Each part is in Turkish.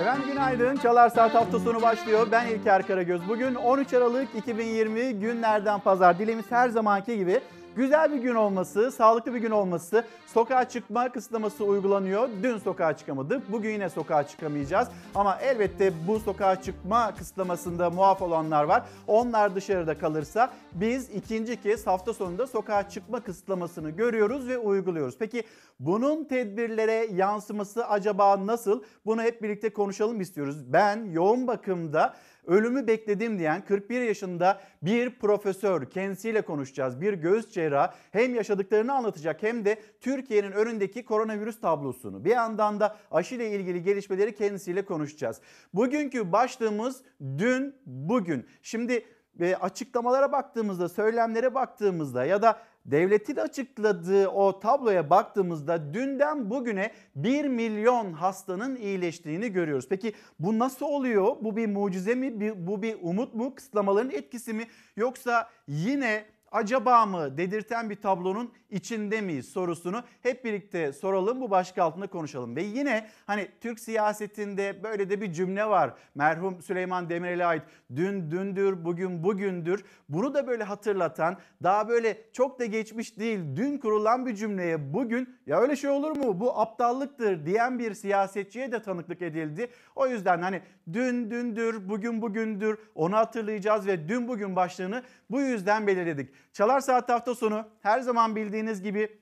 Efendim günaydın. Çalar Saat hafta sonu başlıyor. Ben İlker Karagöz. Bugün 13 Aralık 2020 günlerden pazar. Dilemiz her zamanki gibi güzel bir gün olması, sağlıklı bir gün olması, sokağa çıkma kısıtlaması uygulanıyor. Dün sokağa çıkamadık, bugün yine sokağa çıkamayacağız. Ama elbette bu sokağa çıkma kısıtlamasında muaf olanlar var. Onlar dışarıda kalırsa biz ikinci kez hafta sonunda sokağa çıkma kısıtlamasını görüyoruz ve uyguluyoruz. Peki bunun tedbirlere yansıması acaba nasıl? Bunu hep birlikte konuşalım istiyoruz. Ben yoğun bakımda ölümü bekledim diyen 41 yaşında bir profesör kendisiyle konuşacağız. Bir göğüs cerrahı hem yaşadıklarını anlatacak hem de Türkiye'nin önündeki koronavirüs tablosunu. Bir yandan da aşı ile ilgili gelişmeleri kendisiyle konuşacağız. Bugünkü başlığımız dün bugün. Şimdi e, açıklamalara baktığımızda, söylemlere baktığımızda ya da devletin açıkladığı o tabloya baktığımızda dünden bugüne 1 milyon hastanın iyileştiğini görüyoruz. Peki bu nasıl oluyor? Bu bir mucize mi? Bu bir umut mu? Kısıtlamaların etkisi mi? Yoksa yine acaba mı dedirten bir tablonun içinde miyiz sorusunu hep birlikte soralım bu başlık altında konuşalım. Ve yine hani Türk siyasetinde böyle de bir cümle var. Merhum Süleyman Demirel'e ait dün dündür bugün bugündür. Bunu da böyle hatırlatan daha böyle çok da geçmiş değil dün kurulan bir cümleye bugün ya öyle şey olur mu bu aptallıktır diyen bir siyasetçiye de tanıklık edildi. O yüzden hani dün dündür bugün bugündür onu hatırlayacağız ve dün bugün başlığını bu yüzden belirledik. Çalar Saat hafta sonu her zaman bildiğiniz gibi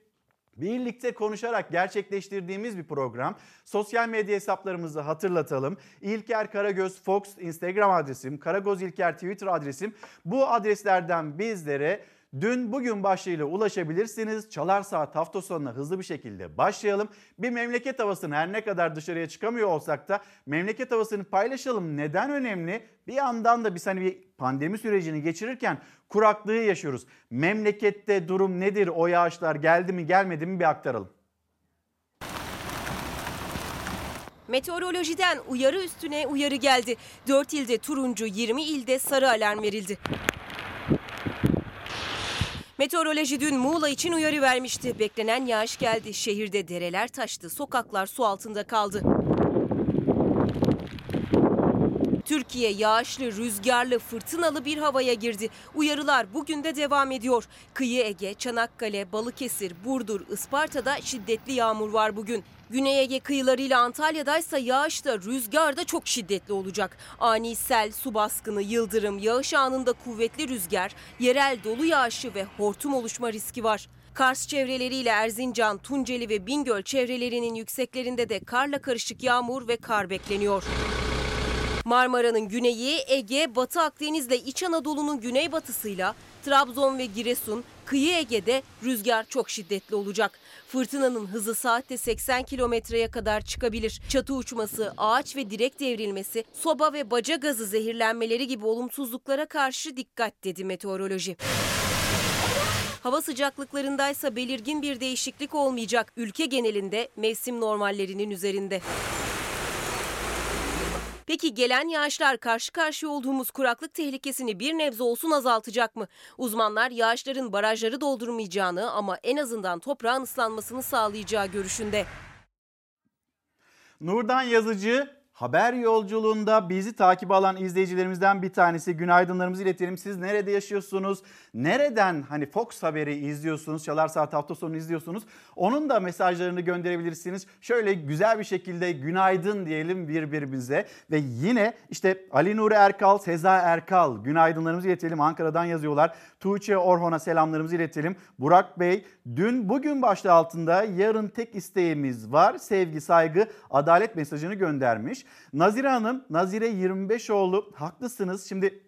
birlikte konuşarak gerçekleştirdiğimiz bir program. Sosyal medya hesaplarımızı hatırlatalım. İlker Karagöz Fox Instagram adresim, Karagoz İlker Twitter adresim. Bu adreslerden bizlere Dün bugün başlığıyla ulaşabilirsiniz. Çalar Saat hafta sonuna hızlı bir şekilde başlayalım. Bir memleket havasını her ne kadar dışarıya çıkamıyor olsak da memleket havasını paylaşalım. Neden önemli? Bir yandan da biz hani bir pandemi sürecini geçirirken kuraklığı yaşıyoruz. Memlekette durum nedir? O yağışlar geldi mi gelmedi mi bir aktaralım. Meteorolojiden uyarı üstüne uyarı geldi. 4 ilde turuncu, 20 ilde sarı alarm verildi. Meteoroloji dün Muğla için uyarı vermişti. Beklenen yağış geldi. Şehirde dereler taştı, sokaklar su altında kaldı. Türkiye yağışlı, rüzgarlı, fırtınalı bir havaya girdi. Uyarılar bugün de devam ediyor. Kıyı Ege, Çanakkale, Balıkesir, Burdur, Isparta'da şiddetli yağmur var bugün. Güney Ege kıyılarıyla Antalya'da ise yağış da rüzgar da çok şiddetli olacak. Ani sel, su baskını, yıldırım, yağış anında kuvvetli rüzgar, yerel dolu yağışı ve hortum oluşma riski var. Kars çevreleriyle Erzincan, Tunceli ve Bingöl çevrelerinin yükseklerinde de karla karışık yağmur ve kar bekleniyor. Marmara'nın güneyi, Ege, Batı Akdeniz'le İç Anadolu'nun güneybatısıyla Trabzon ve Giresun, kıyı Ege'de rüzgar çok şiddetli olacak. Fırtınanın hızı saatte 80 kilometreye kadar çıkabilir. Çatı uçması, ağaç ve direk devrilmesi, soba ve baca gazı zehirlenmeleri gibi olumsuzluklara karşı dikkat dedi meteoroloji. Hava sıcaklıklarındaysa belirgin bir değişiklik olmayacak. Ülke genelinde mevsim normallerinin üzerinde. Peki gelen yağışlar karşı karşıya olduğumuz kuraklık tehlikesini bir nebze olsun azaltacak mı? Uzmanlar yağışların barajları doldurmayacağını ama en azından toprağın ıslanmasını sağlayacağı görüşünde. Nurdan Yazıcı Haber yolculuğunda bizi takip alan izleyicilerimizden bir tanesi günaydınlarımızı iletelim. Siz nerede yaşıyorsunuz? Nereden hani Fox Haber'i izliyorsunuz? Çalar Saat hafta sonu izliyorsunuz. Onun da mesajlarını gönderebilirsiniz. Şöyle güzel bir şekilde günaydın diyelim birbirimize. Ve yine işte Ali Nuri Erkal, Seza Erkal günaydınlarımızı iletelim. Ankara'dan yazıyorlar. Tuğçe Orhon'a selamlarımızı iletelim. Burak Bey dün bugün başlığı altında yarın tek isteğimiz var. Sevgi, saygı, adalet mesajını göndermiş. Nazire Hanım, Nazire 25 oğlu haklısınız. Şimdi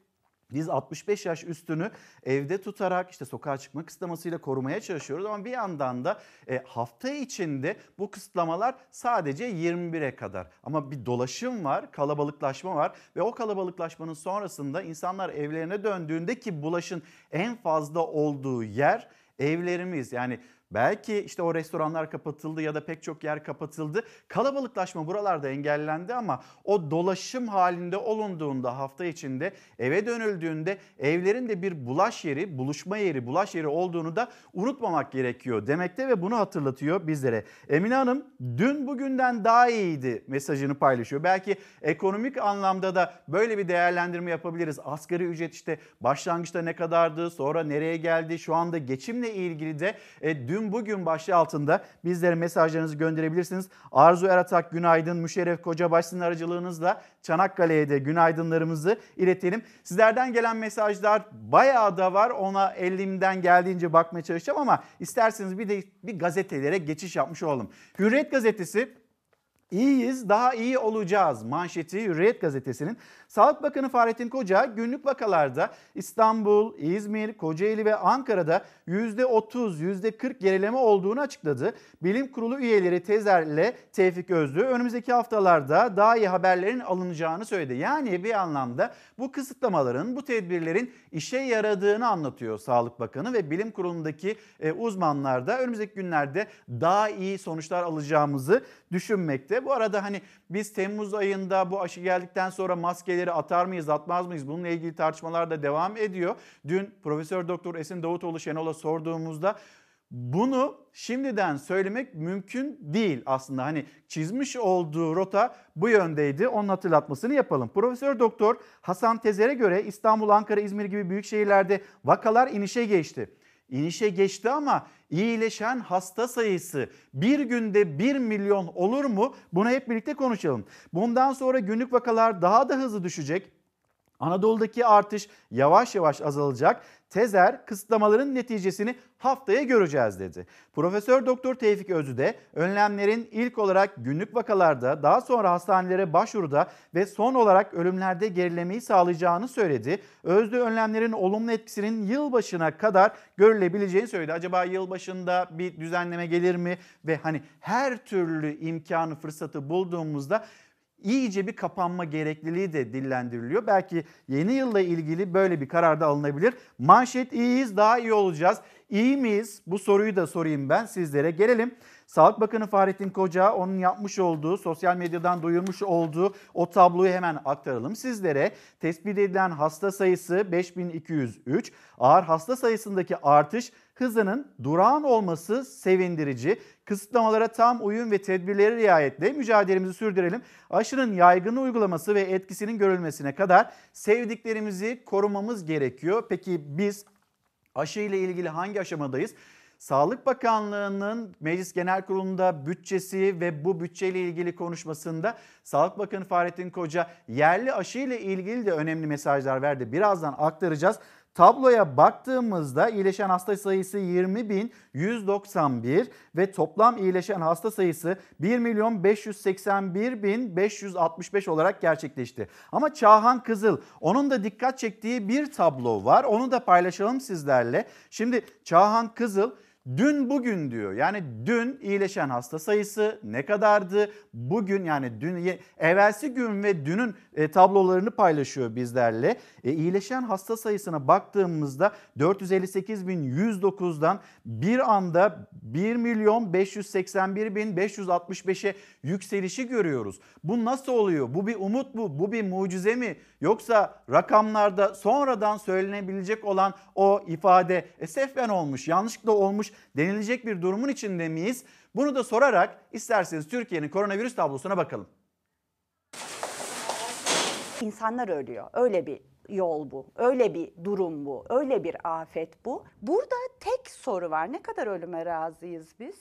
biz 65 yaş üstünü evde tutarak işte sokağa çıkma kısıtlamasıyla korumaya çalışıyoruz ama bir yandan da e, hafta içinde bu kısıtlamalar sadece 21'e kadar. Ama bir dolaşım var, kalabalıklaşma var ve o kalabalıklaşmanın sonrasında insanlar evlerine döndüğünde ki bulaşın en fazla olduğu yer evlerimiz. Yani Belki işte o restoranlar kapatıldı ya da pek çok yer kapatıldı. Kalabalıklaşma buralarda engellendi ama o dolaşım halinde olunduğunda hafta içinde eve dönüldüğünde evlerin de bir bulaş yeri, buluşma yeri, bulaş yeri olduğunu da unutmamak gerekiyor demekte ve bunu hatırlatıyor bizlere. Emine Hanım dün bugünden daha iyiydi mesajını paylaşıyor. Belki ekonomik anlamda da böyle bir değerlendirme yapabiliriz. Asgari ücret işte başlangıçta ne kadardı, sonra nereye geldi, şu anda geçimle ilgili de e, dün bugün başlığı altında bizlere mesajlarınızı gönderebilirsiniz. Arzu Eratak günaydın, Müşerref Kocabaş sizin aracılığınızla Çanakkale'ye de günaydınlarımızı iletelim. Sizlerden gelen mesajlar bayağı da var. Ona elimden geldiğince bakmaya çalışacağım ama isterseniz bir de bir gazetelere geçiş yapmış olalım. Hürriyet gazetesi İyiyiz, daha iyi olacağız manşeti Hürriyet gazetesinin. Sağlık Bakanı Fahrettin Koca günlük vakalarda İstanbul, İzmir, Kocaeli ve Ankara'da %30, %40 gerileme olduğunu açıkladı. Bilim Kurulu üyeleri Tezer'le Tevfik Özlü önümüzdeki haftalarda daha iyi haberlerin alınacağını söyledi. Yani bir anlamda bu kısıtlamaların, bu tedbirlerin işe yaradığını anlatıyor Sağlık Bakanı ve Bilim Kurulu'ndaki e, uzmanlar da önümüzdeki günlerde daha iyi sonuçlar alacağımızı düşünmekte. Bu arada hani biz Temmuz ayında bu aşı geldikten sonra maskeleri atar mıyız atmaz mıyız bununla ilgili tartışmalar da devam ediyor. Dün Profesör Doktor Esin Davutoğlu Şenol'a sorduğumuzda bunu şimdiden söylemek mümkün değil aslında. Hani çizmiş olduğu rota bu yöndeydi. Onun hatırlatmasını yapalım. Profesör Doktor Hasan Tezer'e göre İstanbul, Ankara, İzmir gibi büyük şehirlerde vakalar inişe geçti. İnişe geçti ama iyileşen hasta sayısı bir günde 1 milyon olur mu? Bunu hep birlikte konuşalım. Bundan sonra günlük vakalar daha da hızlı düşecek. Anadolu'daki artış yavaş yavaş azalacak. Tezer kısıtlamaların neticesini haftaya göreceğiz dedi. Profesör Doktor Tevfik Özü de önlemlerin ilk olarak günlük vakalarda, daha sonra hastanelere başvuruda ve son olarak ölümlerde gerilemeyi sağlayacağını söyledi. Özlü önlemlerin olumlu etkisinin yılbaşına kadar görülebileceğini söyledi. Acaba yılbaşında bir düzenleme gelir mi ve hani her türlü imkanı fırsatı bulduğumuzda iyice bir kapanma gerekliliği de dillendiriliyor. Belki yeni yılla ilgili böyle bir karar da alınabilir. Manşet iyiyiz daha iyi olacağız. İyi miyiz? Bu soruyu da sorayım ben sizlere. Gelelim Sağlık Bakanı Fahrettin Koca onun yapmış olduğu, sosyal medyadan duyurmuş olduğu o tabloyu hemen aktaralım sizlere. Tespit edilen hasta sayısı 5203. Ağır hasta sayısındaki artış hızının durağan olması sevindirici. Kısıtlamalara tam uyum ve tedbirlere riayetle mücadelemizi sürdürelim. Aşının yaygın uygulaması ve etkisinin görülmesine kadar sevdiklerimizi korumamız gerekiyor. Peki biz aşı ile ilgili hangi aşamadayız? Sağlık Bakanlığı'nın Meclis Genel Kurulu'nda bütçesi ve bu bütçeyle ilgili konuşmasında Sağlık Bakanı Fahrettin Koca yerli aşı ile ilgili de önemli mesajlar verdi. Birazdan aktaracağız. Tabloya baktığımızda iyileşen hasta sayısı 20.191 ve toplam iyileşen hasta sayısı 1 milyon 581 bin 565 olarak gerçekleşti. Ama Çağhan Kızıl onun da dikkat çektiği bir tablo var. Onu da paylaşalım sizlerle. Şimdi Çağhan Kızıl Dün bugün diyor. Yani dün iyileşen hasta sayısı ne kadardı? Bugün yani dün evvelsi gün ve dünün e, tablolarını paylaşıyor bizlerle. E, iyileşen hasta sayısına baktığımızda 458.109'dan bir anda 1 milyon 581 bin 565'e yükselişi görüyoruz. Bu nasıl oluyor? Bu bir umut mu? Bu bir mucize mi? Yoksa rakamlarda sonradan söylenebilecek olan o ifade esefben olmuş, yanlışlıkla olmuş denilecek bir durumun içinde miyiz? Bunu da sorarak isterseniz Türkiye'nin koronavirüs tablosuna bakalım. İnsanlar ölüyor. Öyle bir yol bu. Öyle bir durum bu. Öyle bir afet bu. Burada tek soru var. Ne kadar ölüme razıyız biz?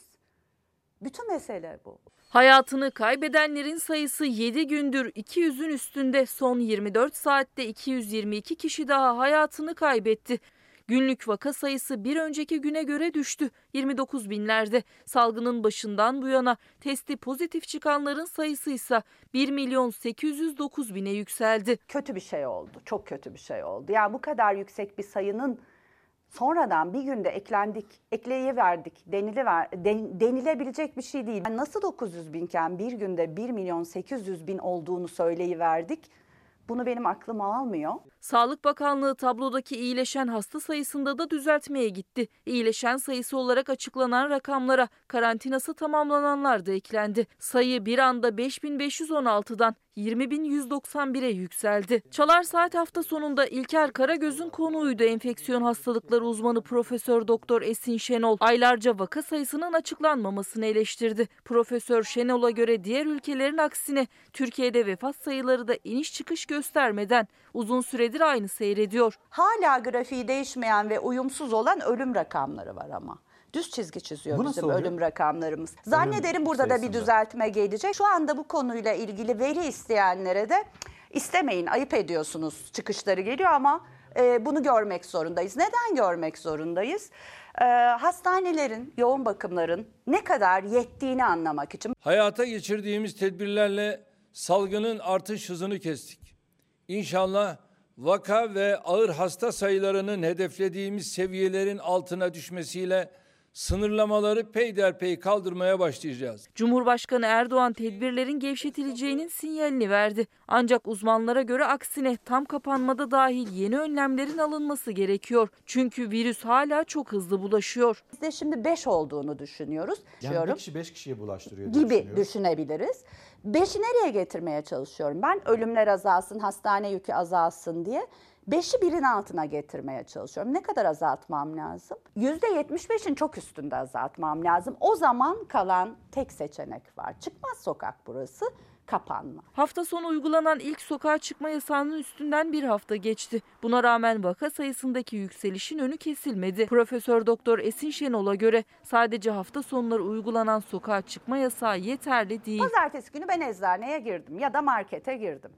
Bütün mesele bu. Hayatını kaybedenlerin sayısı 7 gündür 200'ün üstünde. Son 24 saatte 222 kişi daha hayatını kaybetti. Günlük vaka sayısı bir önceki güne göre düştü. 29 binlerde. Salgının başından bu yana testi pozitif çıkanların sayısı ise 1 milyon 809 bine yükseldi. Kötü bir şey oldu. Çok kötü bir şey oldu. Yani bu kadar yüksek bir sayının sonradan bir günde eklendik, ekleyiverdik deniliver, den, denilebilecek bir şey değil. Yani nasıl 900 binken bir günde 1 milyon 800 bin olduğunu söyleyiverdik Bunu benim aklım almıyor. Sağlık Bakanlığı tablodaki iyileşen hasta sayısında da düzeltmeye gitti. İyileşen sayısı olarak açıklanan rakamlara karantinası tamamlananlar da eklendi. Sayı bir anda 5516'dan 20.191'e yükseldi. Çalar Saat hafta sonunda İlker Karagöz'ün konuğuydu enfeksiyon hastalıkları uzmanı Profesör Doktor Esin Şenol. Aylarca vaka sayısının açıklanmamasını eleştirdi. Profesör Şenol'a göre diğer ülkelerin aksine Türkiye'de vefat sayıları da iniş çıkış göstermeden uzun süredir aynı seyrediyor. Hala grafiği değişmeyen ve uyumsuz olan ölüm rakamları var ama. Düz çizgi çiziyor Bu bizim oluyor? ölüm rakamlarımız. Zannederim burada da bir sayısında. düzeltme gelecek. Şu anda bu konuyla ilgili veri isteyenlere de istemeyin, ayıp ediyorsunuz çıkışları geliyor ama e, bunu görmek zorundayız. Neden görmek zorundayız? E, hastanelerin, yoğun bakımların ne kadar yettiğini anlamak için. Hayata geçirdiğimiz tedbirlerle salgının artış hızını kestik. İnşallah vaka ve ağır hasta sayılarının hedeflediğimiz seviyelerin altına düşmesiyle sınırlamaları peyderpey kaldırmaya başlayacağız. Cumhurbaşkanı Erdoğan tedbirlerin gevşetileceğinin sinyalini verdi. Ancak uzmanlara göre aksine tam kapanmada dahil yeni önlemlerin alınması gerekiyor. Çünkü virüs hala çok hızlı bulaşıyor. Biz de şimdi 5 olduğunu düşünüyoruz. Yani Diyorum. bir kişi beş kişiye bulaştırıyor diye gibi düşünüyoruz. düşünebiliriz. Beşi nereye getirmeye çalışıyorum? Ben ölümler azalsın, hastane yükü azalsın diye. Beşi birin altına getirmeye çalışıyorum. Ne kadar azaltmam lazım? Yüzde yetmiş beşin çok üstünde azaltmam lazım. O zaman kalan tek seçenek var. Çıkmaz sokak burası, kapanma. Hafta sonu uygulanan ilk sokağa çıkma yasağının üstünden bir hafta geçti. Buna rağmen vaka sayısındaki yükselişin önü kesilmedi. Profesör Doktor Esin Şenol'a göre sadece hafta sonları uygulanan sokağa çıkma yasağı yeterli değil. Pazartesi günü ben eczaneye girdim ya da markete girdim.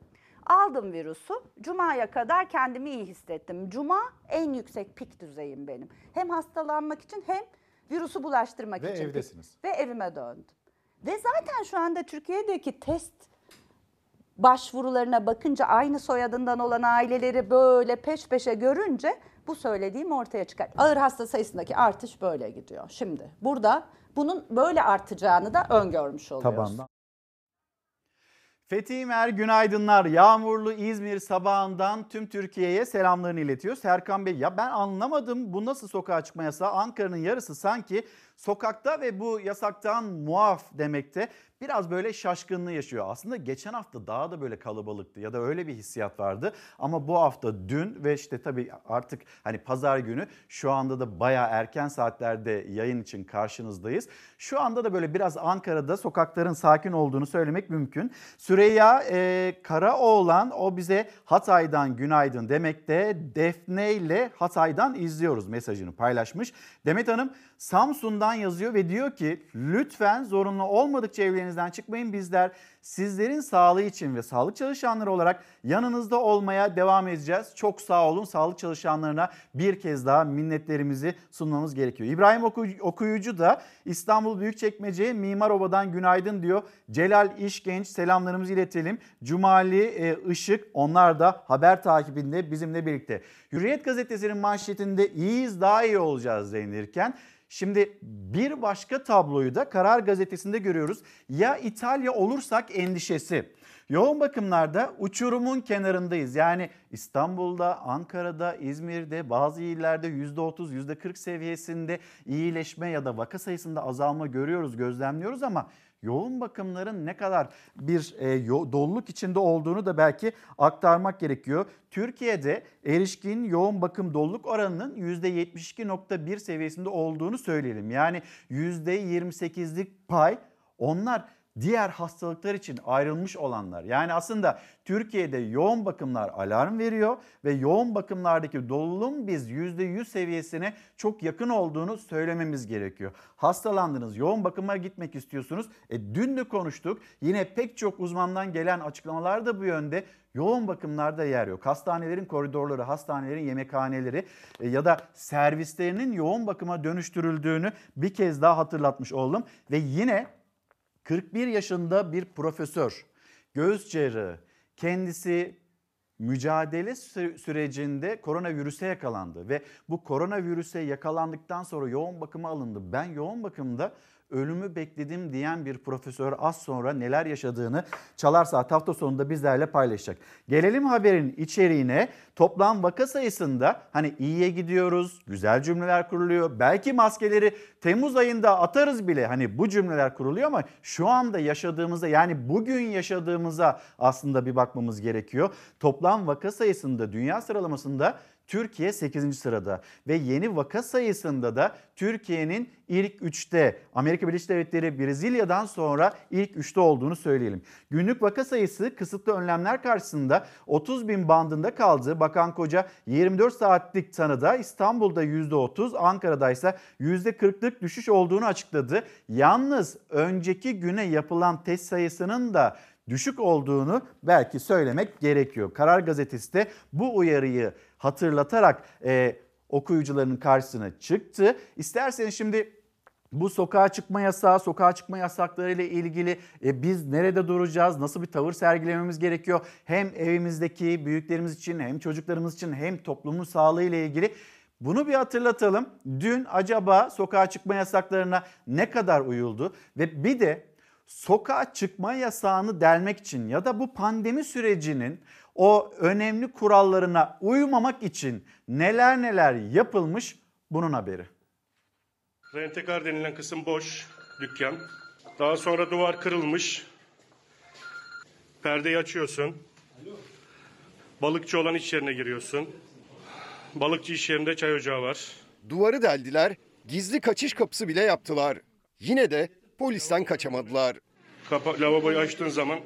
Aldım virüsü. Cuma'ya kadar kendimi iyi hissettim. Cuma en yüksek pik düzeyim benim. Hem hastalanmak için hem virüsü bulaştırmak Ve için. evdesiniz. Ve evime döndüm. Ve zaten şu anda Türkiye'deki test başvurularına bakınca aynı soyadından olan aileleri böyle peş peşe görünce bu söylediğim ortaya çıkar. Ağır hasta sayısındaki artış böyle gidiyor. Şimdi burada bunun böyle artacağını da öngörmüş oluyoruz. Tabanda. Fethi İmer günaydınlar. Yağmurlu İzmir sabahından tüm Türkiye'ye selamlarını iletiyor. Serkan Bey ya ben anlamadım bu nasıl sokağa çıkma yasağı? Ankara'nın yarısı sanki sokakta ve bu yasaktan muaf demekte biraz böyle şaşkınlığı yaşıyor. Aslında geçen hafta daha da böyle kalabalıktı ya da öyle bir hissiyat vardı. Ama bu hafta dün ve işte tabii artık hani pazar günü şu anda da bayağı erken saatlerde yayın için karşınızdayız. Şu anda da böyle biraz Ankara'da sokakların sakin olduğunu söylemek mümkün. Süreyya e, Karaoğlan o bize Hatay'dan günaydın demekte. Defne ile Hatay'dan izliyoruz mesajını paylaşmış. Demet Hanım Samsun'dan yazıyor ve diyor ki lütfen zorunlu olmadıkça evlerinizden çıkmayın. Bizler sizlerin sağlığı için ve sağlık çalışanları olarak yanınızda olmaya devam edeceğiz. Çok sağ olun sağlık çalışanlarına bir kez daha minnetlerimizi sunmamız gerekiyor. İbrahim Oku- Okuyucu da İstanbul Büyükçekmece Mimarova'dan günaydın diyor. Celal İşgenç selamlarımızı iletelim. Cumali e, Işık onlar da haber takibinde bizimle birlikte. Hürriyet gazetesinin manşetinde iyiyiz daha iyi olacağız denilirken Şimdi bir başka tabloyu da Karar Gazetesi'nde görüyoruz. Ya İtalya olursak endişesi. Yoğun bakımlarda uçurumun kenarındayız. Yani İstanbul'da, Ankara'da, İzmir'de bazı illerde %30, %40 seviyesinde iyileşme ya da vaka sayısında azalma görüyoruz, gözlemliyoruz ama yoğun bakımların ne kadar bir e, doluluk içinde olduğunu da belki aktarmak gerekiyor. Türkiye'de erişkin yoğun bakım doluluk oranının %72.1 seviyesinde olduğunu söyleyelim. Yani %28'lik pay onlar diğer hastalıklar için ayrılmış olanlar. Yani aslında Türkiye'de yoğun bakımlar alarm veriyor ve yoğun bakımlardaki doluluğun biz %100 seviyesine çok yakın olduğunu söylememiz gerekiyor. Hastalandınız, yoğun bakıma gitmek istiyorsunuz. E, dün de konuştuk. Yine pek çok uzmandan gelen açıklamalar da bu yönde. Yoğun bakımlarda yer yok. Hastanelerin koridorları, hastanelerin yemekhaneleri e, ya da servislerinin yoğun bakıma dönüştürüldüğünü bir kez daha hatırlatmış oldum. Ve yine 41 yaşında bir profesör, göğüs cerrahı, kendisi mücadele sü- sürecinde koronavirüse yakalandı ve bu koronavirüse yakalandıktan sonra yoğun bakıma alındı. Ben yoğun bakımda ölümü bekledim diyen bir profesör az sonra neler yaşadığını Çalar Saat hafta sonunda bizlerle paylaşacak. Gelelim haberin içeriğine. Toplam vaka sayısında hani iyiye gidiyoruz, güzel cümleler kuruluyor. Belki maskeleri Temmuz ayında atarız bile hani bu cümleler kuruluyor ama şu anda yaşadığımızda yani bugün yaşadığımıza aslında bir bakmamız gerekiyor. Toplam vaka sayısında dünya sıralamasında Türkiye 8. sırada ve yeni vaka sayısında da Türkiye'nin ilk 3'te Amerika Birleşik Devletleri Brezilya'dan sonra ilk 3'te olduğunu söyleyelim. Günlük vaka sayısı kısıtlı önlemler karşısında 30 bin bandında kaldı. Bakan Koca 24 saatlik tanıda İstanbul'da %30, Ankara'da ise %40'lık düşüş olduğunu açıkladı. Yalnız önceki güne yapılan test sayısının da düşük olduğunu belki söylemek gerekiyor. Karar Gazetesi de bu uyarıyı hatırlatarak e, okuyucuların karşısına çıktı. İsterseniz şimdi bu sokağa çıkma yasağı, sokağa çıkma yasakları ile ilgili e, biz nerede duracağız, nasıl bir tavır sergilememiz gerekiyor? Hem evimizdeki büyüklerimiz için hem çocuklarımız için hem toplumun sağlığı ile ilgili bunu bir hatırlatalım. Dün acaba sokağa çıkma yasaklarına ne kadar uyuldu ve bir de sokağa çıkma yasağını delmek için ya da bu pandemi sürecinin o önemli kurallarına uymamak için neler neler yapılmış bunun haberi. Rentekar denilen kısım boş dükkan. Daha sonra duvar kırılmış. Perdeyi açıyorsun. Balıkçı olan iş yerine giriyorsun. Balıkçı iş yerinde çay ocağı var. Duvarı deldiler, gizli kaçış kapısı bile yaptılar. Yine de polisten kaçamadılar. Kapa, lavaboyu açtığın zaman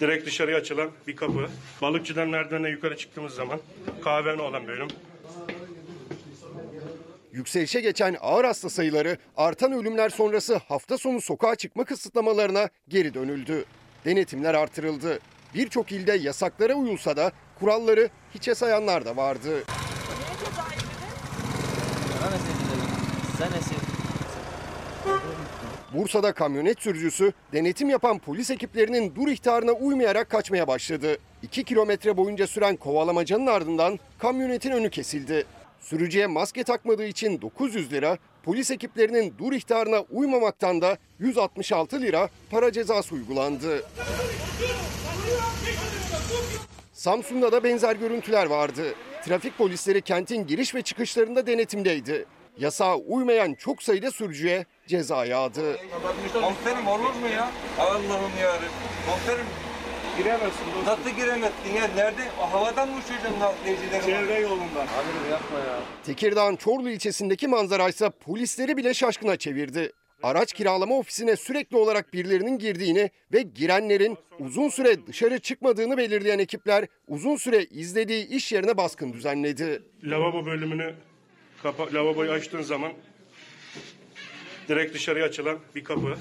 direkt dışarıya açılan bir kapı. Balıkçıdan merdivene yukarı çıktığımız zaman kahvene olan bölüm. Yükselişe geçen ağır hasta sayıları artan ölümler sonrası hafta sonu sokağa çıkma kısıtlamalarına geri dönüldü. Denetimler artırıldı. Birçok ilde yasaklara uyulsa da kuralları hiçe sayanlar da vardı. Bursa'da kamyonet sürücüsü denetim yapan polis ekiplerinin dur ihtarına uymayarak kaçmaya başladı. 2 kilometre boyunca süren kovalamacanın ardından kamyonetin önü kesildi. Sürücüye maske takmadığı için 900 lira, polis ekiplerinin dur ihtarına uymamaktan da 166 lira para cezası uygulandı. Samsun'da da benzer görüntüler vardı. Trafik polisleri kentin giriş ve çıkışlarında denetimdeydi. Yasağa uymayan çok sayıda sürücüye ceza yağdı. Komiserim olur mu ya? Allah'ım yarabbim. Komiserim Giremezsin dostum. nasıl giremezsin ya? Nerede? O havadan mı uçuracaksın nakliyecileri? Çevre yolundan. Amirim yapma ya. Tekirdağ'ın Çorlu ilçesindeki manzara ise polisleri bile şaşkına çevirdi. Araç kiralama ofisine sürekli olarak birilerinin girdiğini ve girenlerin uzun süre dışarı çıkmadığını belirleyen ekipler uzun süre izlediği iş yerine baskın düzenledi. Lavabo bölümünü kapa, lavaboyu açtığın zaman direkt dışarıya açılan bir kapı.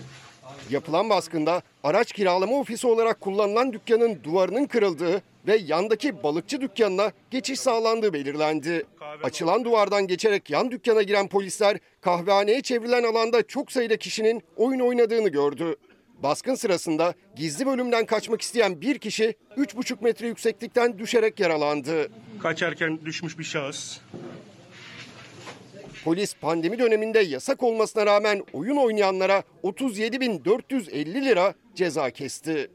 Yapılan baskında araç kiralama ofisi olarak kullanılan dükkanın duvarının kırıldığı ve yandaki balıkçı dükkanına geçiş sağlandığı belirlendi. Açılan duvardan geçerek yan dükkana giren polisler kahvehaneye çevrilen alanda çok sayıda kişinin oyun oynadığını gördü. Baskın sırasında gizli bölümden kaçmak isteyen bir kişi 3,5 metre yükseklikten düşerek yaralandı. Kaçarken düşmüş bir şahıs. Polis pandemi döneminde yasak olmasına rağmen oyun oynayanlara 37.450 lira ceza kesti.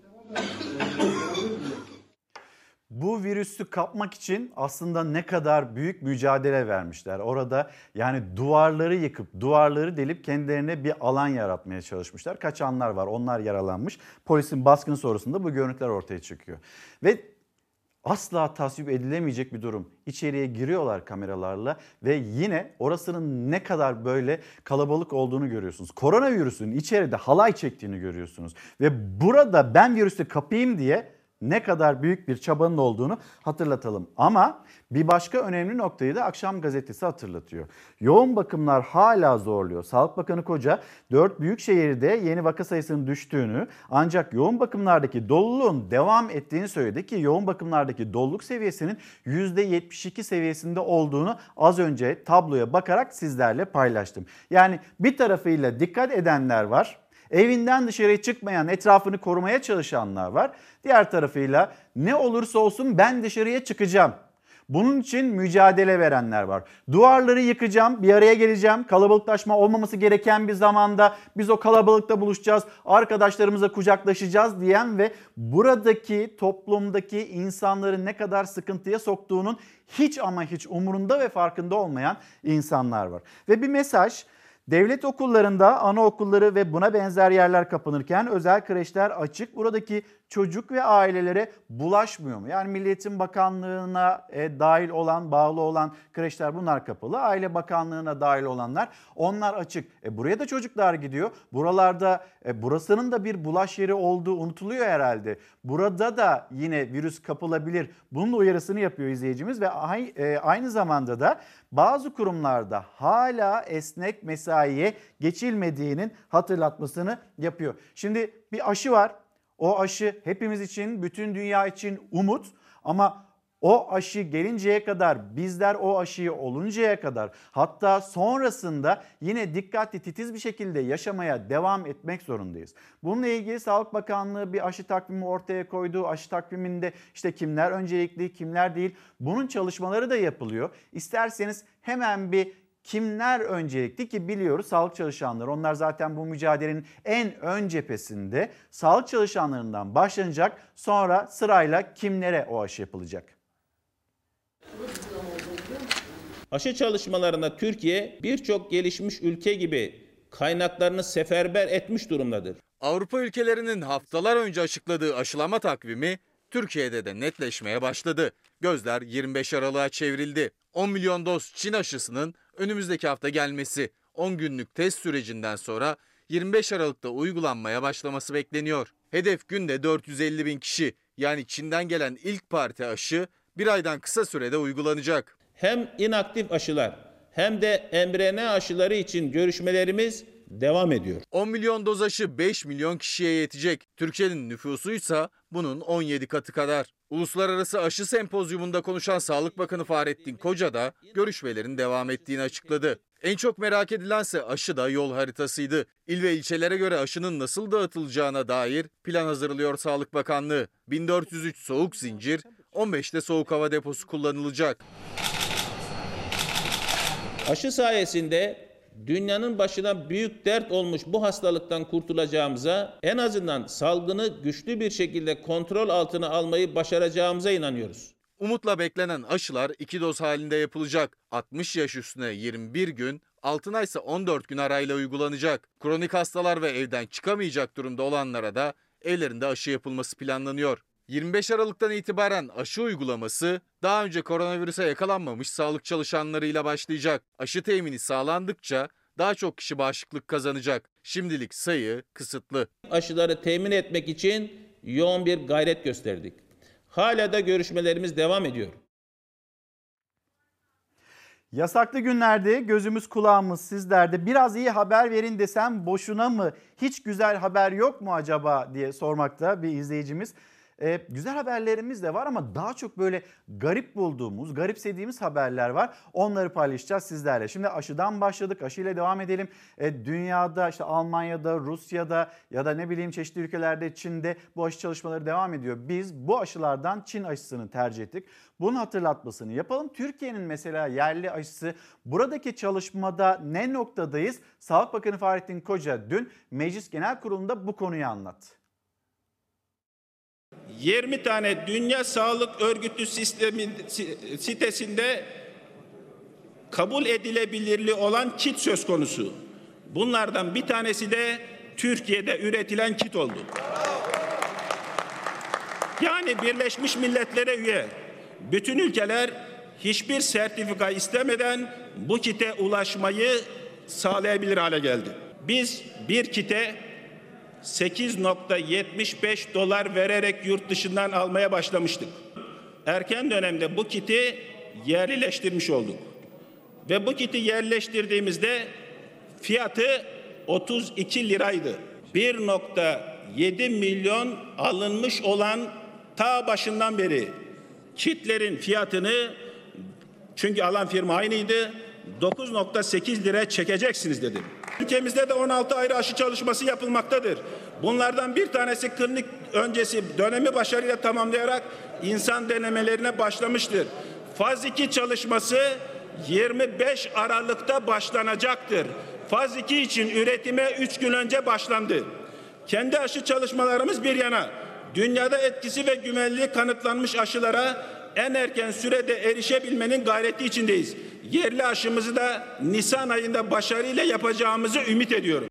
Bu virüsü kapmak için aslında ne kadar büyük mücadele vermişler. Orada yani duvarları yıkıp duvarları delip kendilerine bir alan yaratmaya çalışmışlar. Kaçanlar var onlar yaralanmış. Polisin baskın sonrasında bu görüntüler ortaya çıkıyor. Ve asla tasvip edilemeyecek bir durum. İçeriye giriyorlar kameralarla ve yine orasının ne kadar böyle kalabalık olduğunu görüyorsunuz. Koronavirüsün içeride halay çektiğini görüyorsunuz. Ve burada ben virüsü kapayım diye ne kadar büyük bir çabanın olduğunu hatırlatalım. Ama bir başka önemli noktayı da Akşam Gazetesi hatırlatıyor. Yoğun bakımlar hala zorluyor. Sağlık Bakanı Koca 4 büyük şehirde yeni vaka sayısının düştüğünü ancak yoğun bakımlardaki doluluğun devam ettiğini söyledi ki yoğun bakımlardaki doluluk seviyesinin %72 seviyesinde olduğunu az önce tabloya bakarak sizlerle paylaştım. Yani bir tarafıyla dikkat edenler var. Evinden dışarıya çıkmayan, etrafını korumaya çalışanlar var. Diğer tarafıyla ne olursa olsun ben dışarıya çıkacağım. Bunun için mücadele verenler var. Duvarları yıkacağım, bir araya geleceğim. Kalabalıklaşma olmaması gereken bir zamanda biz o kalabalıkta buluşacağız. Arkadaşlarımızla kucaklaşacağız diyen ve buradaki toplumdaki insanları ne kadar sıkıntıya soktuğunun hiç ama hiç umurunda ve farkında olmayan insanlar var. Ve bir mesaj Devlet okullarında anaokulları ve buna benzer yerler kapanırken özel kreşler açık. Buradaki çocuk ve ailelere bulaşmıyor mu? Yani Milliyetin Bakanlığı'na e, dahil olan, bağlı olan kreşler bunlar kapalı. Aile Bakanlığı'na dahil olanlar onlar açık. E, buraya da çocuklar gidiyor. Buralarda e, burasının da bir bulaş yeri olduğu unutuluyor herhalde. Burada da yine virüs kapılabilir. Bunun uyarısını yapıyor izleyicimiz ve e, aynı zamanda da bazı kurumlarda hala esnek mesaiye geçilmediğinin hatırlatmasını yapıyor. Şimdi bir aşı var. O aşı hepimiz için, bütün dünya için umut ama o aşı gelinceye kadar bizler o aşıyı oluncaya kadar hatta sonrasında yine dikkatli titiz bir şekilde yaşamaya devam etmek zorundayız. Bununla ilgili Sağlık Bakanlığı bir aşı takvimi ortaya koydu. Aşı takviminde işte kimler öncelikli kimler değil bunun çalışmaları da yapılıyor. İsterseniz hemen bir kimler öncelikli ki biliyoruz sağlık çalışanları onlar zaten bu mücadelenin en ön cephesinde sağlık çalışanlarından başlanacak sonra sırayla kimlere o aşı yapılacak. Aşı çalışmalarında Türkiye birçok gelişmiş ülke gibi kaynaklarını seferber etmiş durumdadır. Avrupa ülkelerinin haftalar önce açıkladığı aşılama takvimi Türkiye'de de netleşmeye başladı. Gözler 25 Aralık'a çevrildi. 10 milyon doz Çin aşısının önümüzdeki hafta gelmesi, 10 günlük test sürecinden sonra 25 Aralık'ta uygulanmaya başlaması bekleniyor. Hedef günde 450 bin kişi yani Çin'den gelen ilk parti aşı bir aydan kısa sürede uygulanacak. Hem inaktif aşılar hem de mRNA aşıları için görüşmelerimiz devam ediyor. 10 milyon doz aşı 5 milyon kişiye yetecek. Türkiye'nin nüfusuysa bunun 17 katı kadar. Uluslararası Aşı Sempozyumunda konuşan Sağlık Bakanı Fahrettin Koca da görüşmelerin devam ettiğini açıkladı. En çok merak edilense aşı da yol haritasıydı. İl ve ilçelere göre aşının nasıl dağıtılacağına dair plan hazırlıyor Sağlık Bakanlığı. 1403 soğuk zincir, 15'te soğuk hava deposu kullanılacak. Aşı sayesinde dünyanın başına büyük dert olmuş bu hastalıktan kurtulacağımıza, en azından salgını güçlü bir şekilde kontrol altına almayı başaracağımıza inanıyoruz. Umutla beklenen aşılar iki doz halinde yapılacak. 60 yaş üstüne 21 gün, altına ise 14 gün arayla uygulanacak. Kronik hastalar ve evden çıkamayacak durumda olanlara da evlerinde aşı yapılması planlanıyor. 25 Aralık'tan itibaren aşı uygulaması daha önce koronavirüse yakalanmamış sağlık çalışanlarıyla başlayacak. Aşı temini sağlandıkça daha çok kişi bağışıklık kazanacak. Şimdilik sayı kısıtlı. Aşıları temin etmek için yoğun bir gayret gösterdik. Hala da görüşmelerimiz devam ediyor. Yasaklı günlerde gözümüz kulağımız sizlerde biraz iyi haber verin desem boşuna mı hiç güzel haber yok mu acaba diye sormakta bir izleyicimiz. Ee, güzel haberlerimiz de var ama daha çok böyle garip bulduğumuz, garipsediğimiz haberler var. Onları paylaşacağız sizlerle. Şimdi aşıdan başladık, aşıyla devam edelim. Ee, dünyada işte Almanya'da, Rusya'da ya da ne bileyim çeşitli ülkelerde Çin'de bu aşı çalışmaları devam ediyor. Biz bu aşılardan Çin aşısını tercih ettik. Bunun hatırlatmasını yapalım. Türkiye'nin mesela yerli aşısı buradaki çalışmada ne noktadayız? Sağlık Bakanı Fahrettin Koca dün Meclis Genel Kurulu'nda bu konuyu anlattı. 20 tane Dünya Sağlık Örgütü sistemi sitesinde kabul edilebilirliği olan kit söz konusu. Bunlardan bir tanesi de Türkiye'de üretilen kit oldu. Yani Birleşmiş Milletler'e üye bütün ülkeler hiçbir sertifika istemeden bu kite ulaşmayı sağlayabilir hale geldi. Biz bir kite 8.75 dolar vererek yurt dışından almaya başlamıştık. Erken dönemde bu kiti yerleştirmiş olduk. Ve bu kiti yerleştirdiğimizde fiyatı 32 liraydı. 1.7 milyon alınmış olan ta başından beri kitlerin fiyatını çünkü alan firma aynıydı 9.8 liraya çekeceksiniz dedim. Ülkemizde de 16 ayrı aşı çalışması yapılmaktadır. Bunlardan bir tanesi klinik öncesi dönemi başarıyla tamamlayarak insan denemelerine başlamıştır. Faz 2 çalışması 25 Aralık'ta başlanacaktır. Faz 2 için üretime 3 gün önce başlandı. Kendi aşı çalışmalarımız bir yana, dünyada etkisi ve güvenliği kanıtlanmış aşılara en erken sürede erişebilmenin gayreti içindeyiz. Yerli aşımızı da Nisan ayında başarıyla yapacağımızı ümit ediyorum.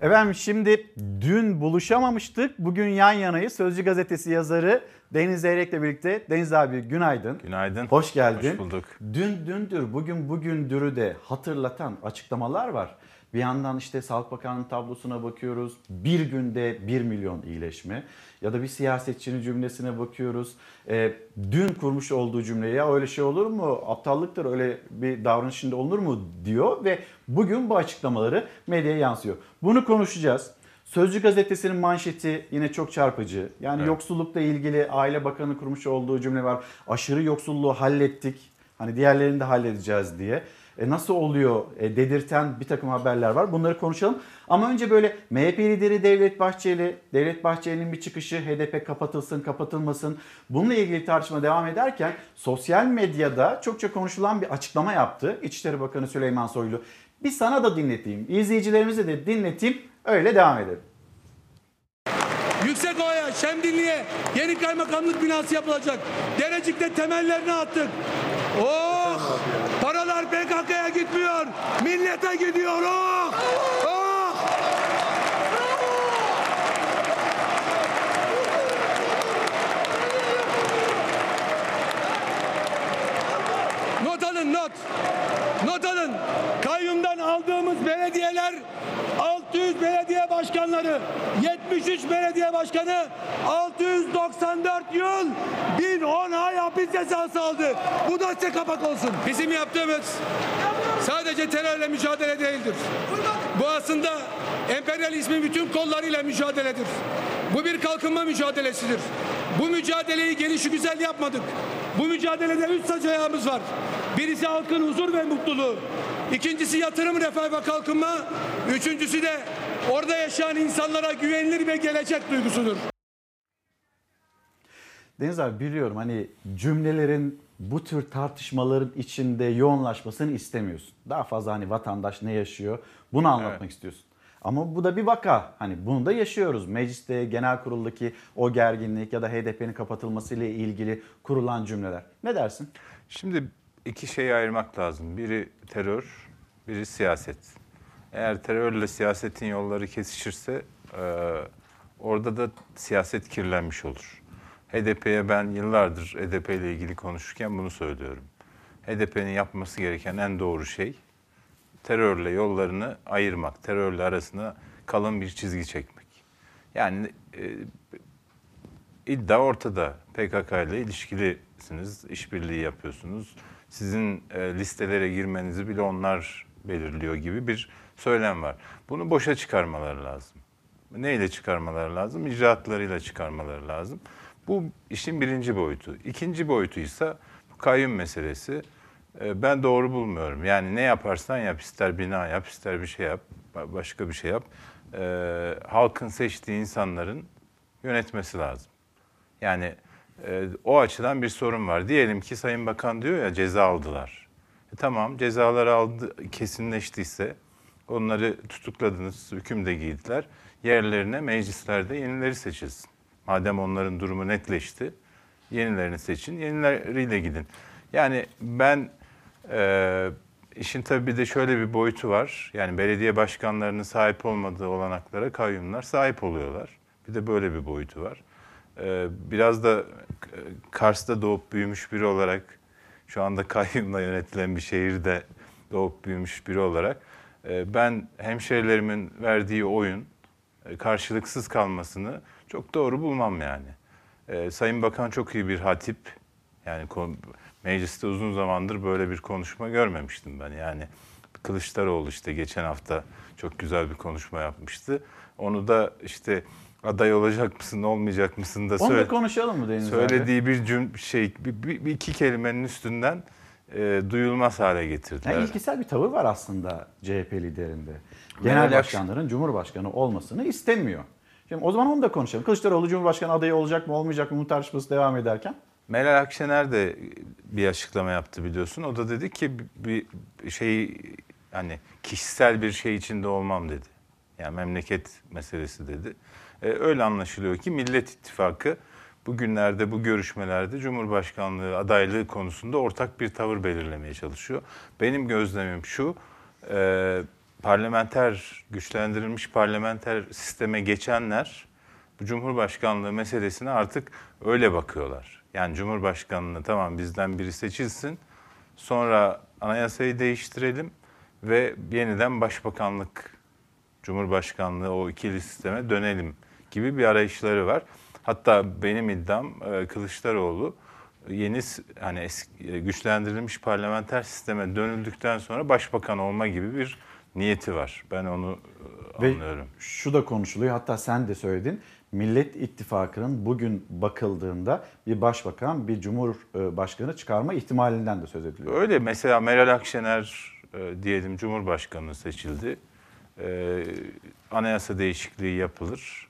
Efendim şimdi dün buluşamamıştık. Bugün yan yanayız. Sözcü gazetesi yazarı Deniz Zeyrek'le birlikte. Deniz abi günaydın. Günaydın. Hoş geldin. Hoş bulduk. Dün dündür, bugün bugündürü de hatırlatan açıklamalar var. Bir yandan işte Sağlık Bakanı'nın tablosuna bakıyoruz. Bir günde 1 milyon iyileşme. Ya da bir siyasetçinin cümlesine bakıyoruz. Ee, dün kurmuş olduğu cümleye ya öyle şey olur mu? Aptallıktır öyle bir davranış içinde olur mu diyor. Ve bugün bu açıklamaları medyaya yansıyor. Bunu konuşacağız. Sözcü gazetesinin manşeti yine çok çarpıcı. Yani Evet. yoksullukla ilgili Aile Bakanı kurmuş olduğu cümle var. Aşırı yoksulluğu hallettik. Hani diğerlerini de halledeceğiz diye. E nasıl oluyor e, dedirten bir takım haberler var. Bunları konuşalım. Ama önce böyle MHP lideri Devlet Bahçeli, Devlet Bahçeli'nin bir çıkışı HDP kapatılsın kapatılmasın. Bununla ilgili tartışma devam ederken sosyal medyada çokça konuşulan bir açıklama yaptı. İçişleri Bakanı Süleyman Soylu. Bir sana da dinleteyim, izleyicilerimize de dinleteyim. Öyle devam edelim. Yüksekova'ya, Şemdinli'ye yeni kaymakamlık binası yapılacak. Derecik'te temellerini attık. Oh! Paralar PKK'ya gitmiyor. Millete gidiyor. Oh! Oh! Not alın not. Not alın. Kayyumdan aldığımız belediyeler 600 belediye başkanları, 73 belediye başkanı 694 yıl 1010 ay hapis cezası aldı. Bu da size kapak olsun. Bizim yaptığımız sadece terörle mücadele değildir. Bu aslında emperyalizmin bütün kollarıyla mücadeledir. Bu bir kalkınma mücadelesidir. Bu mücadeleyi gelişi güzel yapmadık. Bu mücadelede üç saç ayağımız var. Birisi halkın huzur ve mutluluğu. İkincisi yatırım, refah ve kalkınma. Üçüncüsü de orada yaşayan insanlara güvenilir ve gelecek duygusudur. Deniz abi biliyorum hani cümlelerin bu tür tartışmaların içinde yoğunlaşmasını istemiyorsun. Daha fazla hani vatandaş ne yaşıyor bunu anlatmak Evet. istiyorsun. Ama bu da bir vaka. Hani bunu da yaşıyoruz. Mecliste, genel kuruldaki o gerginlik ya da HDP'nin kapatılmasıyla ilgili kurulan cümleler. Ne dersin? Şimdi iki şeyi ayırmak lazım. Biri terör, biri siyaset. Eğer terörle siyasetin yolları kesişirse e, orada da siyaset kirlenmiş olur. HDP'ye ben yıllardır HDP ile ilgili konuşurken bunu söylüyorum. HDP'nin yapması gereken en doğru şey terörle yollarını ayırmak, terörle arasına kalın bir çizgi çekmek. Yani e, iddia ortada. PKK ile ilişkilisiniz, işbirliği yapıyorsunuz. Sizin e, listelere girmenizi bile onlar belirliyor gibi bir söylem var. Bunu boşa çıkarmaları lazım. Neyle çıkarmaları lazım? İcraatlarıyla çıkarmaları lazım. Bu işin birinci boyutu. İkinci boyutu ise kayyum meselesi. E, ben doğru bulmuyorum. Yani ne yaparsan yap, ister bina yap, ister bir şey yap, ba- başka bir şey yap. E, halkın seçtiği insanların yönetmesi lazım. Yani e, o açıdan bir sorun var. Diyelim ki Sayın Bakan diyor ya ceza aldılar. E, tamam cezaları aldı kesinleştiyse onları tutukladınız, hüküm de giydiler. Yerlerine meclislerde yenileri seçilsin. Madem onların durumu netleşti, yenilerini seçin, yenileriyle gidin. Yani ben e, işin tabii bir de şöyle bir boyutu var. Yani belediye başkanlarının sahip olmadığı olanaklara kayyumlar sahip oluyorlar. Bir de böyle bir boyutu var. Ee, biraz da e, Kars'ta doğup büyümüş biri olarak, şu anda kayyumla yönetilen bir şehirde doğup büyümüş biri olarak, e, ben hemşerilerimin verdiği oyun e, karşılıksız kalmasını çok doğru bulmam yani. Sayın Bakan çok iyi bir hatip. Yani mecliste uzun zamandır böyle bir konuşma görmemiştim ben. Yani Kılıçdaroğlu işte geçen hafta çok güzel bir konuşma yapmıştı. Onu da işte aday olacak mısın, olmayacak mısın da Onu da konuşalım mı Deniz abi? söylediği bir cüm şey bir, bir- iki kelimenin üstünden e, duyulmaz hale getirdiler. Yani ilkisel bir tavır var aslında CHP liderinde. Genel Akşener- başkanların Cumhurbaşkanı olmasını istemiyor. Şimdi o zaman onu da konuşalım. Kılıçdaroğlu Cumhurbaşkanı adayı olacak mı olmayacak mı bu tartışması devam ederken. Meral Akşener de bir açıklama yaptı biliyorsun. O da dedi ki bir şey hani kişisel bir şey içinde olmam dedi. Yani memleket meselesi dedi. Ee, öyle anlaşılıyor ki Millet İttifakı bugünlerde bu görüşmelerde Cumhurbaşkanlığı adaylığı konusunda ortak bir tavır belirlemeye çalışıyor. Benim gözlemim şu, e, parlamenter, güçlendirilmiş parlamenter sisteme geçenler bu Cumhurbaşkanlığı meselesine artık öyle bakıyorlar. Yani Cumhurbaşkanlığı tamam bizden biri seçilsin, sonra anayasayı değiştirelim ve yeniden başbakanlık, Cumhurbaşkanlığı o ikili sisteme dönelim gibi bir arayışları var. Hatta benim iddiam e, Kılıçdaroğlu yeni hani eski, e, güçlendirilmiş parlamenter sisteme dönüldükten sonra başbakan olma gibi bir niyeti var. Ben onu e, Ve anlıyorum. şu da konuşuluyor hatta sen de söyledin. Millet İttifakı'nın bugün bakıldığında bir başbakan, bir cumhurbaşkanı çıkarma ihtimalinden de söz ediliyor. Öyle mesela Meral Akşener diyelim Cumhurbaşkanı seçildi. Anayasa değişikliği yapılır.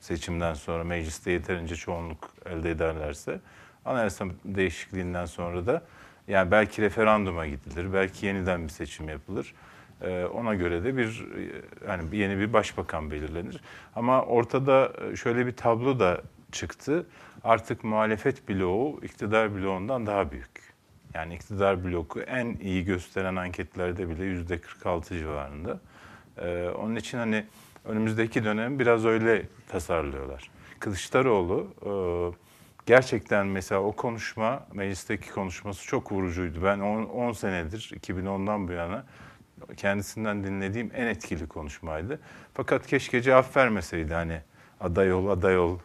Seçimden sonra mecliste yeterince çoğunluk elde ederlerse. Anayasa değişikliğinden sonra da yani belki referanduma gidilir, belki yeniden bir seçim yapılır. Ee, ona göre de bir yani yeni bir başbakan belirlenir. Ama ortada şöyle bir tablo da çıktı. Artık muhalefet bloğu iktidar bloğundan daha büyük. Yani iktidar bloku en iyi gösteren anketlerde bile yüzde 46 civarında. Ee, onun için hani önümüzdeki dönem biraz öyle tasarlıyorlar. Kılıçdaroğlu e, gerçekten mesela o konuşma, meclisteki konuşması çok vurucuydu. Ben 10 senedir, 2010'dan bu yana kendisinden dinlediğim en etkili konuşmaydı. Fakat keşke cevap vermeseydi hani aday ol, aday ol,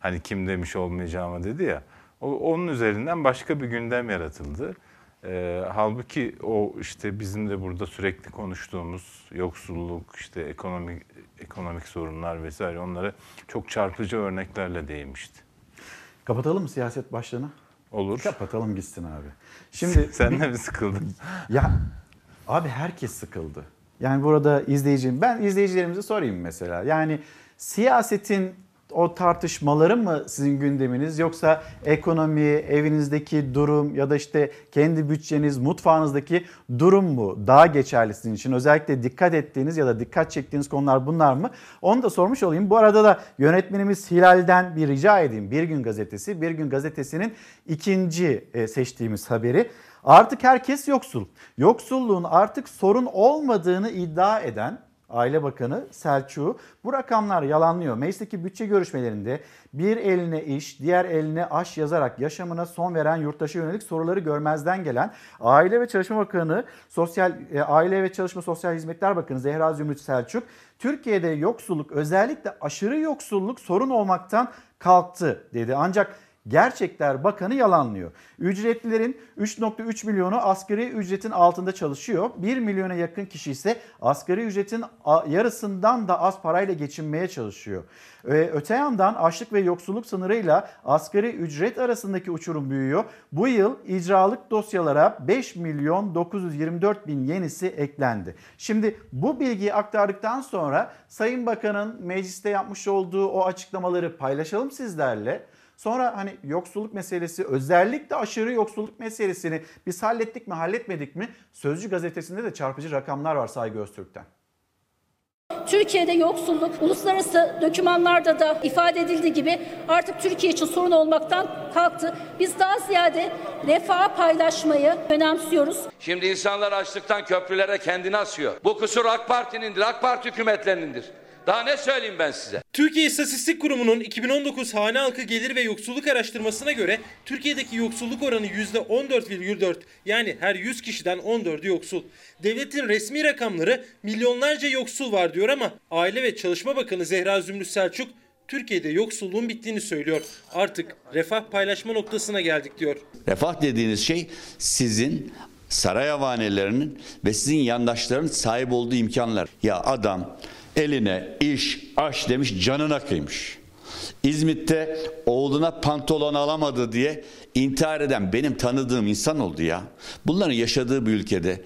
hani kim demiş olmayacağımı dedi ya. O, onun üzerinden başka bir gündem yaratıldı. E, halbuki o işte bizim de burada sürekli konuştuğumuz yoksulluk, işte ekonomik ekonomik sorunlar vesaire onlara çok çarpıcı örneklerle değinmişti. Kapatalım mı siyaset başlığını? Olur. Kapatalım gitsin abi. Şimdi sen de mi sıkıldın? Ya abi herkes sıkıldı. Yani burada izleyicim ben izleyicilerimize sorayım mesela. Yani siyasetin o tartışmaları mı sizin gündeminiz yoksa ekonomi, evinizdeki durum ya da işte kendi bütçeniz, mutfağınızdaki durum mu daha geçerli sizin için? Özellikle dikkat ettiğiniz ya da dikkat çektiğiniz konular bunlar mı? Onu da sormuş olayım. Bu arada da yönetmenimiz Hilal'den bir rica edeyim. Bir Gün Gazetesi, Bir Gün Gazetesi'nin ikinci e, seçtiğimiz haberi. Artık herkes yoksul. Yoksulluğun artık sorun olmadığını iddia eden Aile Bakanı Selçuk bu rakamlar yalanlıyor. Meclisteki bütçe görüşmelerinde bir eline iş, diğer eline aş yazarak yaşamına son veren yurttaşa yönelik soruları görmezden gelen Aile ve Çalışma Bakanı, Sosyal e, Aile ve Çalışma Sosyal Hizmetler Bakanı Zehra Zümrüt Selçuk, Türkiye'de yoksulluk özellikle aşırı yoksulluk sorun olmaktan kalktı dedi. Ancak Gerçekler Bakanı yalanlıyor. Ücretlilerin 3.3 milyonu asgari ücretin altında çalışıyor. 1 milyona yakın kişi ise asgari ücretin yarısından da az parayla geçinmeye çalışıyor. Öte yandan açlık ve yoksulluk sınırıyla asgari ücret arasındaki uçurum büyüyor. Bu yıl icralık dosyalara 5 milyon 924 bin yenisi eklendi. Şimdi bu bilgiyi aktardıktan sonra Sayın Bakan'ın mecliste yapmış olduğu o açıklamaları paylaşalım sizlerle. Sonra hani yoksulluk meselesi özellikle aşırı yoksulluk meselesini biz hallettik mi halletmedik mi? Sözcü gazetesinde de çarpıcı rakamlar var Saygı Öztürk'ten. Türkiye'de yoksulluk uluslararası dokümanlarda da ifade edildiği gibi artık Türkiye için sorun olmaktan kalktı. Biz daha ziyade refah paylaşmayı önemsiyoruz. Şimdi insanlar açlıktan köprülere kendini asıyor. Bu kusur AK Parti'nindir, AK Parti hükümetlerindir. Daha ne söyleyeyim ben size? Türkiye İstatistik Kurumu'nun 2019 hane halkı gelir ve yoksulluk araştırmasına göre Türkiye'deki yoksulluk oranı %14,4 yani her 100 kişiden 14'ü yoksul. Devletin resmi rakamları milyonlarca yoksul var diyor ama Aile ve Çalışma Bakanı Zehra Zümrüt Selçuk Türkiye'de yoksulluğun bittiğini söylüyor. Artık refah paylaşma noktasına geldik diyor. Refah dediğiniz şey sizin saray havanelerinin ve sizin yandaşların sahip olduğu imkanlar. Ya adam eline iş, aş demiş canına kıymış. İzmit'te oğluna pantolon alamadı diye intihar eden benim tanıdığım insan oldu ya. Bunların yaşadığı bir ülkede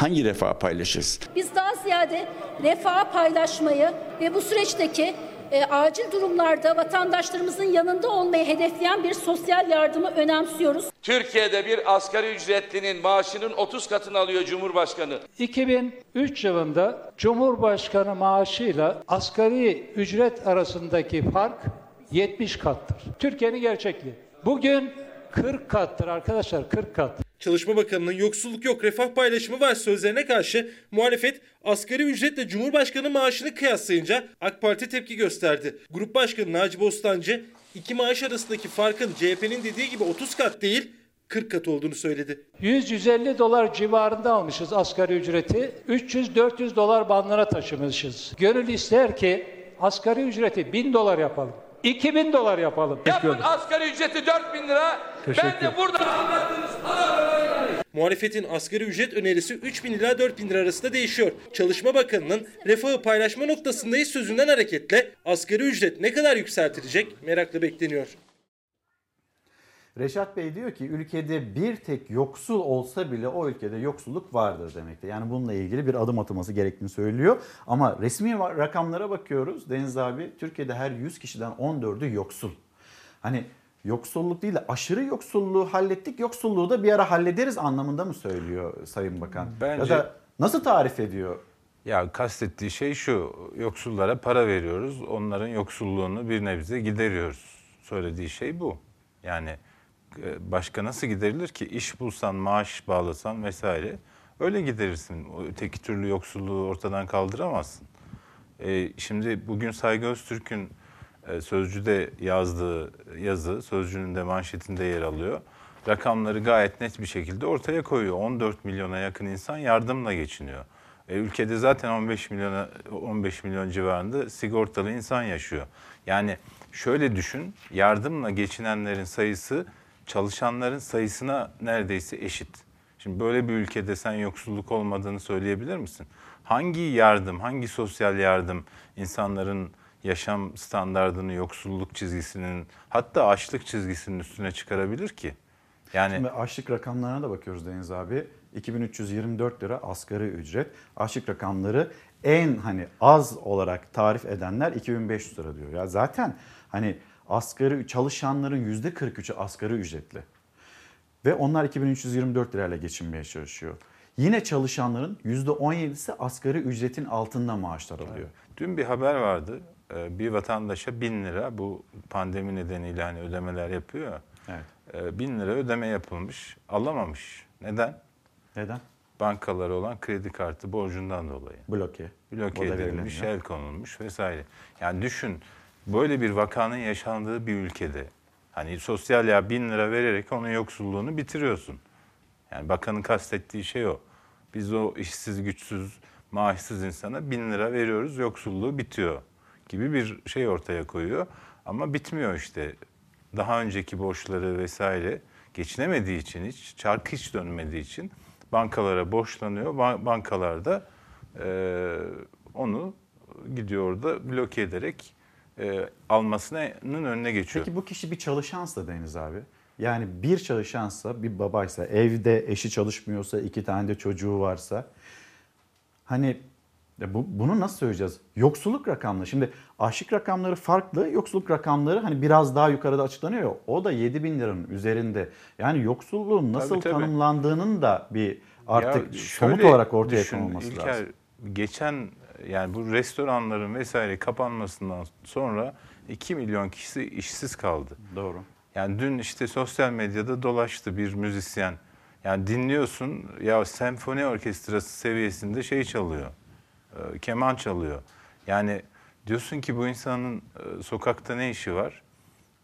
hangi refah paylaşırız? Biz daha ziyade refah paylaşmayı ve bu süreçteki e, acil durumlarda vatandaşlarımızın yanında olmayı hedefleyen bir sosyal yardımı önemsiyoruz. Türkiye'de bir asgari ücretlinin maaşının 30 katını alıyor Cumhurbaşkanı. 2003 yılında Cumhurbaşkanı maaşıyla asgari ücret arasındaki fark 70 kattır. Türkiye'nin gerçekliği. Bugün 40 kattır arkadaşlar 40 kat. Çalışma Bakanı'nın yoksulluk yok refah paylaşımı var sözlerine karşı muhalefet asgari ücretle Cumhurbaşkanı maaşını kıyaslayınca AK Parti tepki gösterdi. Grup Başkanı Naci Bostancı iki maaş arasındaki farkın CHP'nin dediği gibi 30 kat değil 40 kat olduğunu söyledi. 100-150 dolar civarında almışız asgari ücreti. 300-400 dolar bandına taşımışız. Gönül ister ki asgari ücreti 1000 dolar yapalım. 2000 dolar yapalım. Yapın asgari ücreti 4 bin lira. Ben de burada anlattığınız Muhalefetin asgari ücret önerisi 3 bin ila 4 bin lira arasında değişiyor. Çalışma Bakanı'nın refahı paylaşma noktasındayız sözünden hareketle asgari ücret ne kadar yükseltilecek merakla bekleniyor. Reşat Bey diyor ki ülkede bir tek yoksul olsa bile o ülkede yoksulluk vardır demektir. Yani bununla ilgili bir adım atılması gerektiğini söylüyor. Ama resmi rakamlara bakıyoruz Deniz abi Türkiye'de her 100 kişiden 14'ü yoksul. Hani yoksulluk değil de aşırı yoksulluğu hallettik yoksulluğu da bir ara hallederiz anlamında mı söylüyor Sayın Bakan? Bence- Ya da nasıl tarif ediyor? Ya kastettiği şey şu, yoksullara para veriyoruz, onların yoksulluğunu bir nebze gideriyoruz. Söylediği şey bu. Yani başka nasıl giderilir ki? İş bulsan, maaş bağlasan vesaire öyle giderirsin. Öteki türlü yoksulluğu ortadan kaldıramazsın. E, şimdi bugün Saygı Öztürk'ün e, Sözcü'de yazdığı yazı, Sözcü'nün de manşetinde yer alıyor. Rakamları gayet net bir şekilde ortaya koyuyor. 14 milyona yakın insan yardımla geçiniyor. E, ülkede zaten 15 milyona 15 milyon civarında sigortalı insan yaşıyor. Yani şöyle düşün, yardımla geçinenlerin sayısı çalışanların sayısına neredeyse eşit. Şimdi böyle bir ülkede sen yoksulluk olmadığını söyleyebilir misin? Hangi yardım, hangi sosyal yardım insanların yaşam standartını yoksulluk çizgisinin hatta açlık çizgisinin üstüne çıkarabilir ki? Yani Şimdi açlık rakamlarına da bakıyoruz Deniz abi. 2324 lira asgari ücret. Açlık rakamları en hani az olarak tarif edenler 2500 lira diyor. Ya zaten hani asgari çalışanların %43'ü asgari ücretli. Ve onlar 2324 lirayla geçinmeye çalışıyor. Yine çalışanların %17'si asgari ücretin altında maaşlar alıyor. Dün bir haber vardı. Ee, Bir vatandaşa 1000 lira bu pandemi nedeniyle hani ödemeler yapıyor. ya. Evet. Ee, 1000 lira ödeme yapılmış. Alamamış. Neden? Neden? Bankalara olan kredi kartı borcundan dolayı. Bloke. Bloke edilmiş, el konulmuş vesaire. Yani düşün böyle bir vakanın yaşandığı bir ülkede hani sosyal ya 1000 lira vererek onun yoksulluğunu bitiriyorsun. Yani bakanın kastettiği şey o. Biz o işsiz, güçsüz, maaşsız insana 1000 lira veriyoruz, yoksulluğu bitiyor gibi bir şey ortaya koyuyor. Ama bitmiyor işte. Daha önceki borçları vesaire geçinemediği için hiç, çark hiç dönmediği için bankalara borçlanıyor. Ba- Bankalar da e, onu gidiyor orada bloke ederek e, almasının önüne geçiyor. Peki bu kişi bir çalışansa Deniz abi. Yani bir çalışansa, bir babaysa, evde eşi çalışmıyorsa, iki tane de çocuğu varsa. Hani ya bu, bunu nasıl söyleyeceğiz? Yoksulluk rakamları. Şimdi aşık rakamları farklı. Yoksulluk rakamları hani biraz daha yukarıda açıklanıyor. ya, O da 7 bin liranın üzerinde. Yani yoksulluğun nasıl Tabii, tabii. tanımlandığının da bir artık Ya somut olarak ortaya düşün, konulması İlker, lazım. Geçen yani bu restoranların vesaire kapanmasından sonra 2 milyon kişi işsiz kaldı. Doğru. Yani dün işte sosyal medyada dolaştı bir müzisyen. Yani dinliyorsun ya senfoni orkestrası seviyesinde şey çalıyor. e, keman çalıyor. Yani diyorsun ki bu insanın e, sokakta ne işi var?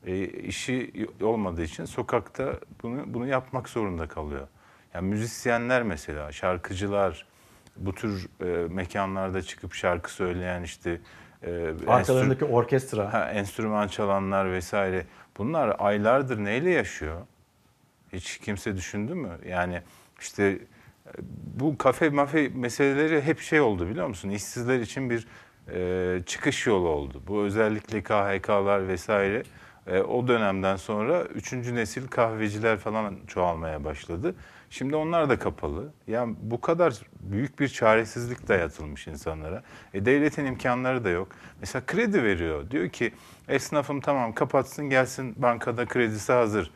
E, işi olmadığı için sokakta bunu bunu yapmak zorunda kalıyor. Yani müzisyenler mesela, şarkıcılar, bu tür e, mekanlarda çıkıp şarkı söyleyen işte e, Arkalarındaki orkestra. Ha, enstrüman çalanlar vesaire. Bunlar aylardır neyle yaşıyor? Hiç kimse düşündü mü? Yani işte e, bu kafe mafe meseleleri hep şey oldu biliyor musun? İşsizler için bir e, çıkış yolu oldu. Bu özellikle KHK'lar vesaire E, o dönemden sonra üçüncü nesil kahveciler falan çoğalmaya başladı. Şimdi onlar da kapalı. Yani bu kadar büyük bir çaresizlik dayatılmış insanlara. E, devletin imkanları da yok. Mesela kredi veriyor. Diyor ki esnafım tamam kapatsın gelsin bankada kredisi hazır.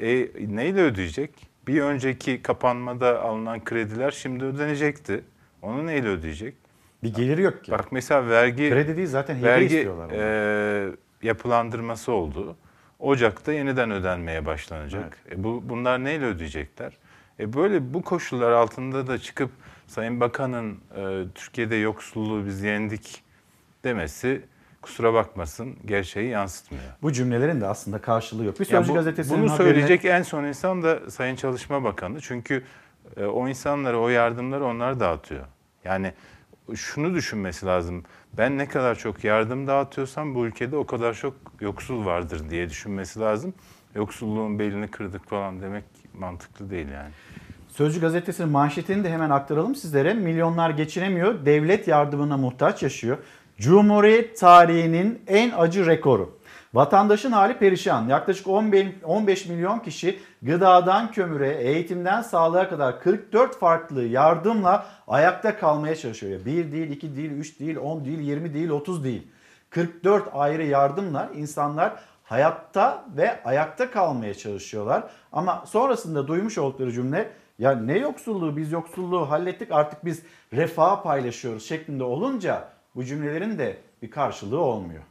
E, neyle ödeyecek? Bir önceki kapanmada alınan krediler şimdi ödenecekti. Onu neyle ödeyecek? Bir geliri yok ki. Bak mesela vergi Kredi değil zaten hibe vergi istiyorlar. onlar. e, yapılandırması oldu. Ocak'ta yeniden ödenmeye başlanacak. E, bu bunlar neyle ödeyecekler? E, böyle bu koşullar altında da çıkıp Sayın Bakan'ın e, Türkiye'de yoksulluğu biz yendik demesi kusura bakmasın gerçeği yansıtmıyor. Bu cümlelerin de aslında karşılığı yok. Bir Sözcü bu- gazetesinin bunu haberine- söyleyecek en son insan da Sayın Çalışma Bakanı. Çünkü e, o insanlara o yardımları onlar dağıtıyor. Yani şunu düşünmesi lazım. Ben ne kadar çok yardım dağıtıyorsam bu ülkede o kadar çok yoksul vardır diye düşünmesi lazım. Yoksulluğun belini kırdık falan demek mantıklı değil yani. Sözcü gazetesinin manşetini de hemen aktaralım sizlere. Milyonlar geçinemiyor, devlet yardımına muhtaç yaşıyor. Cumhuriyet tarihinin en acı rekoru. Vatandaşın hali perişan. Yaklaşık 15 15 milyon kişi gıdadan kömüre, eğitimden sağlığa kadar 44 farklı yardımla ayakta kalmaya çalışıyor. Ya Bir değil, iki değil, üç değil, 10 değil, 20 değil, 30 değil. 44 ayrı yardımla insanlar hayatta ve ayakta kalmaya çalışıyorlar. Ama sonrasında duymuş oldukları cümle ya ne yoksulluğu biz yoksulluğu hallettik artık biz refah paylaşıyoruz şeklinde olunca bu cümlelerin de bir karşılığı olmuyor.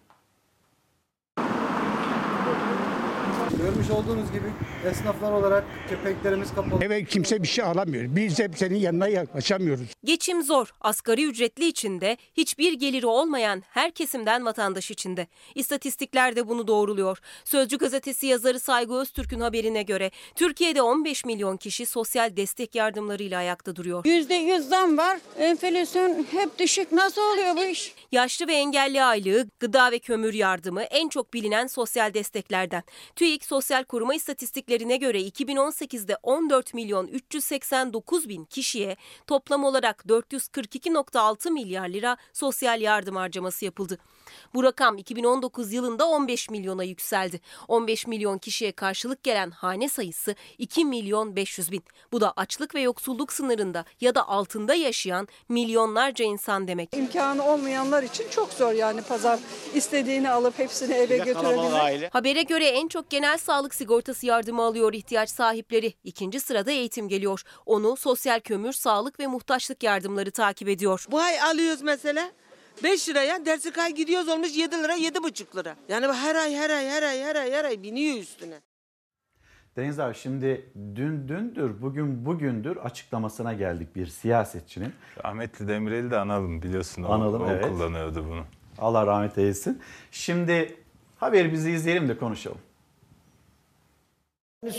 Görmüş olduğunuz gibi esnaflar olarak kepenklerimiz kapalı. Eve kimse bir şey alamıyor. Biz hep senin yanına yaklaşamıyoruz. Geçim zor. Asgari ücretli içinde, hiçbir geliri olmayan her kesimden vatandaş içinde. İstatistikler de bunu doğruluyor. Sözcü gazetesi yazarı Saygı Öztürk'ün haberine göre Türkiye'de 15 milyon kişi sosyal destek yardımlarıyla ayakta duruyor. %100 zam var. Enflasyon hep düşük. Nasıl oluyor bu iş? Yaşlı ve engelli aylığı, gıda ve kömür yardımı en çok bilinen sosyal desteklerden. TÜİK Sosyal Koruma İstatistiklerine göre 2018'de 14 milyon 389 bin kişiye toplam olarak 442.6 milyar lira sosyal yardım harcaması yapıldı. Bu rakam 2019 yılında 15 milyona yükseldi. 15 milyon kişiye karşılık gelen hane sayısı 2 milyon 500 bin. Bu da açlık ve yoksulluk sınırında ya da altında yaşayan milyonlarca insan demek. İmkanı olmayanlar için çok zor yani pazar istediğini alıp hepsini eve götürebilmek. Habere göre en çok genel sağlık sigortası yardımı alıyor ihtiyaç sahipleri. İkinci sırada eğitim geliyor. Onu sosyal kömür, sağlık ve muhtaçlık yardımları takip ediyor. Bu ay alıyoruz mesela 5 liraya dersi kay gidiyoruz olmuş 7 lira 7,5 lira. Yani bu her ay her ay her ay her ay her ay biniyor üstüne. Deniz abi şimdi dün dündür, bugün bugündür açıklamasına geldik bir siyasetçinin. Rahmetli Demirel'i de analım biliyorsun. O, Analım, o evet. kullanıyordu bunu. Allah rahmet eylesin. Şimdi haberi bizi izleyelim de konuşalım.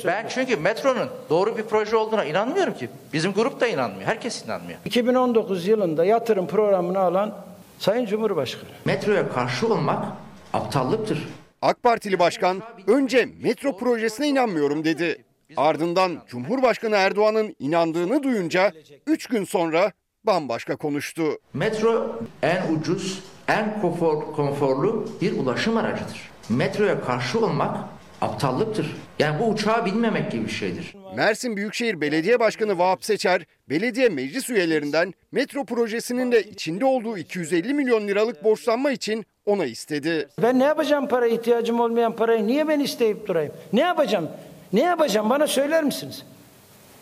Ben çünkü metronun doğru bir proje olduğuna inanmıyorum ki. Bizim grup da inanmıyor. Herkes inanmıyor. 2019 yılında yatırım programını alan Sayın Cumhurbaşkanı. Metroya karşı olmak aptallıktır. AK Partili başkan önce metro projesine inanmıyorum dedi. Ardından Cumhurbaşkanı Erdoğan'ın inandığını duyunca 3 gün sonra bambaşka konuştu. Metro en ucuz, en konfor, konforlu bir ulaşım aracıdır. Metroya karşı olmak aptallıktır. Yani bu uçağa binmemek gibi bir şeydir. Mersin Büyükşehir Belediye Başkanı Vahap Seçer, belediye meclis üyelerinden metro projesinin de içinde olduğu 250 milyon liralık borçlanma için ona istedi. Ben ne yapacağım para ihtiyacım olmayan parayı niye ben isteyip durayım? Ne yapacağım? Ne yapacağım bana söyler misiniz?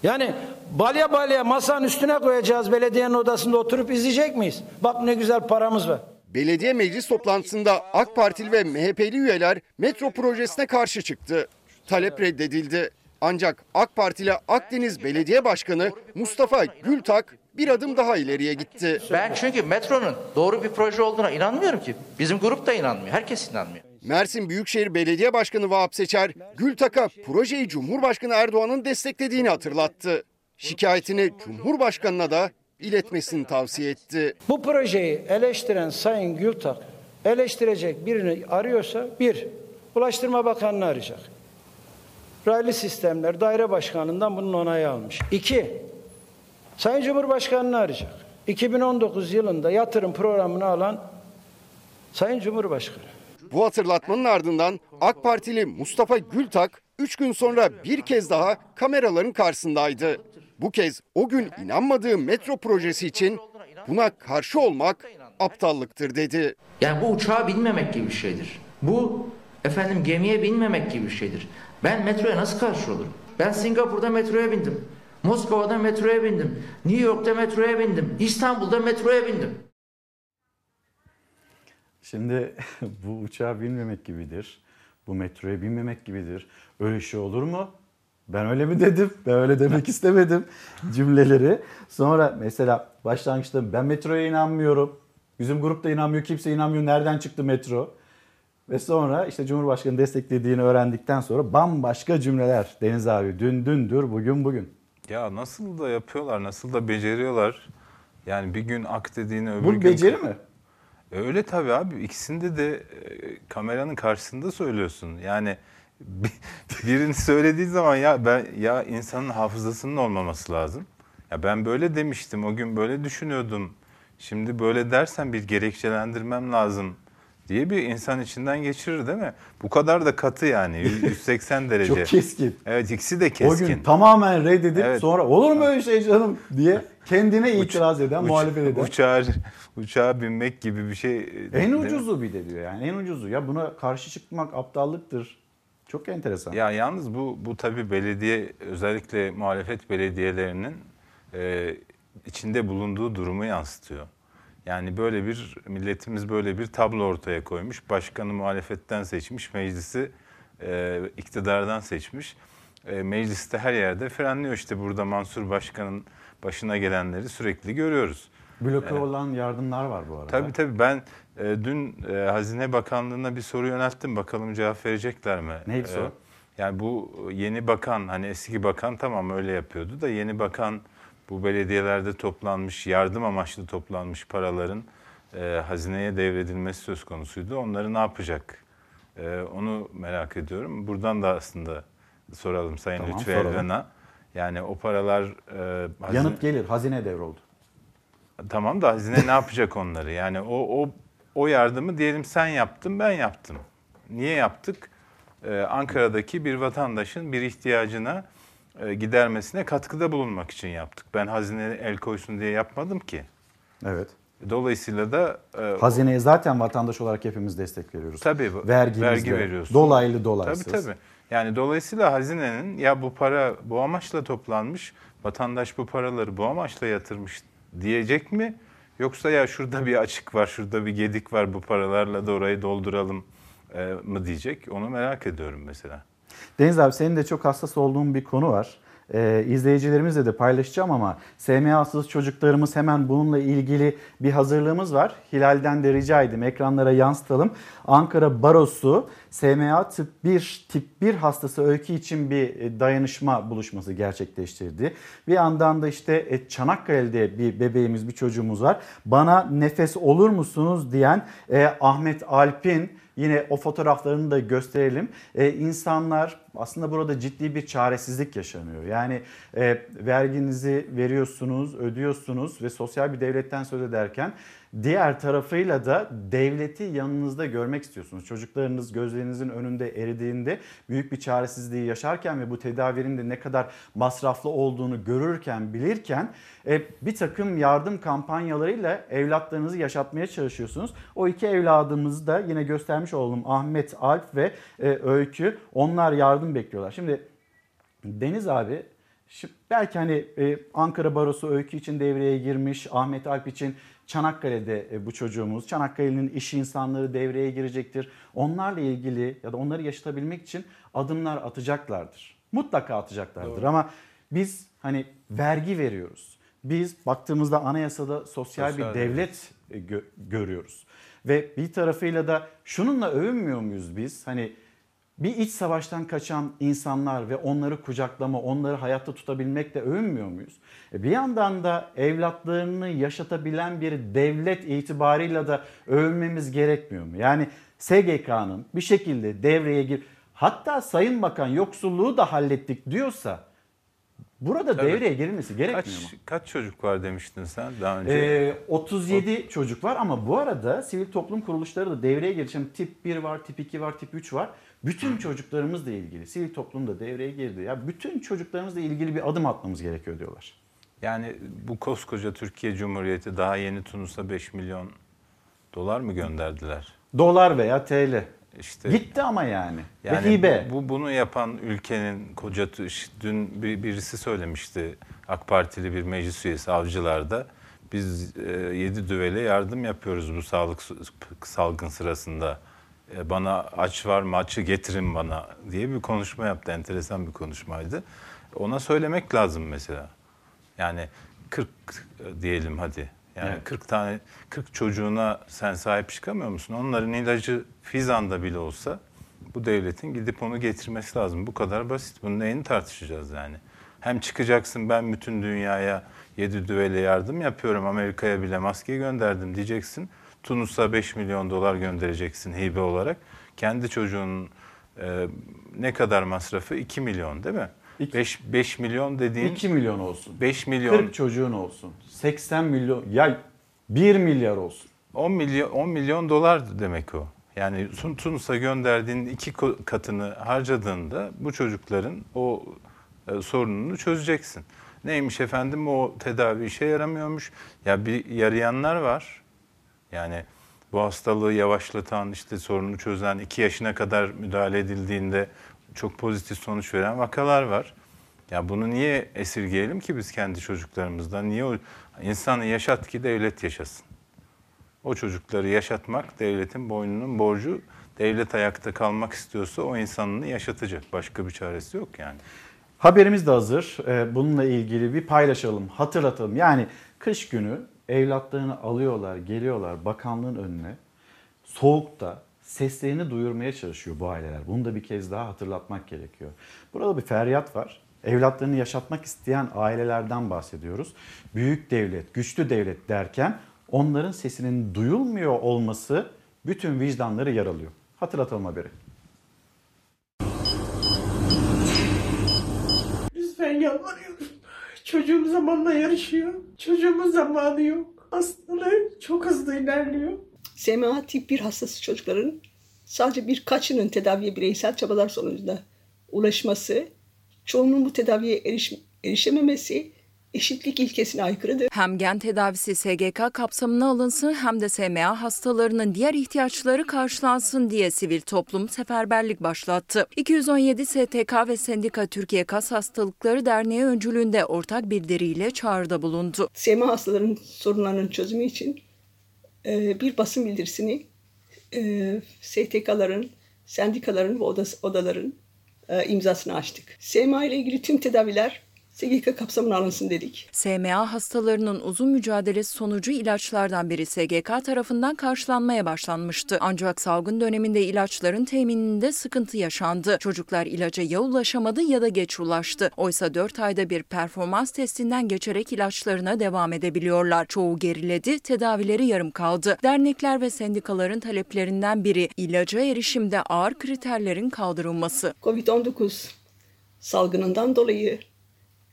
Yani balya balya masanın üstüne koyacağız belediyenin odasında oturup izleyecek miyiz? Bak ne güzel paramız var. Belediye meclis toplantısında AK Partili ve MHP'li üyeler metro projesine karşı çıktı. Talep reddedildi. Ancak AK Partili Akdeniz Belediye Başkanı Mustafa Gültak bir adım daha ileriye gitti. Ben çünkü metronun doğru bir proje olduğuna inanmıyorum ki. Bizim grup da inanmıyor. Herkes inanmıyor. Mersin Büyükşehir Belediye Başkanı Vahap Seçer, Gültak'a projeyi Cumhurbaşkanı Erdoğan'ın desteklediğini hatırlattı. Şikayetini Cumhurbaşkanı'na da iletmesini tavsiye etti. Bu projeyi eleştiren Sayın Gültak eleştirecek birini arıyorsa bir, Ulaştırma Bakanı'nı arayacak. Raylı Sistemler Daire Başkanı'ndan bunun onayı almış. İki, Sayın Cumhurbaşkanı'nı arayacak. 2019 yılında yatırım programını alan Sayın Cumhurbaşkanı. Bu hatırlatmanın ardından AK Partili Mustafa Gültak 3 gün sonra bir kez daha kameraların karşısındaydı. Bu kez o gün inanmadığı metro projesi için buna karşı olmak aptallıktır dedi. Yani bu uçağa binmemek gibi bir şeydir. Bu efendim gemiye binmemek gibi bir şeydir. Ben metroya nasıl karşı olurum? Ben Singapur'da metroya bindim. Moskova'da metroya bindim. New York'ta metroya bindim. İstanbul'da metroya bindim. Şimdi bu uçağa binmemek gibidir. Bu metroya binmemek gibidir. Öyle şey olur mu? Ben öyle mi dedim? Ben öyle demek istemedim cümleleri. Sonra mesela başlangıçta ben metroya inanmıyorum. Bizim grupta inanmıyor, kimse inanmıyor. Nereden çıktı metro? Ve sonra işte Cumhurbaşkanı desteklediğini öğrendikten sonra bambaşka cümleler. Deniz abi dün dündür, bugün bugün. Ya nasıl da yapıyorlar, nasıl da beceriyorlar. Yani bir gün ak dediğini öbür Bu gün... beceri mi? Öyle tabii abi. İkisinde de e, kameranın karşısında söylüyorsun. Yani birini söylediği zaman ya ben ya insanın hafızasının olmaması lazım. Ya ben böyle demiştim, o gün böyle düşünüyordum. Şimdi böyle dersen bir gerekçelendirmem lazım diye bir insan içinden geçirir değil mi? Bu kadar da katı yani 180 derece. Çok keskin. Evet ikisi de keskin. O gün tamamen reddedip Evet. sonra olur mu öyle şey canım diye kendine itiraz eden, Uç- muhalefet eden. Uçağa, uçağa binmek gibi bir şey. En ucuzu bir de diyor yani en ucuzu. Ya buna karşı çıkmak aptallıktır. Çok enteresan. Ya yalnız bu bu tabii belediye özellikle muhalefet belediyelerinin e, içinde bulunduğu durumu yansıtıyor. Yani böyle bir milletimiz böyle bir tablo ortaya koymuş. Başkanı muhalefetten seçmiş, meclisi e, iktidardan seçmiş. E, mecliste her yerde frenliyor işte burada Mansur Başkan'ın başına gelenleri sürekli görüyoruz. Bloke olan yardımlar var bu arada. Tabii tabii ben e, dün e, Hazine Bakanlığı'na bir soru yönelttim. Bakalım cevap verecekler mi? Neydi E, soru? yani bu yeni bakan hani eski bakan tamam öyle yapıyordu da yeni bakan bu belediyelerde toplanmış yardım amaçlı toplanmış paraların e, hazineye devredilmesi söz konusuydu. Onları ne yapacak? E, onu merak ediyorum. Buradan da aslında soralım Sayın Tamam, soralım. Elven'a. Yani o paralar e, hazine- Yanıt gelir. Hazine devroldu. Tamam da hazine ne yapacak onları? Yani o o o yardımı diyelim sen yaptın, ben yaptım. Niye yaptık? Ee, Ankara'daki bir vatandaşın bir ihtiyacına e, gidermesine katkıda bulunmak için yaptık. Ben hazine el koysun diye yapmadım ki. Evet. Dolayısıyla da e, Hazineye zaten vatandaş olarak hepimiz destek veriyoruz. Tabii. Vergimizle. Vergi veriyorsun. Dolaylı dolaysız. Tabii tabii. Yani dolayısıyla hazinenin ya bu para bu amaçla toplanmış, vatandaş bu paraları bu amaçla yatırmış diyecek mi? Yoksa ya şurada bir açık var, şurada bir gedik var bu paralarla da orayı dolduralım e, mı diyecek? Onu merak ediyorum mesela. Deniz abi senin de çok hassas olduğun bir konu var. Ee, izleyicilerimizle de paylaşacağım ama SMA'sız çocuklarımız hemen bununla ilgili bir hazırlığımız var. Hilal'den de rica edeyim ekranlara yansıtalım. Ankara Barosu SMA tip 1 tip 1 hastası öykü için bir e, dayanışma buluşması gerçekleştirdi. Bir yandan da işte e, Çanakkale'de bir bebeğimiz, bir çocuğumuz var. Bana nefes olur musunuz diyen e, Ahmet Alp'in Yine o fotoğraflarını da gösterelim. Ee, insanlar aslında burada ciddi bir çaresizlik yaşanıyor. Yani e, verginizi veriyorsunuz, ödüyorsunuz ve sosyal bir devletten söz ederken diğer tarafıyla da devleti yanınızda görmek istiyorsunuz. Çocuklarınız gözlerinizin önünde eridiğinde büyük bir çaresizliği yaşarken ve bu tedavinin de ne kadar masraflı olduğunu görürken, bilirken e, bir takım yardım kampanyalarıyla evlatlarınızı yaşatmaya çalışıyorsunuz. O iki evladımızı da yine göstermiş oldum Ahmet Alp ve e, Öykü. Onlar yardım bekliyorlar. Şimdi Deniz abi belki hani e, Ankara Barosu öykü için devreye girmiş, Ahmet Alp için Çanakkale'de e, bu çocuğumuz, Çanakkale'nin iş insanları devreye girecektir. Onlarla ilgili ya da onları yaşatabilmek için adımlar atacaklardır. Mutlaka atacaklardır Doğru. ama biz hani vergi veriyoruz. Biz baktığımızda anayasada sosyal, Sosyal bir devlet e, gö- görüyoruz. Ve bir tarafıyla da şununla övünmüyor muyuz biz? Hani bir iç savaştan kaçan insanlar ve onları kucaklama, onları hayatta tutabilmekle övünmüyor muyuz? E bir yandan da evlatlarını yaşatabilen bir devlet itibarıyla da övünmemiz gerekmiyor mu? Yani SGK'nın bir şekilde devreye gir... Hatta Sayın Bakan yoksulluğu da hallettik diyorsa Burada Tabii. devreye girilmesi gerekmiyor Kaç, mu? kaç çocuk var demiştin sen daha önce? Ee, 37 çocuk var ama bu arada sivil toplum kuruluşları da devreye girdi. Şimdi tip 1 var, tip 2 var, tip 3 var. Bütün çocuklarımızla ilgili sivil toplum da devreye girdi. Ya bütün çocuklarımızla ilgili bir adım atmamız gerekiyor diyorlar. Yani bu koskoca Türkiye Cumhuriyeti daha yeni Tunus'a 5 milyon dolar mı gönderdiler? Dolar veya TL. İşte Gitti ama yani. Yani Ve hibe. Bu, bu- bunu yapan ülkenin koca dün bir, birisi söylemişti AK Partili bir meclis üyesi avcılarda biz e, yedi düvele yardım yapıyoruz bu sağlık salgın sırasında. E, bana aç var mı açı getirin bana diye bir konuşma yaptı. Enteresan bir konuşmaydı. Ona söylemek lazım mesela. Yani 40 diyelim hadi. Yani Evet. 40 tane 40 çocuğuna sen sahip çıkamıyor musun? Onların ilacı Fizan'da bile olsa bu devletin gidip onu getirmesi lazım. Bu kadar basit. Bunun neyini tartışacağız yani? Hem çıkacaksın ben bütün dünyaya yedi düvele yardım yapıyorum. Amerika'ya bile maske gönderdim diyeceksin. Tunus'a 5 milyon dolar göndereceksin hibe olarak. Kendi çocuğunun e, ne kadar masrafı? 2 milyon değil mi? 5, 5 milyon dediğin 2 milyon olsun. 5 milyon 40 çocuğun olsun. 80 milyon ya 1 milyar olsun. 10 milyon 10 milyon dolar demek o. Yani Tun- Tunus'a gönderdiğin iki katını harcadığında bu çocukların o e, sorununu çözeceksin. Neymiş efendim o tedavi işe yaramıyormuş. Ya bir yarayanlar var. Yani bu hastalığı yavaşlatan, işte sorunu çözen, 2 yaşına kadar müdahale edildiğinde çok pozitif sonuç veren vakalar var. Ya bunu niye esirgeyelim ki biz kendi çocuklarımızdan? Niye o insanı yaşat ki devlet yaşasın? O çocukları yaşatmak devletin boynunun borcu. Devlet ayakta kalmak istiyorsa o insanını yaşatacak. Başka bir çaresi yok yani. Haberimiz de hazır. Ee, Bununla ilgili bir paylaşalım, hatırlatalım. Yani kış günü evlatlarını alıyorlar, geliyorlar bakanlığın önüne. Soğukta seslerini duyurmaya çalışıyor bu aileler. Bunu da bir kez daha hatırlatmak gerekiyor. Burada bir feryat var. Evlatlarını yaşatmak isteyen ailelerden bahsediyoruz. Büyük devlet, güçlü devlet derken onların sesinin duyulmuyor olması bütün vicdanları yaralıyor. Hatırlatalım haberi. Lütfen yalvarıyorum. Çocuğum zamanla yarışıyor. Çocuğumun zamanı yok. Hastalığı çok hızlı ilerliyor. SMA tip 1 hastası çocukların sadece birkaçının tedaviye bireysel çabalar sonucunda ulaşması, çoğunun bu tedaviye eriş, erişememesi eşitlik ilkesine aykırıdır. Hem gen tedavisi SGK kapsamına alınsın hem de SMA hastalarının diğer ihtiyaçları karşılansın diye sivil toplum seferberlik başlattı. 217 STK ve Sendika Türkiye Kas Hastalıkları Derneği öncülüğünde ortak bildiriyle çağrıda bulundu. SMA hastalarının sorunlarının çözümü için e, bir basın bildirisini e, STK'ların, sendikaların ve odaların e, imzasını açtık. SMA ile ilgili tüm tedaviler SGK kapsamına alınsın dedik. SMA hastalarının uzun mücadelesi sonucu ilaçlardan biri SGK tarafından karşılanmaya başlanmıştı. Ancak salgın döneminde ilaçların temininde sıkıntı yaşandı. Çocuklar ilaca ya ulaşamadı ya da geç ulaştı. Oysa 4 ayda bir performans testinden geçerek ilaçlarına devam edebiliyorlar. Çoğu geriledi, tedavileri yarım kaldı. Dernekler ve sendikaların taleplerinden biri ilaca erişimde ağır kriterlerin kaldırılması. Covid-19 salgınından dolayı,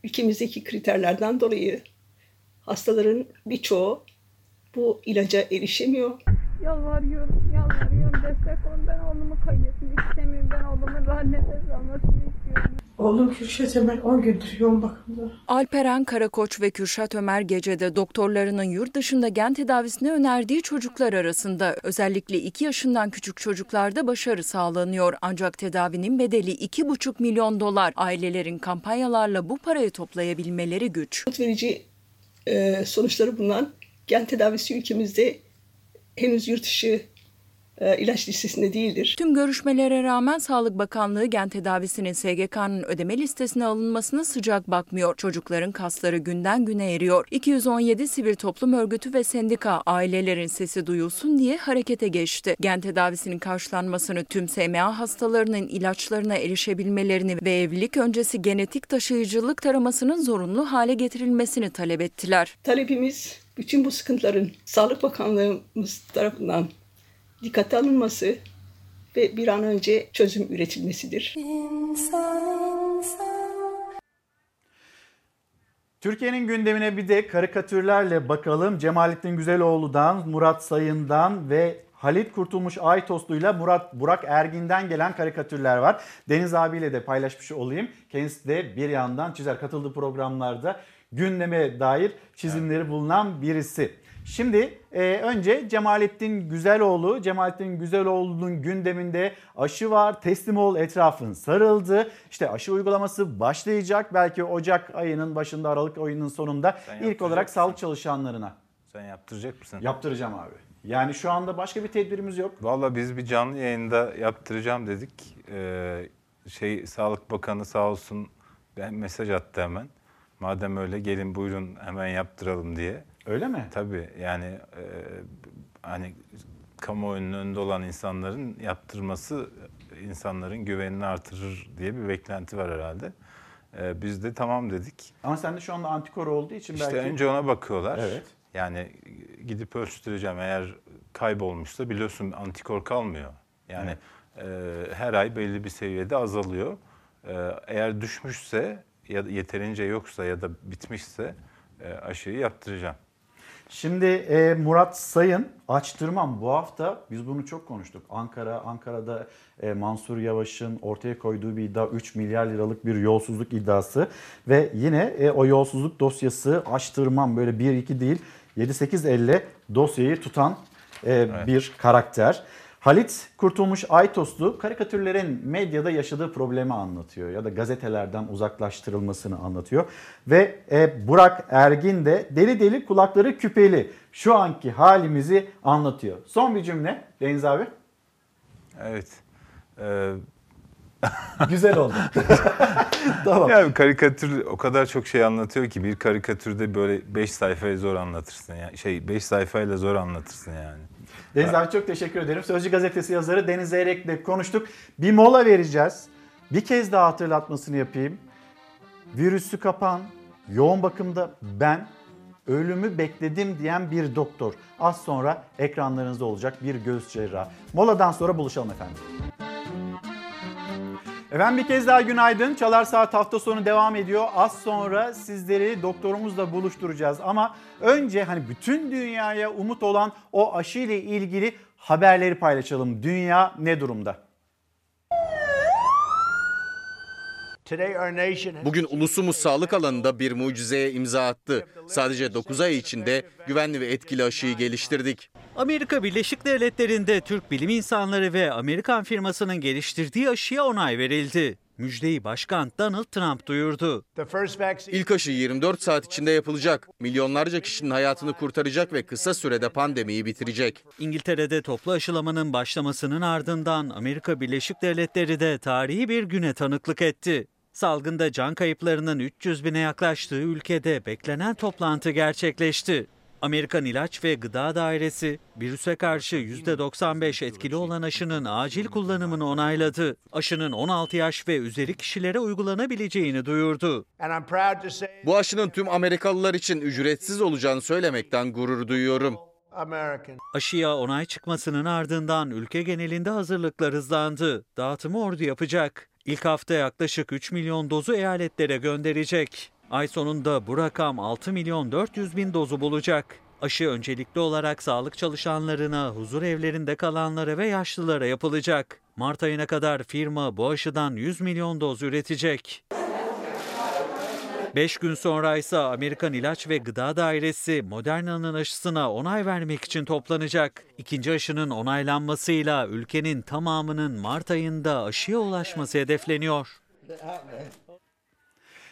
ülkemizdeki kriterlerden dolayı hastaların birçoğu bu ilaca erişemiyor. Yalvarıyorum, yalvarıyorum. Destek olun. Ben oğlumu kaybetmek istemiyorum. Ben oğlumun nefes almasını istiyorum. Oğlum Kürşat Ömer 10 gündür yoğun bakımda. Alperen Karakoç ve Kürşat Ömer gecede doktorlarının yurt dışında gen tedavisini önerdiği çocuklar arasında özellikle 2 yaşından küçük çocuklarda başarı sağlanıyor. Ancak tedavinin bedeli 2,5 milyon dolar. Ailelerin kampanyalarla bu parayı toplayabilmeleri güç. Umut verici e, sonuçları bulunan gen tedavisi ülkemizde henüz yurt dışı ilaç listesinde değildir. Tüm görüşmelere rağmen Sağlık Bakanlığı gen tedavisinin SGK'nın ödeme listesine alınmasına sıcak bakmıyor. Çocukların kasları günden güne eriyor. 217 sivil toplum örgütü ve sendika ailelerin sesi duyulsun diye harekete geçti. Gen tedavisinin karşılanmasını tüm SMA hastalarının ilaçlarına erişebilmelerini ve evlilik öncesi genetik taşıyıcılık taramasının zorunlu hale getirilmesini talep ettiler. Talebimiz bütün bu sıkıntıların Sağlık Bakanlığımız tarafından dikkate alınması ve bir an önce çözüm üretilmesidir. Türkiye'nin gündemine bir de karikatürlerle bakalım. Cemalettin Güzeloğlu'dan, Murat Sayın'dan ve Halit Kurtulmuş Aytoslu'yla Murat Burak Ergin'den gelen karikatürler var. Deniz abiyle de paylaşmış olayım. Kendisi de bir yandan çizer katıldığı programlarda gündeme dair çizimleri bulunan birisi. Şimdi e, önce Cemalettin Güzeloğlu, Cemalettin Güzeloğlu'nun gündeminde aşı var, teslim ol etrafın sarıldı. İşte aşı uygulaması başlayacak belki Ocak ayının başında, Aralık ayının sonunda Sen ilk olarak sağlık çalışanlarına. Sen yaptıracak mısın? Yaptıracağım abi. Yani şu anda başka bir tedbirimiz yok. Valla biz bir canlı yayında yaptıracağım dedik. Ee, şey Sağlık Bakanı sağ olsun ben mesaj attı hemen. Madem öyle gelin buyurun hemen yaptıralım diye. Öyle mi? Tabii yani e, hani kamuoyunun önünde olan insanların yaptırması insanların güvenini artırır diye bir beklenti var herhalde. Ee, biz de tamam dedik. Ama sende şu anda antikor olduğu için İşte belki... önce ona bakıyorlar. Evet. Yani gidip ölçtüreceğim. Eğer kaybolmuşsa biliyorsun antikor kalmıyor. Yani e, her ay belli bir seviyede azalıyor. E, eğer düşmüşse ya da yeterince yoksa ya da bitmişse e, aşıyı yaptıracağım. Şimdi e, Murat Sayın açtırmam bu hafta biz bunu çok konuştuk. Ankara, Ankara'da e, Mansur Yavaş'ın ortaya koyduğu bir iddia 3 milyar liralık bir yolsuzluk iddiası ve yine e, o yolsuzluk dosyası açtırmam böyle 1-2 değil 7-8 elle dosyayı tutan e, bir karakter. Halit Kurtulmuş Aytoslu karikatürlerin medyada yaşadığı problemi anlatıyor ya da gazetelerden uzaklaştırılmasını anlatıyor. Ve e, Burak Ergin de deli deli kulakları küpeli şu anki halimizi anlatıyor. Son bir cümle Deniz abi. Evet. Ee, Güzel oldu. tamam. Yani karikatür o kadar çok şey anlatıyor ki bir karikatürde böyle 5 sayfayı zor anlatırsın yani. Şey 5 sayfayla zor anlatırsın yani. Deniz abi çok teşekkür ederim. Sözcü gazetesi yazarı Deniz Zeyrek'le konuştuk. Bir mola vereceğiz. Bir kez daha hatırlatmasını yapayım. Virüsü kapan, yoğun bakımda ben ölümü bekledim diyen bir doktor. Az sonra ekranlarınızda olacak bir göğüs cerrahı. Moladan sonra buluşalım efendim. Efendim bir kez daha günaydın. Çalar Saat hafta sonu devam ediyor. Az sonra sizleri doktorumuzla buluşturacağız. Ama önce hani bütün dünyaya umut olan o aşı ile ilgili haberleri paylaşalım. Dünya ne durumda? Bugün ulusumuz sağlık alanında bir mucizeye imza attı. Sadece 9 ay içinde güvenli ve etkili aşıyı geliştirdik. Amerika Birleşik Devletleri'nde Türk bilim insanları ve Amerikan firmasının geliştirdiği aşıya onay verildi. Müjdeyi Başkan Donald Trump duyurdu. İlk aşı 24 saat içinde yapılacak. Milyonlarca kişinin hayatını kurtaracak ve kısa sürede pandemiyi bitirecek. İngiltere'de toplu aşılamanın başlamasının ardından Amerika Birleşik Devletleri de tarihi bir güne tanıklık etti. Salgında can kayıplarının 300 bine yaklaştığı ülkede beklenen toplantı gerçekleşti. Amerikan İlaç ve Gıda Dairesi virüse karşı %95 etkili olan aşının acil kullanımını onayladı. Aşının 16 yaş ve üzeri kişilere uygulanabileceğini duyurdu. Bu aşının tüm Amerikalılar için ücretsiz olacağını söylemekten gurur duyuyorum. Aşıya onay çıkmasının ardından ülke genelinde hazırlıklar hızlandı. Dağıtımı ordu yapacak. İlk hafta yaklaşık 3 milyon dozu eyaletlere gönderecek. Ay sonunda bu rakam 6 milyon 400 bin dozu bulacak. Aşı öncelikli olarak sağlık çalışanlarına, huzur evlerinde kalanlara ve yaşlılara yapılacak. Mart ayına kadar firma bu aşıdan 100 milyon doz üretecek. 5 gün sonra ise Amerikan İlaç ve Gıda Dairesi Moderna'nın aşısına onay vermek için toplanacak. İkinci aşının onaylanmasıyla ülkenin tamamının Mart ayında aşıya ulaşması hedefleniyor.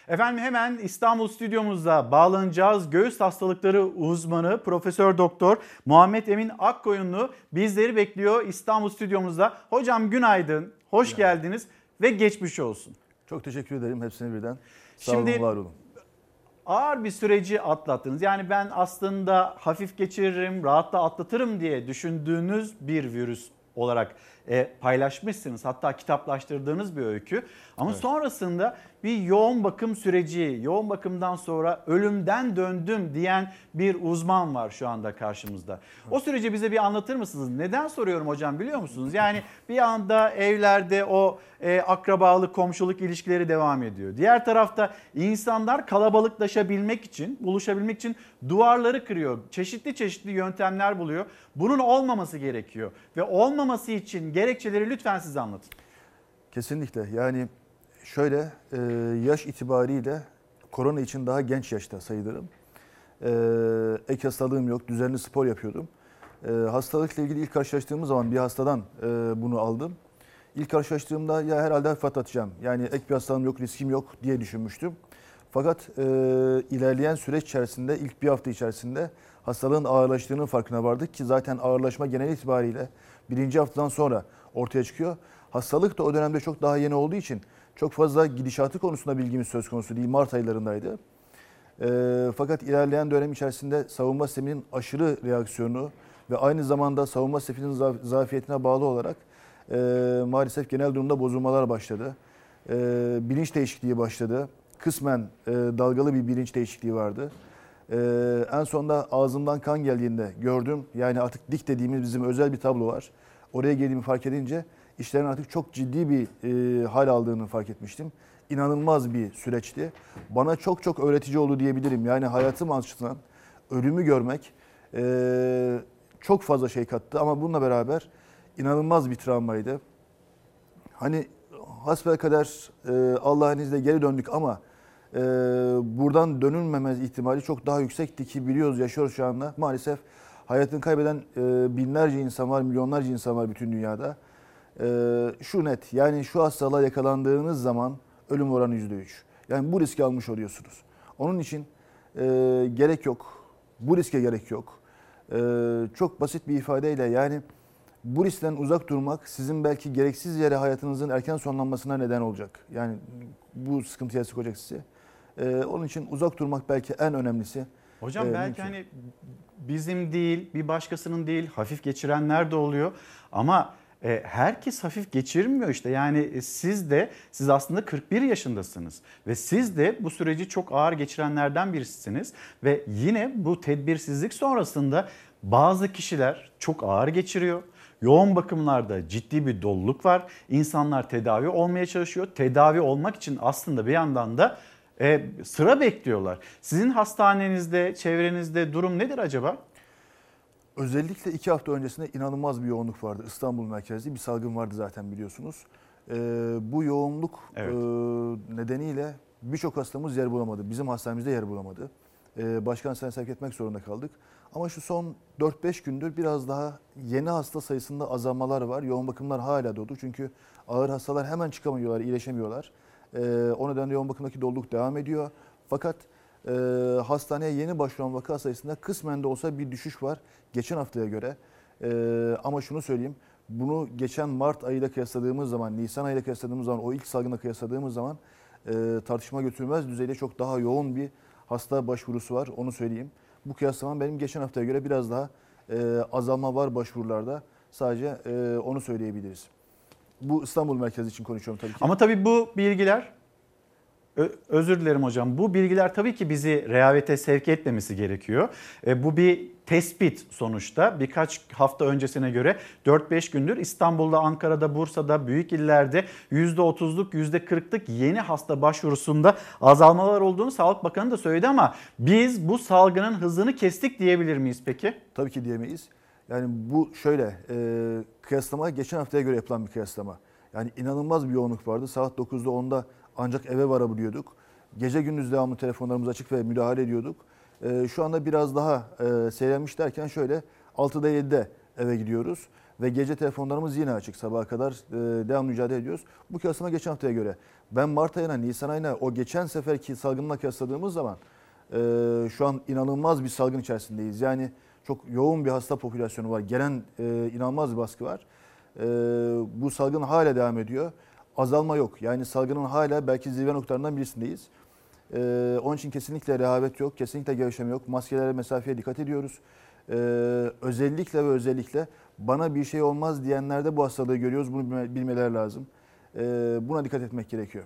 Efendim hemen İstanbul stüdyomuzda bağlanacağız. Göğüs hastalıkları uzmanı Profesör Doktor Muhammed Emin Akkoyunlu bizleri bekliyor İstanbul stüdyomuzda. Hocam günaydın, hoş geldiniz ve geçmiş olsun. Çok teşekkür ederim hepsine birden. Sağ olun, Şimdi var olun. ağır bir süreci atlattınız. Yani ben aslında hafif geçiririm, rahatla atlatırım diye düşündüğünüz bir virüs olarak e, paylaşmışsınız. Hatta kitaplaştırdığınız bir öykü. Ama Evet. sonrasında bir yoğun bakım süreci, yoğun bakımdan sonra ölümden döndüm diyen bir uzman var şu anda karşımızda. O süreci bize bir anlatır mısınız? Neden soruyorum hocam biliyor musunuz? Yani bir anda evlerde o e, akrabalık, komşuluk ilişkileri devam ediyor. Diğer tarafta insanlar kalabalıklaşabilmek için, buluşabilmek için duvarları kırıyor. Çeşitli çeşitli yöntemler buluyor. Bunun olmaması gerekiyor. Ve olmaması için gerekçeleri lütfen size anlatın. Kesinlikle. Yani şöyle e, yaş itibariyle korona için daha genç yaşta sayılırım. E, ek hastalığım yok. Düzenli spor yapıyordum. E, hastalıkla ilgili ilk karşılaştığımız zaman bir hastadan e, bunu aldım. İlk karşılaştığımda ya herhalde hafif atlatacağım. Yani ek bir hastalığım yok, riskim yok diye düşünmüştüm. Fakat e, ilerleyen süreç içerisinde ilk bir hafta içerisinde hastalığın ağırlaştığının farkına vardık ki zaten ağırlaşma genel itibariyle birinci haftadan sonra ortaya çıkıyor. Hastalık da o dönemde çok daha yeni olduğu için çok fazla gidişatı konusunda bilgimiz söz konusu değil. Mart aylarındaydı. E, fakat ilerleyen dönem içerisinde savunma sisteminin aşırı reaksiyonu ve aynı zamanda savunma sisteminin zaf- zafiyetine bağlı olarak e, maalesef genel durumda bozulmalar başladı. E, bilinç değişikliği başladı. Kısmen e, dalgalı bir bilinç değişikliği vardı. E, en sonunda ağzımdan kan geldiğinde gördüm. Yani artık dik dediğimiz bizim özel bir tablo var. Oraya geldiğimi fark edince işlerin artık çok ciddi bir e, hal aldığını fark etmiştim. İnanılmaz bir süreçti. Bana çok çok öğretici oldu diyebilirim. Yani hayatım açısından ölümü görmek e, çok fazla şey kattı. Ama bununla beraber inanılmaz bir travmaydı. Hani hasbelkader e, Allah'ın izniyle geri döndük ama e, buradan dönülmemez ihtimali çok daha yüksekti ki biliyoruz yaşıyoruz şu anda. Maalesef hayatını kaybeden e, binlerce insan var, milyonlarca insan var bütün dünyada. E, şu net yani şu hastalığa yakalandığınız zaman ölüm oranı %3. Yani bu riski almış oluyorsunuz. Onun için e, gerek yok. Bu riske gerek yok. E, çok basit bir ifadeyle yani bu riskten uzak durmak sizin belki gereksiz yere hayatınızın erken sonlanmasına neden olacak. Yani bu sıkıntıya sokacak sizi. Ee, onun için uzak durmak belki en önemlisi. Hocam Ee, belki mümkün. hani bizim değil, bir başkasının değil, hafif geçirenler de oluyor. Ama e, herkes hafif geçirmiyor işte. Yani e, siz de, siz aslında 41 yaşındasınız. Ve siz de bu süreci çok ağır geçirenlerden birisiniz. Ve yine bu tedbirsizlik sonrasında bazı kişiler çok ağır geçiriyor. Yoğun bakımlarda ciddi bir doluluk var. İnsanlar tedavi olmaya çalışıyor. Tedavi olmak için aslında bir yandan da e, sıra bekliyorlar. Sizin hastanenizde, çevrenizde durum nedir acaba? Özellikle iki hafta öncesinde inanılmaz bir yoğunluk vardı. İstanbul merkezli bir salgın vardı zaten biliyorsunuz. Ee, bu yoğunluk Evet. e, nedeniyle birçok hastamız yer bulamadı. Bizim hastanemizde yer bulamadı. Ee, başkan hastanesine sevk etmek zorunda kaldık. Ama şu son 4-5 gündür biraz daha yeni hasta sayısında azalmalar var. Yoğun bakımlar hala dolu çünkü ağır hastalar hemen çıkamıyorlar, iyileşemiyorlar. Ee, o nedenle yoğun bakımdaki doluluk devam ediyor. Fakat e, hastaneye yeni başvuran vaka sayısında kısmen de olsa bir düşüş var geçen haftaya göre. Ee, ama şunu söyleyeyim, bunu geçen Mart ayıyla kıyasladığımız zaman, Nisan ayıyla kıyasladığımız zaman, o ilk salgınla kıyasladığımız zaman e, tartışma götürmez düzeyde çok daha yoğun bir hasta başvurusu var, onu söyleyeyim. Bu kıyaslama benim geçen haftaya göre biraz daha e, azalma var başvurularda. Sadece e, onu söyleyebiliriz. Bu İstanbul merkezi için konuşuyorum tabii ki. Ama tabii bu bilgiler özür dilerim hocam. Bu bilgiler tabii ki bizi rehavete sevk etmemesi gerekiyor. E, bu bir tespit sonuçta. Birkaç hafta öncesine göre 4-5 gündür İstanbul'da, Ankara'da, Bursa'da, büyük illerde %30'luk, %40'lık yeni hasta başvurusunda azalmalar olduğunu Sağlık Bakanı da söyledi ama biz bu salgının hızını kestik diyebilir miyiz peki? Tabii ki diyemeyiz. Yani bu şöyle, e, kıyaslama geçen haftaya göre yapılan bir kıyaslama. Yani inanılmaz bir yoğunluk vardı. Saat 9'da 10'da ancak eve varabiliyorduk. Gece gündüz devamlı telefonlarımız açık ve müdahale ediyorduk. E, şu anda biraz daha e, seyrenmiş derken şöyle 6'da 7'de eve gidiyoruz. Ve gece telefonlarımız yine açık. Sabaha kadar e, devam mücadele ediyoruz. Bu kıyaslama geçen haftaya göre. Ben Mart ayına, Nisan ayına o geçen seferki salgınla kıyasladığımız zaman e, şu an inanılmaz bir salgın içerisindeyiz. Yani çok yoğun bir hasta popülasyonu var. Gelen e, inanılmaz bir baskı var. E, bu salgın hala devam ediyor. Azalma yok. Yani salgının hala belki zirve noktalarından birisindeyiz. E, onun için kesinlikle rehavet yok, kesinlikle gevşeme yok. Maskelere, mesafeye dikkat ediyoruz. E, özellikle ve özellikle bana bir şey olmaz diyenlerde bu hastalığı görüyoruz. Bunu bilme- bilmeleri lazım. E, buna dikkat etmek gerekiyor.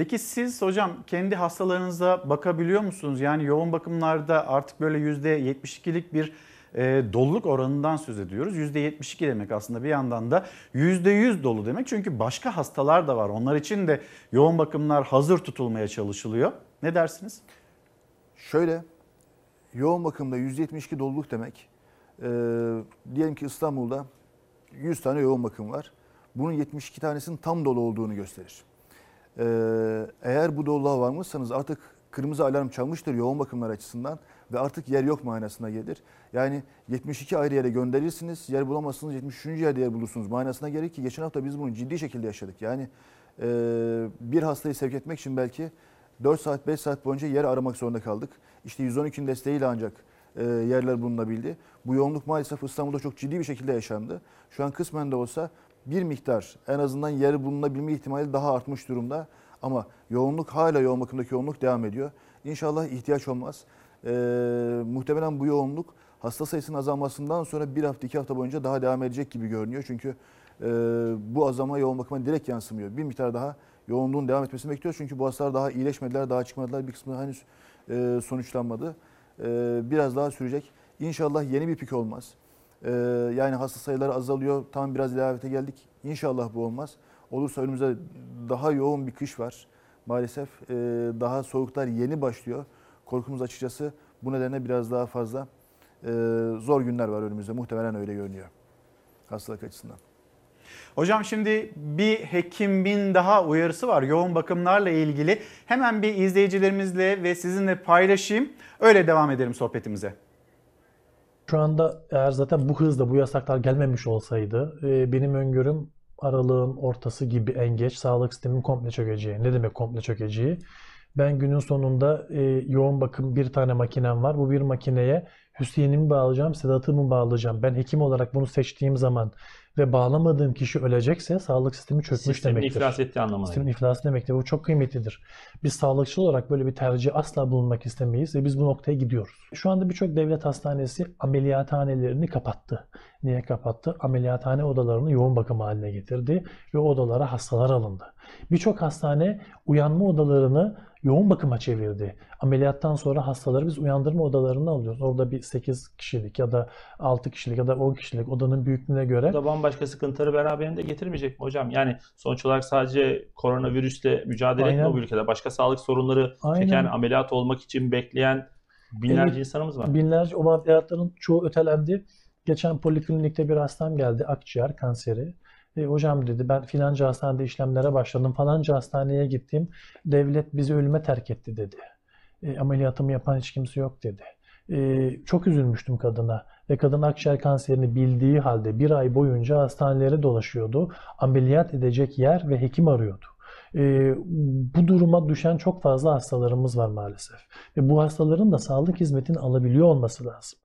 Peki siz hocam kendi hastalarınıza bakabiliyor musunuz? Yani yoğun bakımlarda artık böyle %72'lik bir e, doluluk oranından söz ediyoruz. %72 demek aslında bir yandan da %100 dolu demek. Çünkü başka hastalar da var. Onlar için de yoğun bakımlar hazır tutulmaya çalışılıyor. Ne dersiniz? Şöyle, yoğun bakımda %72 doluluk demek. Ee, diyelim ki İstanbul'da 100 tane yoğun bakım var. Bunun 72 tanesinin tam dolu olduğunu gösterir. Ee, eğer bu doluluğa varmışsanız artık kırmızı alarm çalmıştır yoğun bakımlar açısından ve artık yer yok manasına gelir. Yani 72 ayrı yere gönderirsiniz, yer bulamazsınız 73. yerde yer bulursunuz manasına gelir ki geçen hafta biz bunu ciddi şekilde yaşadık. Yani e, bir hastayı sevk etmek için belki 4 saat 5 saat boyunca yer aramak zorunda kaldık. İşte 112'nin desteğiyle ancak e, yerler bulunabildi. Bu yoğunluk maalesef İstanbul'da çok ciddi bir şekilde yaşandı. Şu an kısmen de olsa bir miktar en azından yer bulunabilme ihtimali daha artmış durumda. Ama yoğunluk hala yoğun bakımdaki yoğunluk devam ediyor. İnşallah ihtiyaç olmaz. E, muhtemelen bu yoğunluk hasta sayısının azalmasından sonra bir hafta iki hafta boyunca daha devam edecek gibi görünüyor. Çünkü e, bu azalma yoğun bakıma direkt yansımıyor. Bir miktar daha yoğunluğun devam etmesini bekliyoruz. Çünkü bu hastalar daha iyileşmediler, daha çıkmadılar. Bir kısmı henüz e, sonuçlanmadı. E, biraz daha sürecek. İnşallah yeni bir pik olmaz. E, yani hasta sayıları azalıyor. Tam biraz ilavete geldik. İnşallah bu olmaz. Olursa önümüzde daha yoğun bir kış var. Maalesef e, daha soğuklar yeni başlıyor. Korkumuz açıkçası bu nedenle biraz daha fazla e, zor günler var önümüzde. Muhtemelen öyle görünüyor hastalık açısından. Hocam şimdi bir hekimin daha uyarısı var yoğun bakımlarla ilgili. Hemen bir izleyicilerimizle ve sizinle paylaşayım. Öyle devam edelim sohbetimize. Şu anda eğer zaten bu hızda bu yasaklar gelmemiş olsaydı e, benim öngörüm aralığın ortası gibi en geç sağlık sistemin komple çökeceği. Ne demek komple çökeceği? Ben günün sonunda e, yoğun bakım bir tane makinem var. Bu bir makineye Hüseyin'i mi bağlayacağım, Sedat'ı mı bağlayacağım? Ben hekim olarak bunu seçtiğim zaman ve bağlamadığım kişi ölecekse sağlık sistemi çökmüş Sistemin demektir. iflas ettiği anlamına Sistemin iflası demektir. Bu çok kıymetlidir. Biz sağlıkçı olarak böyle bir tercih asla bulunmak istemeyiz ve biz bu noktaya gidiyoruz. Şu anda birçok devlet hastanesi ameliyathanelerini kapattı. Niye kapattı? Ameliyathane odalarını yoğun bakım haline getirdi ve odalara hastalar alındı. Birçok hastane uyanma odalarını yoğun bakıma çevirdi. Ameliyattan sonra hastaları biz uyandırma odalarına alıyoruz. Orada bir 8 kişilik ya da 6 kişilik ya da 10 kişilik odanın büyüklüğüne göre Bu da bambaşka sıkıntıları beraberinde getirmeyecek mi hocam? Yani sonuç olarak sadece koronavirüsle mücadele Aynen. bu ülkede. Başka sağlık sorunları Aynen. çeken, ameliyat olmak için bekleyen binlerce Evet, insanımız var. Binlerce o ameliyatların çoğu ötelendi. Geçen poliklinikte bir hastam geldi akciğer kanseri. E, hocam dedi ben filanca hastanede işlemlere başladım. Falanca hastaneye gittim. Devlet bizi ölüme terk etti dedi. E, ameliyatımı yapan hiç kimse yok dedi. E, çok üzülmüştüm kadına. Ve kadın akciğer kanserini bildiği halde bir ay boyunca hastanelere dolaşıyordu. Ameliyat edecek yer ve hekim arıyordu. E, bu duruma düşen çok fazla hastalarımız var maalesef. Ve bu hastaların da sağlık hizmetini alabiliyor olması lazım.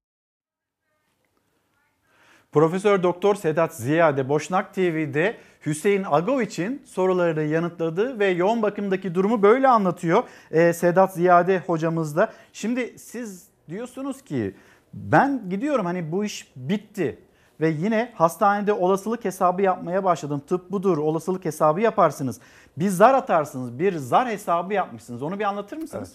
Profesör Doktor Sedat Ziyade Boşnak TV'de Hüseyin Agoviç'in sorularını yanıtladı ve yoğun bakımdaki durumu böyle anlatıyor Ee, Sedat Ziyade hocamız da. Şimdi siz diyorsunuz ki ben gidiyorum hani bu iş bitti ve yine hastanede olasılık hesabı yapmaya başladım. Tıp budur olasılık hesabı yaparsınız. Bir zar atarsınız bir zar hesabı yapmışsınız onu bir anlatır mısınız?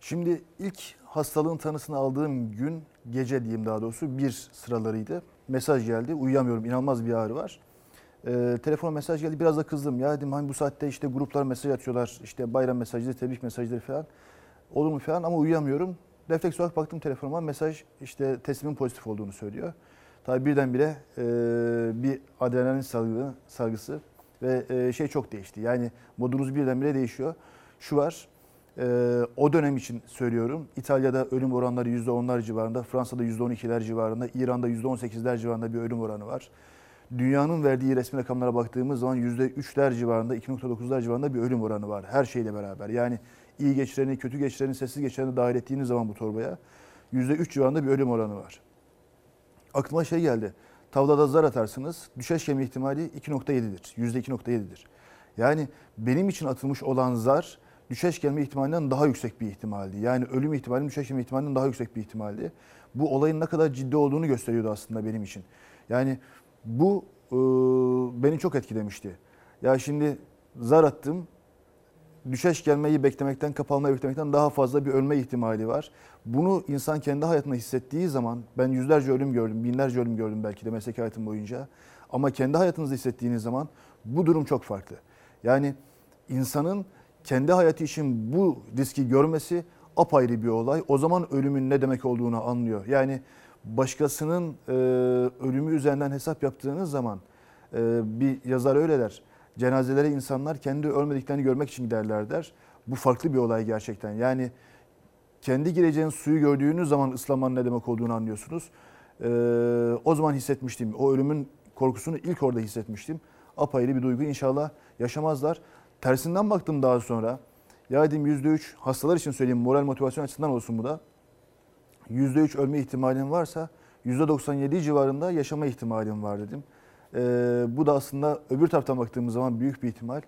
Şimdi ilk hastalığın tanısını aldığım gün gece diyeyim daha doğrusu bir sıralarıydı. Mesaj geldi. Uyuyamıyorum. inanılmaz bir ağrı var. Ee, telefona mesaj geldi. Biraz da kızdım. Ya dedim hani bu saatte işte gruplar mesaj atıyorlar. İşte bayram mesajları, tebrik mesajları falan. Olur mu falan ama uyuyamıyorum. Refleks olarak baktım telefonuma. Mesaj işte testimin pozitif olduğunu söylüyor. Tabii birdenbire e, bir adrenalin salgı, salgısı ve e, şey çok değişti. Yani modunuz birdenbire değişiyor. Şu var. Ee, o dönem için söylüyorum. İtalya'da ölüm oranları %10'lar civarında, Fransa'da %12'ler civarında, İran'da %18'ler civarında bir ölüm oranı var. Dünyanın verdiği resmi rakamlara baktığımız zaman %3'ler civarında, 2.9'lar civarında bir ölüm oranı var. Her şeyle beraber. Yani iyi geçireni, kötü geçireni, sessiz geçireni dahil ettiğiniz zaman bu torbaya %3 civarında bir ölüm oranı var. Aklıma şey geldi. Tavlada zar atarsınız, düşeş yeme ihtimali 2.7'dir. %2.7'dir. Yani benim için atılmış olan zar düşeş gelme ihtimalinden daha yüksek bir ihtimaldi. Yani ölüm ihtimalinin düşeş gelme ihtimalinden daha yüksek bir ihtimaldi. Bu olayın ne kadar ciddi olduğunu gösteriyordu aslında benim için. Yani bu e, beni çok etkilemişti. Ya şimdi zar attım, düşeş gelmeyi beklemekten, kapalmayı beklemekten daha fazla bir ölme ihtimali var. Bunu insan kendi hayatında hissettiği zaman, ben yüzlerce ölüm gördüm, binlerce ölüm gördüm belki de meslek hayatım boyunca. Ama kendi hayatınızda hissettiğiniz zaman bu durum çok farklı. Yani insanın kendi hayatı için bu riski görmesi apayrı bir olay. O zaman ölümün ne demek olduğunu anlıyor. Yani başkasının e, ölümü üzerinden hesap yaptığınız zaman e, bir yazar öyle der. Cenazelere insanlar kendi ölmediklerini görmek için giderler der. Bu farklı bir olay gerçekten. Yani kendi gireceğiniz suyu gördüğünüz zaman ıslanmanın ne demek olduğunu anlıyorsunuz. E, o zaman hissetmiştim. O ölümün korkusunu ilk orada hissetmiştim. Apayrı bir duygu. İnşallah yaşamazlar. Tersinden baktım daha sonra. Ya dedim %3 hastalar için söyleyeyim moral motivasyon açısından olsun bu da. %3 ölme ihtimalin varsa %97 civarında yaşama ihtimalin var dedim. Ee, bu da aslında öbür taraftan baktığımız zaman büyük bir ihtimal.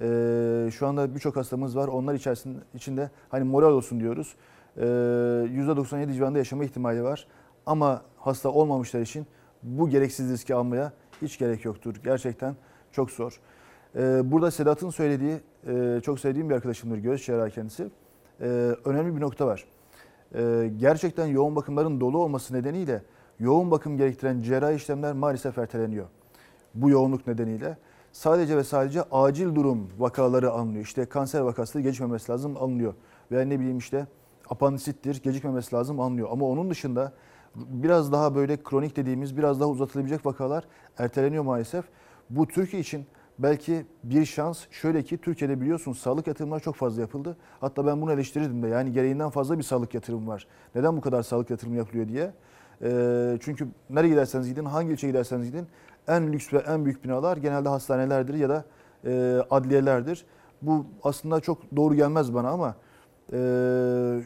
Ee, şu anda birçok hastamız var. Onlar içerisinde içinde hani moral olsun diyoruz. Ee, %97 civarında yaşama ihtimali var. Ama hasta olmamışlar için bu gereksiz riski almaya hiç gerek yoktur. Gerçekten çok zor. Ee, burada Sedat'ın söylediği, e, çok sevdiğim bir arkadaşımdır, göğüs cerrahı kendisi. Ee, önemli bir nokta var. Ee, gerçekten yoğun bakımların dolu olması nedeniyle yoğun bakım gerektiren cerrahi işlemler maalesef erteleniyor. Bu yoğunluk nedeniyle sadece ve sadece acil durum vakaları alınıyor. İşte kanser vakası gecikmemesi lazım alınıyor. Veya ne bileyim işte apandisittir gecikmemesi lazım alınıyor. Ama onun dışında biraz daha böyle kronik dediğimiz biraz daha uzatılabilecek vakalar erteleniyor maalesef. Bu Türkiye için belki bir şans şöyle ki Türkiye'de biliyorsunuz sağlık yatırımları çok fazla yapıldı. Hatta ben bunu eleştirirdim de yani gereğinden fazla bir sağlık yatırımı var. Neden bu kadar sağlık yatırımı yapılıyor diye. E, çünkü nereye giderseniz gidin, hangi ilçeye giderseniz gidin en lüks ve en büyük binalar genelde hastanelerdir ya da e, adliyelerdir. Bu aslında çok doğru gelmez bana ama e,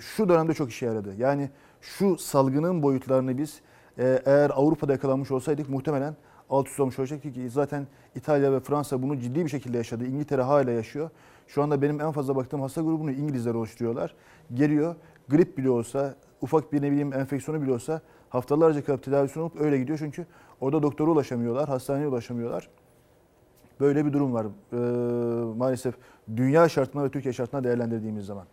şu dönemde çok işe yaradı. Yani şu salgının boyutlarını biz e, eğer Avrupa'da yakalanmış olsaydık muhtemelen alt üst olmuş olacaktı ki zaten İtalya ve Fransa bunu ciddi bir şekilde yaşadı. İngiltere hala yaşıyor. Şu anda benim en fazla baktığım hasta grubunu İngilizler oluşturuyorlar. Geliyor grip bile olsa ufak bir ne bileyim enfeksiyonu bile olsa haftalarca kalıp tedavisini olup öyle gidiyor. Çünkü orada doktora ulaşamıyorlar, hastaneye ulaşamıyorlar. Böyle bir durum var ee, maalesef dünya şartına ve Türkiye şartına değerlendirdiğimiz zaman.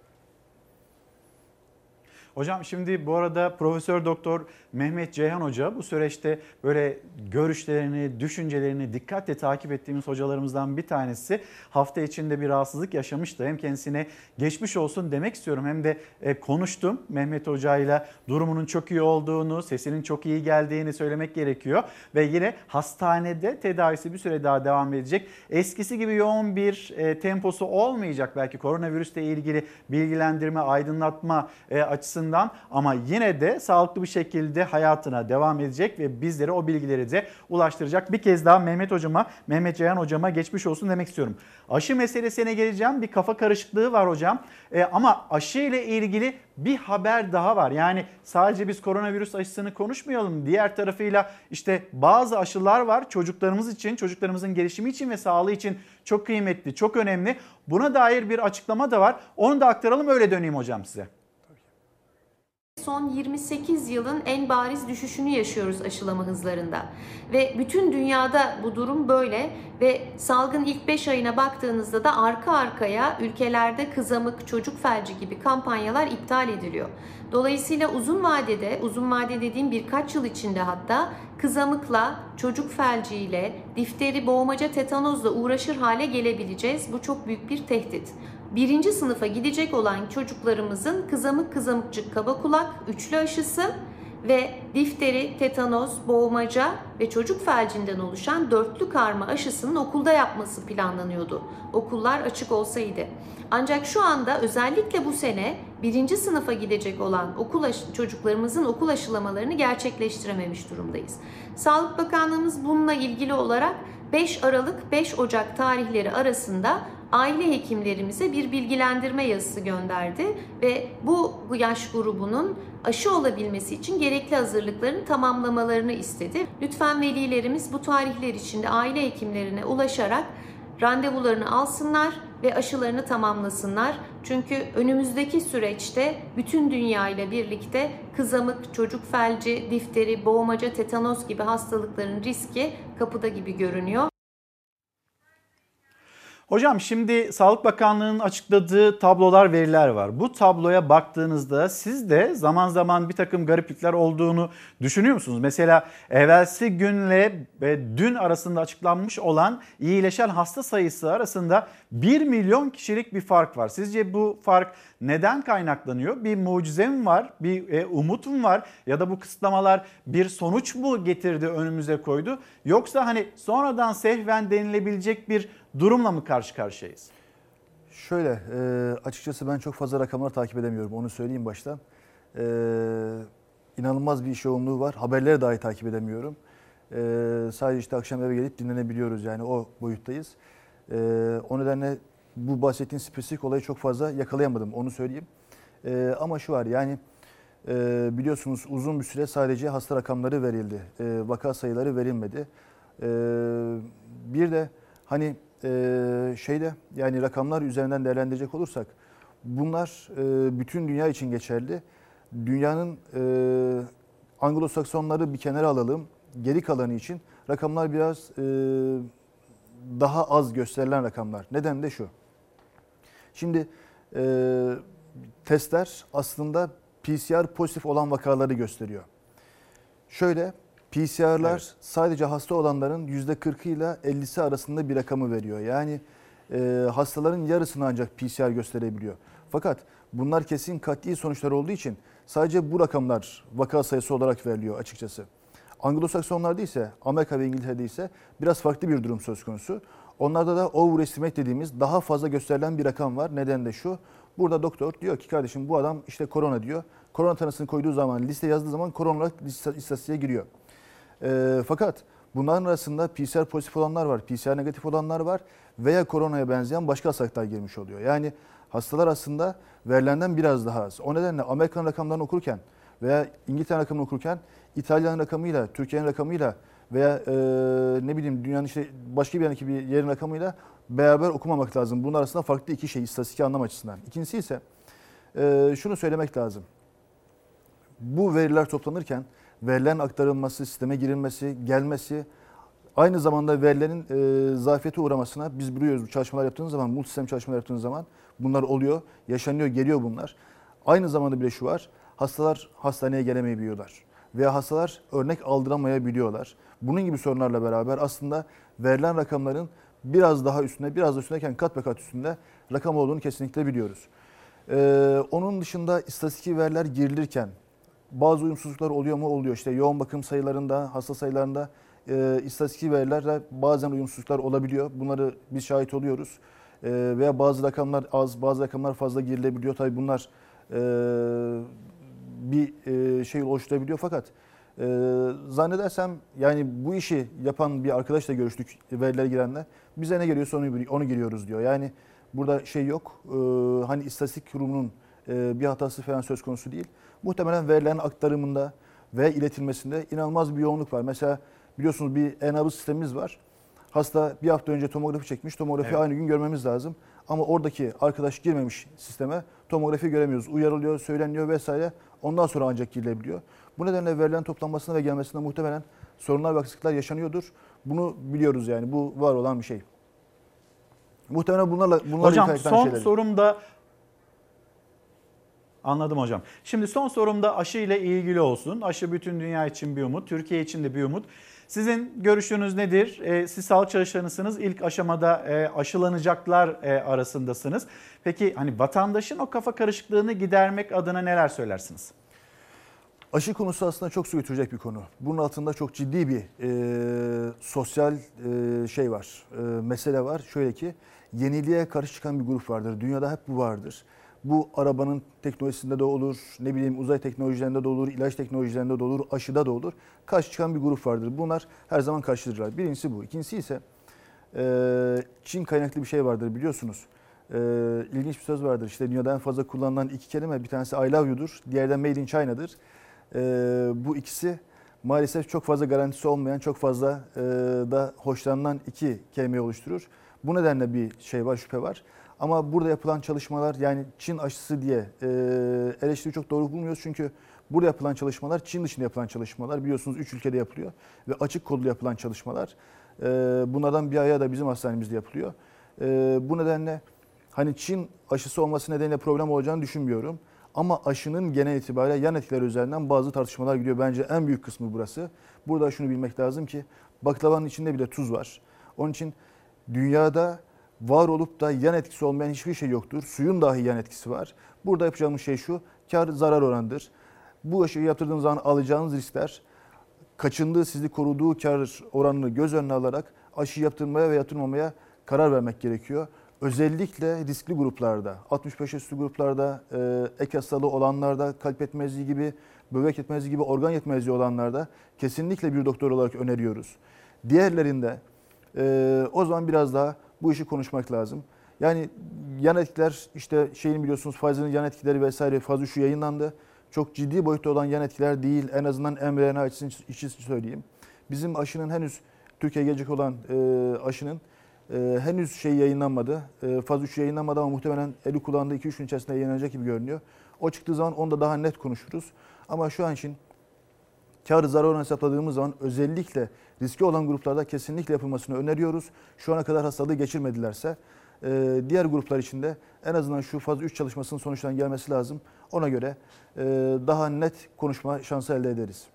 Hocam şimdi bu arada Profesör Doktor Mehmet Ceyhan Hoca bu süreçte böyle görüşlerini, düşüncelerini dikkatle takip ettiğimiz hocalarımızdan bir tanesi. Hafta içinde bir rahatsızlık yaşamıştı. Hem kendisine geçmiş olsun demek istiyorum hem de e, konuştum Mehmet Hoca ile durumunun çok iyi olduğunu, sesinin çok iyi geldiğini söylemek gerekiyor. Ve yine hastanede tedavisi bir süre daha devam edecek. Eskisi gibi yoğun bir e, temposu olmayacak belki koronavirüsle ilgili bilgilendirme, aydınlatma e, açısından ama yine de sağlıklı bir şekilde hayatına devam edecek ve bizlere o bilgileri de ulaştıracak. Bir kez daha Mehmet hocama, Mehmet Ceyhan hocama geçmiş olsun demek istiyorum. Aşı meselesine geleceğim. Bir kafa karışıklığı var hocam. E, ama aşı ile ilgili bir haber daha var. Yani sadece biz koronavirüs aşısını konuşmayalım. Diğer tarafıyla işte bazı aşılar var çocuklarımız için, çocuklarımızın gelişimi için ve sağlığı için çok kıymetli, çok önemli. Buna dair bir açıklama da var. Onu da aktaralım öyle döneyim hocam size. Son 28 yılın en bariz düşüşünü yaşıyoruz aşılama hızlarında. Ve bütün dünyada bu durum böyle ve salgın ilk 5 ayına baktığınızda da arka arkaya ülkelerde kızamık, çocuk felci gibi kampanyalar iptal ediliyor. Dolayısıyla uzun vadede, uzun vade dediğim birkaç yıl içinde hatta kızamıkla, çocuk felciyle, difteri, boğmaca, tetanozla uğraşır hale gelebileceğiz. Bu çok büyük bir tehdit birinci sınıfa gidecek olan çocuklarımızın kızamık kızamıkçık kaba kulak üçlü aşısı ve difteri, tetanoz, boğmaca ve çocuk felcinden oluşan dörtlü karma aşısının okulda yapması planlanıyordu. Okullar açık olsaydı. Ancak şu anda özellikle bu sene birinci sınıfa gidecek olan okul aşı, çocuklarımızın okul aşılamalarını gerçekleştirememiş durumdayız. Sağlık Bakanlığımız bununla ilgili olarak 5 Aralık 5 Ocak tarihleri arasında aile hekimlerimize bir bilgilendirme yazısı gönderdi ve bu yaş grubunun aşı olabilmesi için gerekli hazırlıkların tamamlamalarını istedi. Lütfen velilerimiz bu tarihler içinde aile hekimlerine ulaşarak randevularını alsınlar ve aşılarını tamamlasınlar. Çünkü önümüzdeki süreçte bütün dünya ile birlikte kızamık, çocuk felci, difteri, boğmaca, tetanos gibi hastalıkların riski kapıda gibi görünüyor. Hocam şimdi Sağlık Bakanlığı'nın açıkladığı tablolar, veriler var. Bu tabloya baktığınızda siz de zaman zaman bir takım gariplikler olduğunu düşünüyor musunuz? Mesela evvelsi günle ve dün arasında açıklanmış olan iyileşen hasta sayısı arasında 1 milyon kişilik bir fark var. Sizce bu fark neden kaynaklanıyor? Bir mucize mi var? Bir e, umut mu var? Ya da bu kısıtlamalar bir sonuç mu getirdi önümüze koydu? Yoksa hani sonradan sehven denilebilecek bir durumla mı karşı karşıyayız? Şöyle e, açıkçası ben çok fazla rakamlar takip edemiyorum onu söyleyeyim baştan. E, inanılmaz bir iş yoğunluğu var. Haberleri dahi takip edemiyorum. E, sadece işte akşam eve gelip dinlenebiliyoruz yani o boyuttayız. E, o nedenle bu bahsettiğin spesifik olayı çok fazla yakalayamadım onu söyleyeyim. E, ama şu var yani e, biliyorsunuz uzun bir süre sadece hasta rakamları verildi. E, vaka sayıları verilmedi. E, bir de hani e, şeyde yani rakamlar üzerinden değerlendirecek olursak bunlar e, bütün dünya için geçerli. Dünyanın e, Anglo-Saksonları bir kenara alalım. Geri kalanı için rakamlar biraz e, daha az gösterilen rakamlar. Neden de şu. Şimdi testler aslında PCR pozitif olan vakaları gösteriyor. Şöyle PCR'lar evet. sadece hasta olanların %40 ile 50'si arasında bir rakamı veriyor. Yani e, hastaların yarısını ancak PCR gösterebiliyor. Fakat bunlar kesin katli sonuçlar olduğu için sadece bu rakamlar vaka sayısı olarak veriliyor açıkçası. Anglo-Saksonlarda ise Amerika ve İngiltere'de ise biraz farklı bir durum söz konusu. Onlarda da overestimate dediğimiz daha fazla gösterilen bir rakam var. Neden de şu. Burada doktor diyor ki kardeşim bu adam işte korona diyor. Korona tanısını koyduğu zaman liste yazdığı zaman korona olarak istatistiğe giriyor. E, fakat bunların arasında PCR pozitif olanlar var, PCR negatif olanlar var veya koronaya benzeyen başka hastalıklar girmiş oluyor. Yani hastalar aslında verilenden biraz daha az. O nedenle Amerikan rakamlarını okurken veya İngiltere rakamını okurken İtalya'nın rakamıyla, Türkiye'nin rakamıyla veya e, ne bileyim dünyanın işte başka bir yerdeki bir yerin rakamıyla beraber okumamak lazım. Bunun arasında farklı iki şey istatistik anlam açısından. İkincisi ise e, şunu söylemek lazım. Bu veriler toplanırken verilerin aktarılması, sisteme girilmesi, gelmesi, aynı zamanda verilerin e, zafiyete uğramasına biz biliyoruz bu çalışmalar yaptığınız zaman, multisistem çalışmalar yaptığınız zaman bunlar oluyor, yaşanıyor, geliyor bunlar. Aynı zamanda bile şu var, hastalar hastaneye gelemeyebiliyorlar veya hastalar örnek aldıramayabiliyorlar. Bunun gibi sorunlarla beraber aslında verilen rakamların biraz daha üstünde, biraz da üstündeyken kat be kat üstünde rakam olduğunu kesinlikle biliyoruz. Ee, onun dışında istatistik veriler girilirken bazı uyumsuzluklar oluyor mu? Oluyor. İşte yoğun bakım sayılarında, hasta sayılarında e, istatistik verilerde bazen uyumsuzluklar olabiliyor. Bunları biz şahit oluyoruz. E, veya bazı rakamlar az, bazı rakamlar fazla girilebiliyor. Tabii bunlar e, bir e, şey oluşturabiliyor fakat e, zannedersem yani bu işi yapan bir arkadaşla görüştük veriler girenle. Bize ne geliyorsa onu, onu giriyoruz diyor. Yani burada şey yok. E, hani istatistik kurumunun e, bir hatası falan söz konusu değil. Muhtemelen verilerin aktarımında ve iletilmesinde inanılmaz bir yoğunluk var. Mesela biliyorsunuz bir e-nabız sistemimiz var. Hasta bir hafta önce tomografi çekmiş. Tomografi evet. aynı gün görmemiz lazım. Ama oradaki arkadaş girmemiş sisteme tomografi göremiyoruz. Uyarılıyor, söyleniyor vesaire. Ondan sonra ancak girilebiliyor. Bu nedenle verilen toplanmasına ve gelmesinde muhtemelen sorunlar ve aksaklıklar yaşanıyordur. Bunu biliyoruz yani. Bu var olan bir şey. Muhtemelen bunlarla bunlarla Hocam son sorum da Anladım hocam. Şimdi son sorum da aşı ile ilgili olsun. Aşı bütün dünya için bir umut, Türkiye için de bir umut. Sizin görüşünüz nedir? E, siz sağlık çalışanısınız. İlk aşamada e, aşılanacaklar e, arasındasınız. Peki hani vatandaşın o kafa karışıklığını gidermek adına neler söylersiniz? Aşı konusu aslında çok su götürecek bir konu. Bunun altında çok ciddi bir e, sosyal e, şey var, e, mesele var. Şöyle ki yeniliğe karşı çıkan bir grup vardır. Dünyada hep bu vardır. Bu arabanın teknolojisinde de olur, ne bileyim uzay teknolojilerinde de olur, ilaç teknolojilerinde de olur, aşıda da olur. Karşı çıkan bir grup vardır. Bunlar her zaman karşıdırlar. Birincisi bu. İkincisi ise e, Çin kaynaklı bir şey vardır biliyorsunuz. E, ilginç bir söz vardır. İşte dünyada en fazla kullanılan iki kelime bir tanesi I love you'dur, diğeri de made in China'dır. E, bu ikisi maalesef çok fazla garantisi olmayan, çok fazla e, da hoşlanılan iki kelime oluşturur. Bu nedenle bir şey var, şüphe var. Ama burada yapılan çalışmalar yani Çin aşısı diye e, eleştiri çok doğru bulmuyoruz. Çünkü burada yapılan çalışmalar Çin dışında yapılan çalışmalar. Biliyorsunuz 3 ülkede yapılıyor ve açık kodlu yapılan çalışmalar. E, bunlardan bir ayağı da bizim hastanemizde yapılıyor. E, bu nedenle hani Çin aşısı olması nedeniyle problem olacağını düşünmüyorum. Ama aşının genel itibariyle yan etkileri üzerinden bazı tartışmalar gidiyor. Bence en büyük kısmı burası. Burada şunu bilmek lazım ki baklavanın içinde bile tuz var. Onun için dünyada var olup da yan etkisi olmayan hiçbir şey yoktur. Suyun dahi yan etkisi var. Burada yapacağımız şey şu, kar zarar oranıdır. Bu aşıyı yaptırdığınız zaman alacağınız riskler, kaçındığı sizi koruduğu kar oranını göz önüne alarak aşı yaptırmaya ve yatırmamaya karar vermek gerekiyor. Özellikle riskli gruplarda, 65 üstü gruplarda, e, ek hastalığı olanlarda, kalp yetmezliği gibi, böbrek yetmezliği gibi organ yetmezliği olanlarda kesinlikle bir doktor olarak öneriyoruz. Diğerlerinde e, o zaman biraz daha bu işi konuşmak lazım. Yani yan etkiler işte şeyin biliyorsunuz Pfizer'ın yan etkileri vesaire fazla şu yayınlandı. Çok ciddi boyutta olan yan etkiler değil. En azından mRNA için, için söyleyeyim. Bizim aşının henüz Türkiye'ye gelecek olan e, aşının e, henüz şey yayınlanmadı. E, faz 3 yayınlanmadı ama muhtemelen eli kulağında 2-3 gün içerisinde yayınlanacak gibi görünüyor. O çıktığı zaman onda daha net konuşuruz. Ama şu an için kar zarar oranı hesapladığımız zaman özellikle riski olan gruplarda kesinlikle yapılmasını öneriyoruz. Şu ana kadar hastalığı geçirmedilerse e, diğer gruplar için de en azından şu faz 3 çalışmasının sonuçlarının gelmesi lazım. Ona göre e, daha net konuşma şansı elde ederiz.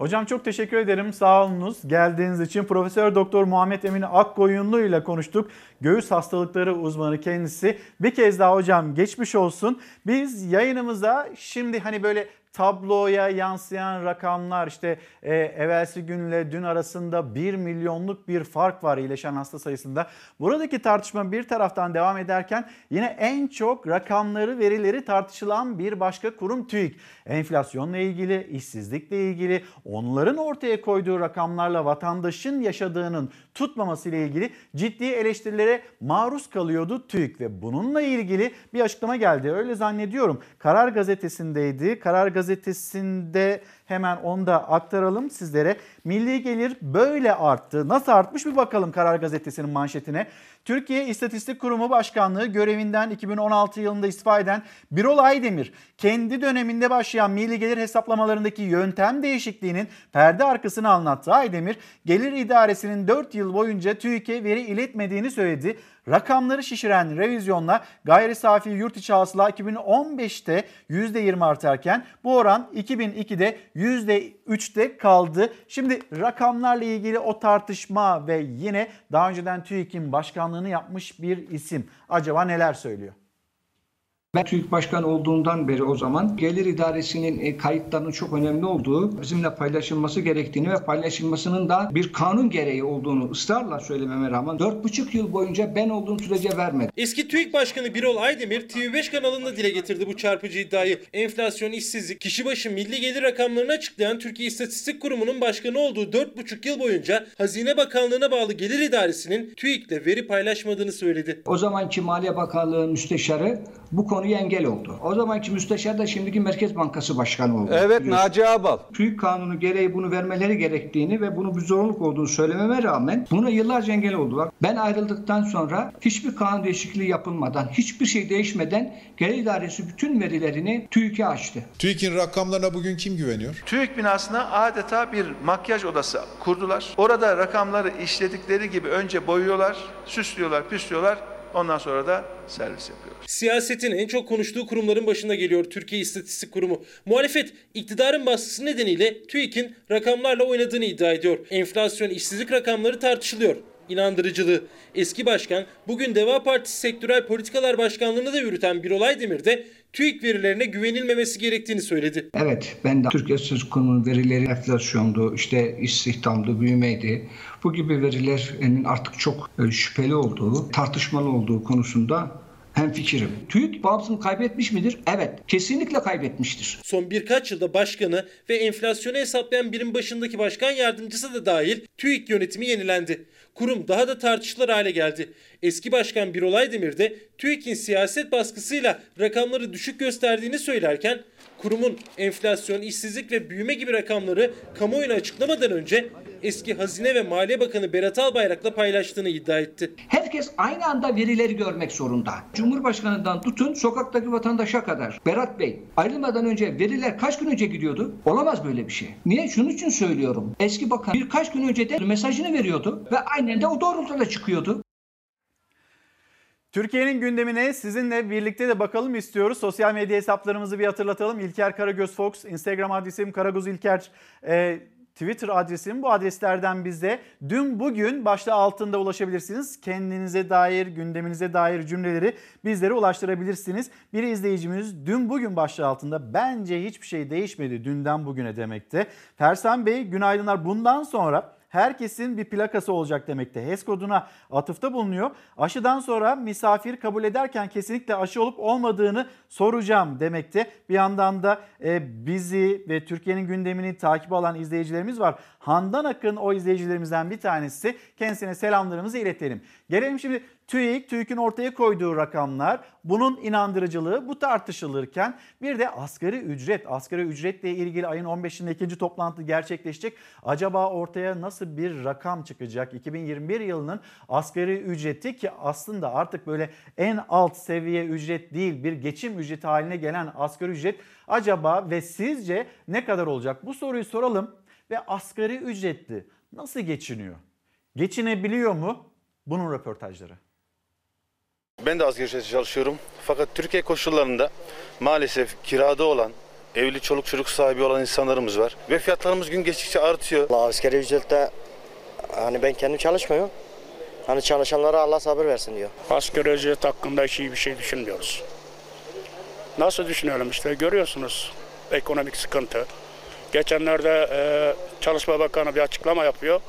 Hocam çok teşekkür ederim. Sağ olunuz. Geldiğiniz için Profesör Doktor Muhammed Emin Akkoyunlu ile konuştuk. Göğüs hastalıkları uzmanı kendisi. Bir kez daha hocam geçmiş olsun. Biz yayınımıza şimdi hani böyle tabloya yansıyan rakamlar işte e, evvelsi günle dün arasında 1 milyonluk bir fark var iyileşen hasta sayısında. Buradaki tartışma bir taraftan devam ederken yine en çok rakamları verileri tartışılan bir başka kurum TÜİK. Enflasyonla ilgili, işsizlikle ilgili onların ortaya koyduğu rakamlarla vatandaşın yaşadığının tutmaması ile ilgili ciddi eleştirilere maruz kalıyordu TÜİK ve bununla ilgili bir açıklama geldi. Öyle zannediyorum. Karar gazetesindeydi. Karar gazetesinde hemen onu da aktaralım sizlere. Milli gelir böyle arttı. Nasıl artmış bir bakalım Karar Gazetesi'nin manşetine. Türkiye İstatistik Kurumu Başkanlığı görevinden 2016 yılında istifa eden Birol Aydemir kendi döneminde başlayan milli gelir hesaplamalarındaki yöntem değişikliğinin perde arkasını anlattı. Aydemir gelir idaresinin 4 yıl boyunca TÜİK'e veri iletmediğini söyledi. Rakamları şişiren revizyonla gayri safi yurt içi hasıla 2015'te %20 artarken bu oran 2002'de %3'te kaldı. Şimdi rakamlarla ilgili o tartışma ve yine daha önceden TÜİK'in başkanlığını yapmış bir isim acaba neler söylüyor? Ben TÜİK Başkanı olduğundan beri o zaman gelir idaresinin e, kayıtlarının çok önemli olduğu, bizimle paylaşılması gerektiğini ve paylaşılmasının da bir kanun gereği olduğunu ısrarla söylememe rağmen 4,5 yıl boyunca ben olduğum sürece vermedi. Eski TÜİK Başkanı Birol Aydemir TV5 kanalında dile getirdi bu çarpıcı iddiayı. Enflasyon, işsizlik, kişi başı milli gelir rakamlarını açıklayan Türkiye İstatistik Kurumu'nun başkanı olduğu 4,5 yıl boyunca Hazine Bakanlığı'na bağlı Gelir İdaresi'nin TÜİK'le veri paylaşmadığını söyledi. O zamanki Maliye Bakanlığı müsteşarı bu konuya engel oldu. O zamanki müsteşar da şimdiki Merkez Bankası Başkanı oldu. Evet Naci Abal. TÜİK kanunu gereği bunu vermeleri gerektiğini ve bunu bir zorunluluk olduğunu söylememe rağmen buna yıllarca engel oldular. Ben ayrıldıktan sonra hiçbir kanun değişikliği yapılmadan, hiçbir şey değişmeden Gelir İdaresi bütün verilerini TÜİK'e açtı. TÜİK'in rakamlarına bugün kim güveniyor? TÜİK binasına adeta bir makyaj odası kurdular. Orada rakamları işledikleri gibi önce boyuyorlar, süslüyorlar, püslüyorlar. Ondan sonra da servis yapıyorlar. Siyasetin en çok konuştuğu kurumların başında geliyor Türkiye İstatistik Kurumu. Muhalefet iktidarın baskısı nedeniyle TÜİK'in rakamlarla oynadığını iddia ediyor. Enflasyon, işsizlik rakamları tartışılıyor inandırıcılığı. Eski başkan bugün Deva Partisi Sektörel Politikalar Başkanlığı'nı da yürüten Birol Aydemir de TÜİK verilerine güvenilmemesi gerektiğini söyledi. Evet ben de Türkiye İstatistik Kurumu'nun verileri enflasyondu, işte istihdamdı, büyümeydi. Bu gibi verilerin artık çok e, şüpheli olduğu, tartışmalı olduğu konusunda hem fikrim. TÜİK bağımsızlığını kaybetmiş midir? Evet. Kesinlikle kaybetmiştir. Son birkaç yılda başkanı ve enflasyonu hesaplayan birim başındaki başkan yardımcısı da dahil TÜİK yönetimi yenilendi. Kurum daha da tartışılır hale geldi. Eski Başkan Birol Aydemir de TÜİK'in siyaset baskısıyla rakamları düşük gösterdiğini söylerken kurumun enflasyon, işsizlik ve büyüme gibi rakamları kamuoyuna açıklamadan önce eski Hazine ve Maliye Bakanı Berat Albayrak'la paylaştığını iddia etti. Herkes aynı anda verileri görmek zorunda. Cumhurbaşkanından tutun sokaktaki vatandaşa kadar. Berat Bey ayrılmadan önce veriler kaç gün önce gidiyordu? Olamaz böyle bir şey. Niye? Şunun için söylüyorum. Eski bakan birkaç gün önce de mesajını veriyordu ve aynen de o doğrultuda çıkıyordu. Türkiye'nin gündemine sizinle birlikte de bakalım istiyoruz. Sosyal medya hesaplarımızı bir hatırlatalım. İlker Karagöz Fox, Instagram adresim Karagöz İlker, e, Twitter adresim bu adreslerden bize dün bugün başta altında ulaşabilirsiniz. Kendinize dair, gündeminize dair cümleleri bizlere ulaştırabilirsiniz. Bir izleyicimiz dün bugün başlığı altında bence hiçbir şey değişmedi dünden bugüne demekte. Fersan Bey günaydınlar. Bundan sonra herkesin bir plakası olacak demekte. HES koduna atıfta bulunuyor. Aşıdan sonra misafir kabul ederken kesinlikle aşı olup olmadığını soracağım demekte. Bir yandan da e, bizi ve Türkiye'nin gündemini takip alan izleyicilerimiz var. Handan Akın o izleyicilerimizden bir tanesi. Kendisine selamlarımızı iletelim. Gelelim şimdi TÜİK, TÜİK'in ortaya koyduğu rakamlar, bunun inandırıcılığı bu tartışılırken bir de asgari ücret, asgari ücretle ilgili ayın 15'inde ikinci toplantı gerçekleşecek. Acaba ortaya nasıl bir rakam çıkacak? 2021 yılının asgari ücreti ki aslında artık böyle en alt seviye ücret değil bir geçim ücreti haline gelen asgari ücret acaba ve sizce ne kadar olacak? Bu soruyu soralım ve asgari ücretli nasıl geçiniyor? Geçinebiliyor mu? Bunun röportajları. Ben de asgari ücretle çalışıyorum. Fakat Türkiye koşullarında maalesef kirada olan, evli çoluk çocuk sahibi olan insanlarımız var. Ve fiyatlarımız gün geçtikçe artıyor. Asgari ücrette hani ben kendim çalışmıyorum. Hani çalışanlara Allah sabır versin diyor. Asgari ücret hakkında hiç iyi bir şey düşünmüyoruz. Nasıl düşünüyorum işte görüyorsunuz ekonomik sıkıntı. Geçenlerde e, Çalışma Bakanı bir açıklama yapıyor.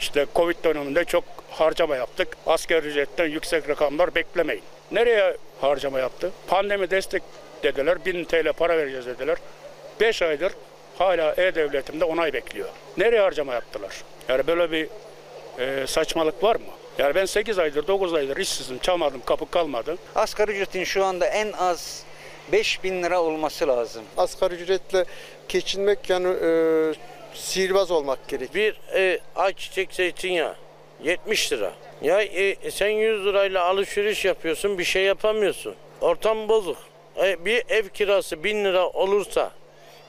İşte Covid döneminde çok harcama yaptık. Asgari ücretten yüksek rakamlar beklemeyin. Nereye harcama yaptı? Pandemi destek dediler. 1000 TL para vereceğiz dediler. 5 aydır hala E-Devletim'de onay bekliyor. Nereye harcama yaptılar? Yani böyle bir e, saçmalık var mı? Yani ben 8 aydır 9 aydır işsizim çalmadım kapı kalmadı. Asgari ücretin şu anda en az 5 bin lira olması lazım. Asgari ücretle geçinmek yani e, sihirbaz olmak gerek. Bir e, ayçiçek zeytinyağı 70 lira. Ya e, sen 100 lirayla alışveriş yapıyorsun bir şey yapamıyorsun. Ortam bozuk. E, bir ev kirası 1000 lira olursa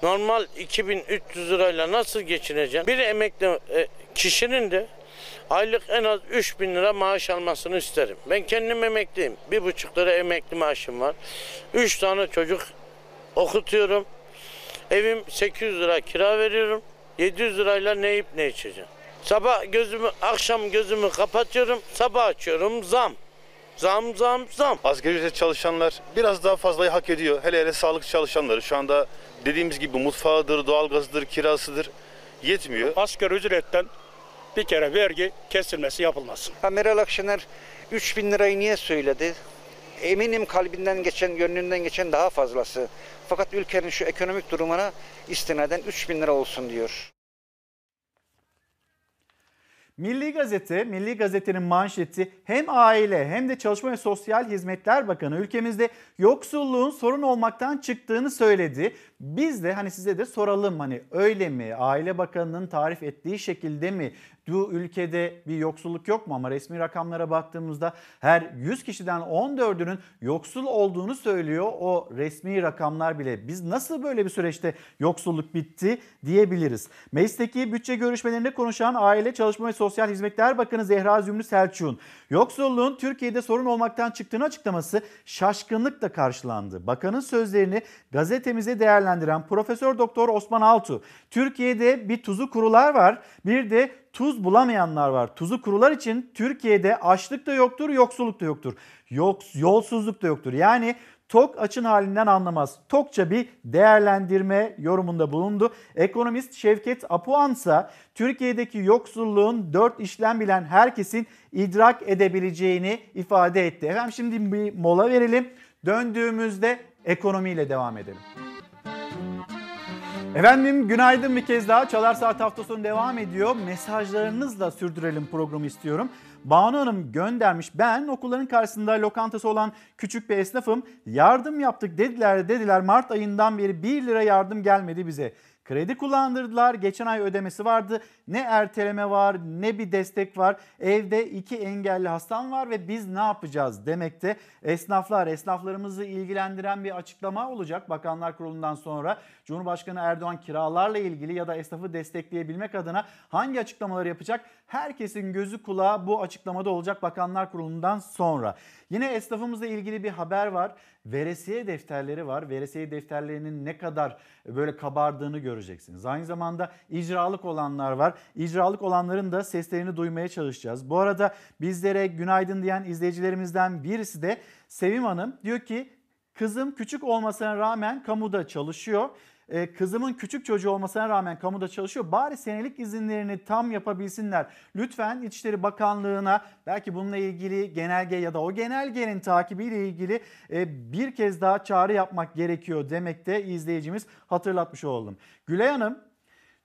normal 2300 lirayla nasıl geçineceksin? Bir emekli e, kişinin de aylık en az 3000 lira maaş almasını isterim. Ben kendim emekliyim. Bir buçuk lira emekli maaşım var. 3 tane çocuk okutuyorum. Evim 800 lira kira veriyorum. 700 lirayla ne yiyip ne içeceğim. Sabah gözümü, akşam gözümü kapatıyorum, sabah açıyorum zam. Zam zam zam. Asgari ücret çalışanlar biraz daha fazlayı hak ediyor. Hele hele sağlık çalışanları şu anda dediğimiz gibi mutfağıdır, doğalgazıdır, kirasıdır yetmiyor. Asgari ücretten bir kere vergi kesilmesi yapılmasın. Ha, Meral Akşener 3 bin lirayı niye söyledi? Eminim kalbinden geçen, gönlünden geçen daha fazlası. Fakat ülkenin şu ekonomik durumuna istinaden 3 bin lira olsun diyor. Milli Gazete, Milli Gazete'nin manşeti hem aile hem de Çalışma ve Sosyal Hizmetler Bakanı ülkemizde yoksulluğun sorun olmaktan çıktığını söyledi. Biz de hani size de soralım hani öyle mi? Aile Bakanı'nın tarif ettiği şekilde mi? Bu ülkede bir yoksulluk yok mu? Ama resmi rakamlara baktığımızda her 100 kişiden 14'ünün yoksul olduğunu söylüyor o resmi rakamlar bile. Biz nasıl böyle bir süreçte yoksulluk bitti diyebiliriz. Meclisteki bütçe görüşmelerinde konuşan Aile Çalışma ve Sosyal Hizmetler Bakanı Zehra Zümrü Selçuk'un yoksulluğun Türkiye'de sorun olmaktan çıktığını açıklaması şaşkınlıkla karşılandı. Bakanın sözlerini gazetemize değerlendiren Profesör Doktor Osman Altu, Türkiye'de bir tuzu kurular var, bir de tuz bulamayanlar var. Tuzu kurular için Türkiye'de açlık da yoktur, yoksulluk da yoktur. Yoks, yolsuzluk da yoktur. Yani tok açın halinden anlamaz. Tokça bir değerlendirme yorumunda bulundu. Ekonomist Şevket Apuan Türkiye'deki yoksulluğun dört işlem bilen herkesin idrak edebileceğini ifade etti. Efendim şimdi bir mola verelim. Döndüğümüzde ekonomiyle devam edelim. Efendim günaydın bir kez daha. Çalar Saat hafta sonu devam ediyor. Mesajlarınızla sürdürelim programı istiyorum. Banu Hanım göndermiş. Ben okulların karşısında lokantası olan küçük bir esnafım. Yardım yaptık dediler dediler. Mart ayından beri 1 lira yardım gelmedi bize. Kredi kullandırdılar. Geçen ay ödemesi vardı. Ne erteleme var ne bir destek var. Evde iki engelli hastam var ve biz ne yapacağız demekte. Esnaflar, esnaflarımızı ilgilendiren bir açıklama olacak Bakanlar Kurulu'ndan sonra. Cumhurbaşkanı Erdoğan kiralarla ilgili ya da esnafı destekleyebilmek adına hangi açıklamaları yapacak? Herkesin gözü kulağı bu açıklamada olacak Bakanlar Kurulu'ndan sonra. Yine esnafımızla ilgili bir haber var. Veresiye defterleri var. Veresiye defterlerinin ne kadar böyle kabardığını göreceksiniz. Aynı zamanda icralık olanlar var. İcralık olanların da seslerini duymaya çalışacağız. Bu arada bizlere günaydın diyen izleyicilerimizden birisi de Sevim Hanım diyor ki kızım küçük olmasına rağmen kamuda çalışıyor. Ee, kızımın küçük çocuğu olmasına rağmen kamuda çalışıyor. Bari senelik izinlerini tam yapabilsinler. Lütfen İçişleri Bakanlığı'na belki bununla ilgili genelge ya da o genelgenin takibiyle ilgili e, bir kez daha çağrı yapmak gerekiyor demekte izleyicimiz hatırlatmış oldum. Gülay Hanım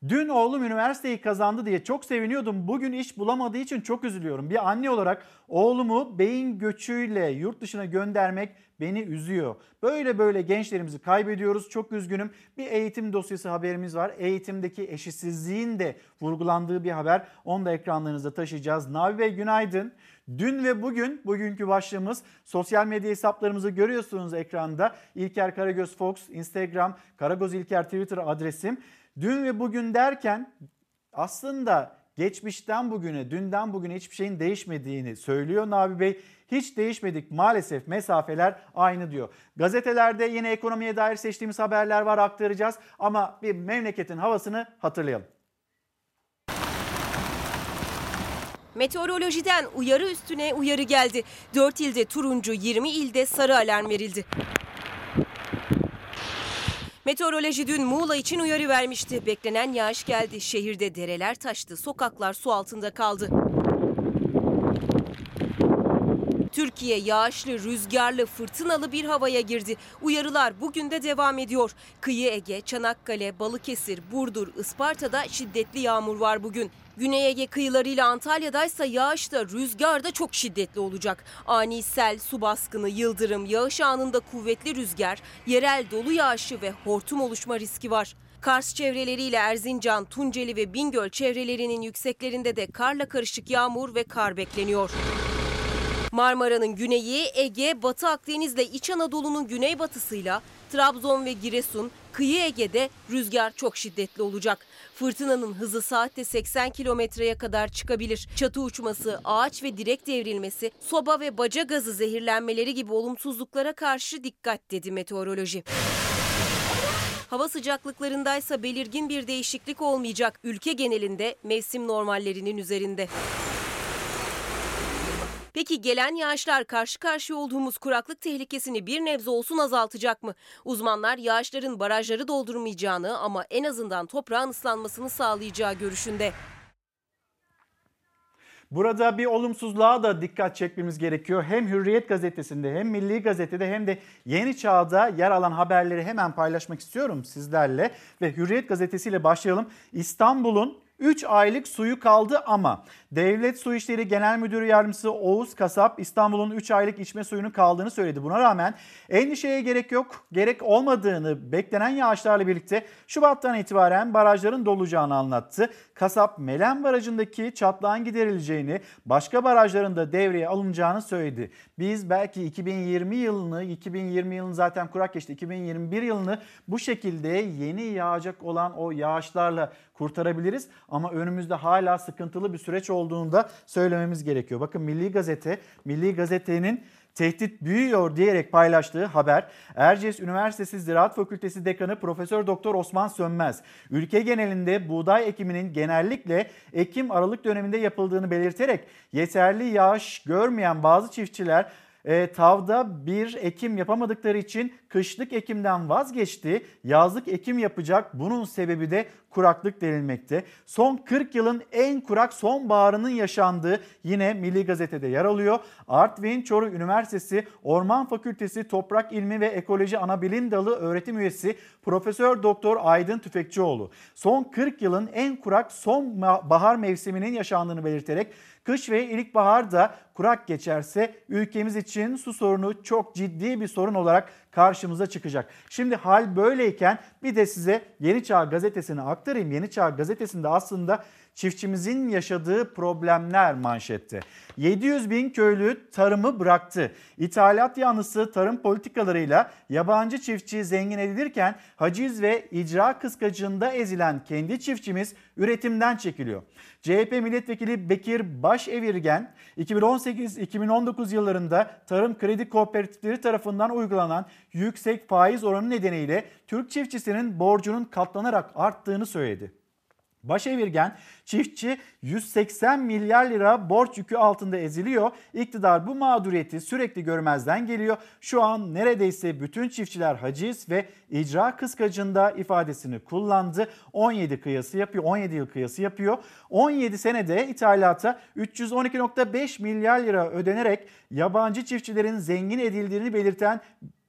Dün oğlum üniversiteyi kazandı diye çok seviniyordum. Bugün iş bulamadığı için çok üzülüyorum. Bir anne olarak oğlumu beyin göçüyle yurt dışına göndermek beni üzüyor. Böyle böyle gençlerimizi kaybediyoruz. Çok üzgünüm. Bir eğitim dosyası haberimiz var. Eğitimdeki eşitsizliğin de vurgulandığı bir haber. Onu da ekranlarınızda taşıyacağız. Navi Bey günaydın. Dün ve bugün bugünkü başlığımız sosyal medya hesaplarımızı görüyorsunuz ekranda. İlker Karagöz Fox, Instagram, Karagöz İlker Twitter adresim. Dün ve bugün derken aslında geçmişten bugüne, dünden bugüne hiçbir şeyin değişmediğini söylüyor Nabi Bey. Hiç değişmedik maalesef mesafeler aynı diyor. Gazetelerde yine ekonomiye dair seçtiğimiz haberler var aktaracağız ama bir memleketin havasını hatırlayalım. Meteorolojiden uyarı üstüne uyarı geldi. 4 ilde turuncu, 20 ilde sarı alarm verildi. Meteoroloji dün Muğla için uyarı vermişti. Beklenen yağış geldi. Şehirde dereler taştı, sokaklar su altında kaldı. Türkiye yağışlı, rüzgarlı, fırtınalı bir havaya girdi. Uyarılar bugün de devam ediyor. Kıyı Ege, Çanakkale, Balıkesir, Burdur, Isparta'da şiddetli yağmur var bugün. Güney Ege kıyılarıyla Antalya'daysa yağış da rüzgar da çok şiddetli olacak. Ani sel, su baskını, yıldırım, yağış anında kuvvetli rüzgar, yerel dolu yağışı ve hortum oluşma riski var. Kars çevreleriyle Erzincan, Tunceli ve Bingöl çevrelerinin yükseklerinde de karla karışık yağmur ve kar bekleniyor. Marmara'nın güneyi, Ege, Batı Akdeniz'le İç Anadolu'nun güneybatısıyla Trabzon ve Giresun, kıyı Ege'de rüzgar çok şiddetli olacak. Fırtınanın hızı saatte 80 kilometreye kadar çıkabilir. Çatı uçması, ağaç ve direk devrilmesi, soba ve baca gazı zehirlenmeleri gibi olumsuzluklara karşı dikkat dedi meteoroloji. Hava sıcaklıklarındaysa belirgin bir değişiklik olmayacak. Ülke genelinde mevsim normallerinin üzerinde. Peki gelen yağışlar karşı karşıya olduğumuz kuraklık tehlikesini bir nebze olsun azaltacak mı? Uzmanlar yağışların barajları doldurmayacağını ama en azından toprağın ıslanmasını sağlayacağı görüşünde. Burada bir olumsuzluğa da dikkat çekmemiz gerekiyor. Hem Hürriyet gazetesinde hem Milli Gazete'de hem de Yeni Çağ'da yer alan haberleri hemen paylaşmak istiyorum sizlerle. Ve Hürriyet gazetesiyle başlayalım. İstanbul'un 3 aylık suyu kaldı ama Devlet Su İşleri Genel Müdürü Yardımcısı Oğuz Kasap İstanbul'un 3 aylık içme suyunun kaldığını söyledi. Buna rağmen endişeye gerek yok. Gerek olmadığını beklenen yağışlarla birlikte Şubat'tan itibaren barajların dolacağını anlattı. Kasap Melen Barajı'ndaki çatlağın giderileceğini, başka barajların da devreye alınacağını söyledi. Biz belki 2020 yılını, 2020 yılını zaten kurak geçti, 2021 yılını bu şekilde yeni yağacak olan o yağışlarla kurtarabiliriz. Ama önümüzde hala sıkıntılı bir süreç olduğunu da söylememiz gerekiyor. Bakın Milli Gazete, Milli Gazete'nin tehdit büyüyor diyerek paylaştığı haber Erciyes Üniversitesi Ziraat Fakültesi Dekanı Profesör Doktor Osman Sönmez ülke genelinde buğday ekiminin genellikle Ekim Aralık döneminde yapıldığını belirterek yeterli yağış görmeyen bazı çiftçiler e, tavda bir ekim yapamadıkları için kışlık ekimden vazgeçti, yazlık ekim yapacak. Bunun sebebi de kuraklık denilmekte. Son 40 yılın en kurak sonbaharının yaşandığı yine Milli Gazete'de yer alıyor. Artvin Çoruh Üniversitesi Orman Fakültesi Toprak İlmi ve Ekoloji Anabilim Dalı öğretim üyesi Profesör Doktor Aydın Tüfekçioğlu son 40 yılın en kurak sonbahar mevsiminin yaşandığını belirterek Kış ve ilkbahar da kurak geçerse ülkemiz için su sorunu çok ciddi bir sorun olarak karşımıza çıkacak. Şimdi hal böyleyken bir de size Yeni Çağ gazetesini aktarayım. Yeni Çağ gazetesinde aslında çiftçimizin yaşadığı problemler manşette. 700 bin köylü tarımı bıraktı. İthalat yanlısı tarım politikalarıyla yabancı çiftçi zengin edilirken haciz ve icra kıskacında ezilen kendi çiftçimiz üretimden çekiliyor. CHP milletvekili Bekir Başevirgen 2018-2019 yıllarında tarım kredi kooperatifleri tarafından uygulanan yüksek faiz oranı nedeniyle Türk çiftçisinin borcunun katlanarak arttığını söyledi. Başevirgen çiftçi 180 milyar lira borç yükü altında eziliyor. İktidar bu mağduriyeti sürekli görmezden geliyor. Şu an neredeyse bütün çiftçiler haciz ve icra kıskacında ifadesini kullandı. 17 kıyası yapıyor. 17 yıl kıyası yapıyor. 17 senede ithalata 312.5 milyar lira ödenerek yabancı çiftçilerin zengin edildiğini belirten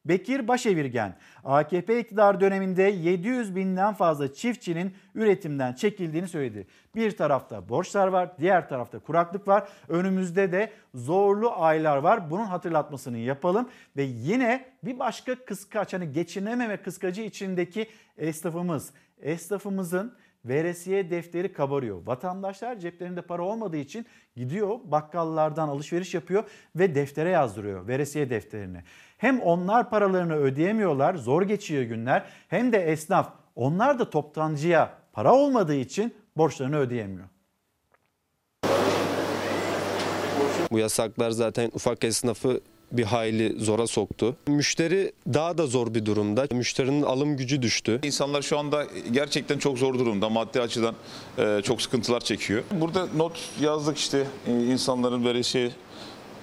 Bekir Başevirgen, AKP iktidar döneminde 700 binden fazla çiftçinin üretimden çekildiğini söyledi. Bir tarafta borçlar var, diğer tarafta kuraklık var. Önümüzde de zorlu aylar var. Bunun hatırlatmasını yapalım ve yine bir başka kıskaç, hani geçinememe kıskacı içindeki esnafımız, esnafımızın veresiye defteri kabarıyor. Vatandaşlar ceplerinde para olmadığı için gidiyor bakkallardan alışveriş yapıyor ve deftere yazdırıyor veresiye defterini. Hem onlar paralarını ödeyemiyorlar, zor geçiyor günler hem de esnaf onlar da toptancıya para olmadığı için borçlarını ödeyemiyor. Bu yasaklar zaten ufak esnafı bir hayli zora soktu. Müşteri daha da zor bir durumda. Müşterinin alım gücü düştü. İnsanlar şu anda gerçekten çok zor durumda. Maddi açıdan e, çok sıkıntılar çekiyor. Burada not yazdık işte e, insanların veresiye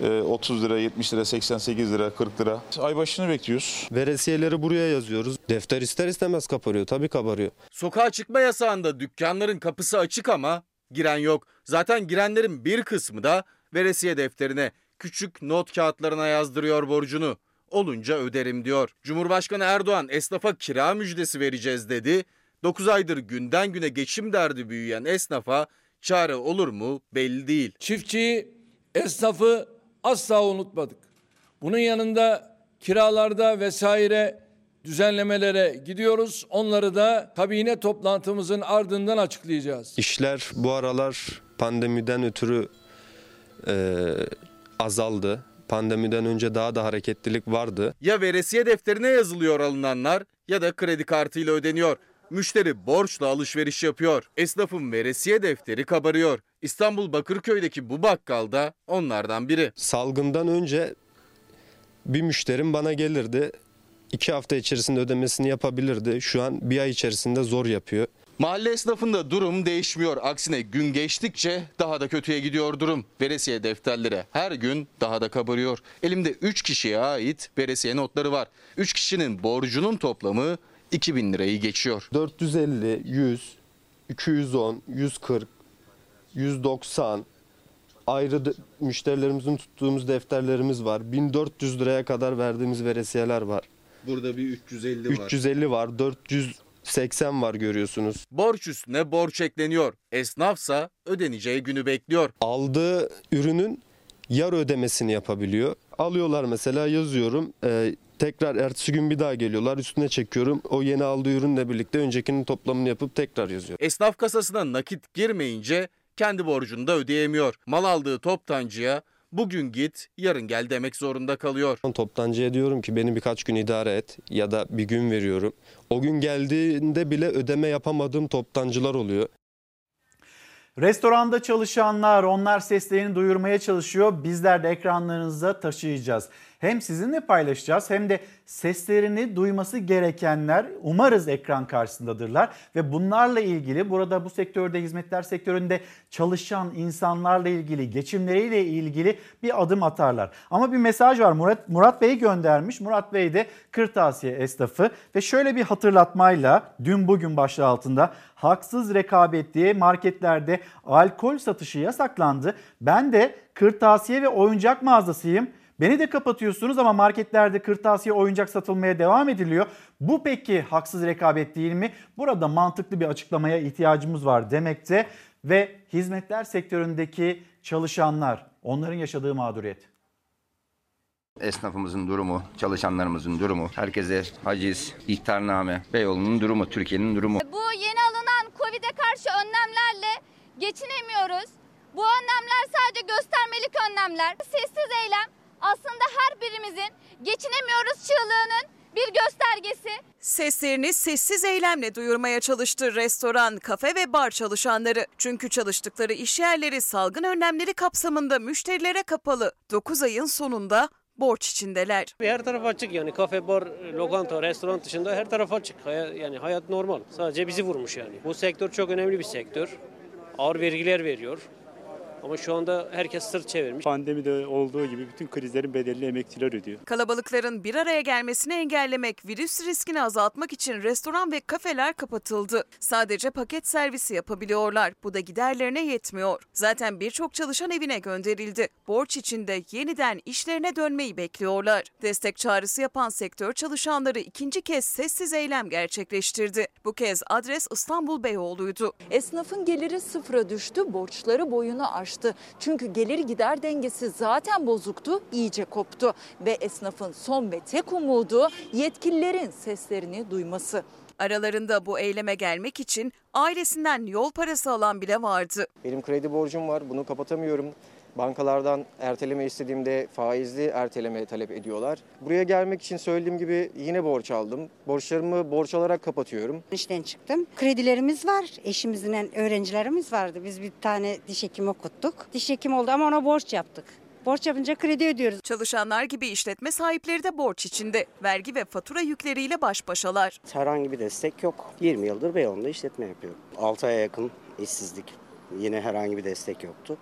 30 lira, 70 lira, 88 lira, 40 lira. Ay başını bekliyoruz. Veresiyeleri buraya yazıyoruz. Defter ister istemez kabarıyor. Tabii kabarıyor. Sokağa çıkma yasağında dükkanların kapısı açık ama giren yok. Zaten girenlerin bir kısmı da veresiye defterine, küçük not kağıtlarına yazdırıyor borcunu. Olunca öderim diyor. Cumhurbaşkanı Erdoğan esnafa kira müjdesi vereceğiz dedi. 9 aydır günden güne geçim derdi büyüyen esnafa çare olur mu belli değil. Çiftçiyi, esnafı asla unutmadık. Bunun yanında kiralarda vesaire düzenlemelere gidiyoruz. Onları da kabine toplantımızın ardından açıklayacağız. İşler bu aralar pandemiden ötürü e, azaldı. Pandemiden önce daha da hareketlilik vardı. Ya veresiye defterine yazılıyor alınanlar ya da kredi kartıyla ödeniyor. Müşteri borçla alışveriş yapıyor. Esnafın veresiye defteri kabarıyor. İstanbul Bakırköy'deki bu bakkal da onlardan biri. Salgından önce bir müşterim bana gelirdi. iki hafta içerisinde ödemesini yapabilirdi. Şu an bir ay içerisinde zor yapıyor. Mahalle esnafında durum değişmiyor. Aksine gün geçtikçe daha da kötüye gidiyor durum. Veresiye defterleri her gün daha da kabarıyor. Elimde 3 kişiye ait veresiye notları var. 3 kişinin borcunun toplamı 2000 lirayı geçiyor. 450, 100, 210, 140, 190 ayrı de, müşterilerimizin tuttuğumuz defterlerimiz var. 1400 liraya kadar verdiğimiz veresiyeler var. Burada bir 350 var. 350 var, 480 var görüyorsunuz. Borç üstüne borç ekleniyor. Esnafsa ödeneceği günü bekliyor. Aldığı ürünün yarı ödemesini yapabiliyor. Alıyorlar mesela yazıyorum. E, tekrar ertesi gün bir daha geliyorlar. Üstüne çekiyorum. O yeni aldığı ürünle birlikte öncekinin toplamını yapıp tekrar yazıyor. Esnaf kasasına nakit girmeyince kendi borcunu da ödeyemiyor. Mal aldığı toptancıya bugün git yarın gel demek zorunda kalıyor. Toptancıya diyorum ki beni birkaç gün idare et ya da bir gün veriyorum. O gün geldiğinde bile ödeme yapamadığım toptancılar oluyor. Restoranda çalışanlar onlar seslerini duyurmaya çalışıyor. Bizler de ekranlarınıza taşıyacağız. Hem sizinle paylaşacağız hem de seslerini duyması gerekenler umarız ekran karşısındadırlar. Ve bunlarla ilgili burada bu sektörde hizmetler sektöründe çalışan insanlarla ilgili geçimleriyle ilgili bir adım atarlar. Ama bir mesaj var Murat, Murat Bey göndermiş. Murat Bey de kırtasiye esnafı ve şöyle bir hatırlatmayla dün bugün başlığı altında haksız rekabet diye marketlerde alkol satışı yasaklandı. Ben de kırtasiye ve oyuncak mağazasıyım. Beni de kapatıyorsunuz ama marketlerde kırtasiye oyuncak satılmaya devam ediliyor. Bu peki haksız rekabet değil mi? Burada mantıklı bir açıklamaya ihtiyacımız var demekte ve hizmetler sektöründeki çalışanlar onların yaşadığı mağduriyet. Esnafımızın durumu, çalışanlarımızın durumu, herkese haciz, ihtarname, Beyoğlu'nun durumu, Türkiye'nin durumu. Bu yeni alınan Covid'e karşı önlemlerle geçinemiyoruz. Bu önlemler sadece göstermelik önlemler. Sessiz eylem aslında her birimizin geçinemiyoruz çığlığının bir göstergesi. Seslerini sessiz eylemle duyurmaya çalıştı restoran, kafe ve bar çalışanları. Çünkü çalıştıkları iş yerleri salgın önlemleri kapsamında müşterilere kapalı. 9 ayın sonunda borç içindeler. Her taraf açık yani kafe, bar, lokanta, restoran dışında her taraf açık. Hay- yani hayat normal. Sadece bizi vurmuş yani. Bu sektör çok önemli bir sektör. Ağır vergiler veriyor. Ama şu anda herkes sırt çevirmiş. Pandemide olduğu gibi bütün krizlerin bedelini emekçiler ödüyor. Kalabalıkların bir araya gelmesini engellemek, virüs riskini azaltmak için restoran ve kafeler kapatıldı. Sadece paket servisi yapabiliyorlar. Bu da giderlerine yetmiyor. Zaten birçok çalışan evine gönderildi. Borç içinde yeniden işlerine dönmeyi bekliyorlar. Destek çağrısı yapan sektör çalışanları ikinci kez sessiz eylem gerçekleştirdi. Bu kez adres İstanbul Beyoğlu'ydu. Esnafın geliri sıfıra düştü, borçları boyunu aştı. Çünkü gelir gider dengesi zaten bozuktu, iyice koptu. Ve esnafın son ve tek umudu yetkililerin seslerini duyması. Aralarında bu eyleme gelmek için ailesinden yol parası alan bile vardı. Benim kredi borcum var, bunu kapatamıyorum. Bankalardan erteleme istediğimde faizli erteleme talep ediyorlar. Buraya gelmek için söylediğim gibi yine borç aldım. Borçlarımı borç alarak kapatıyorum. İşten çıktım. Kredilerimiz var. Eşimizin öğrencilerimiz vardı. Biz bir tane diş hekimi okuttuk. Diş hekimi oldu ama ona borç yaptık. Borç yapınca kredi ödüyoruz. Çalışanlar gibi işletme sahipleri de borç içinde. Vergi ve fatura yükleriyle baş başalar. Herhangi bir destek yok. 20 yıldır Beyoğlu'nda işletme yapıyorum. 6 aya yakın işsizlik. Yine herhangi bir destek yoktu.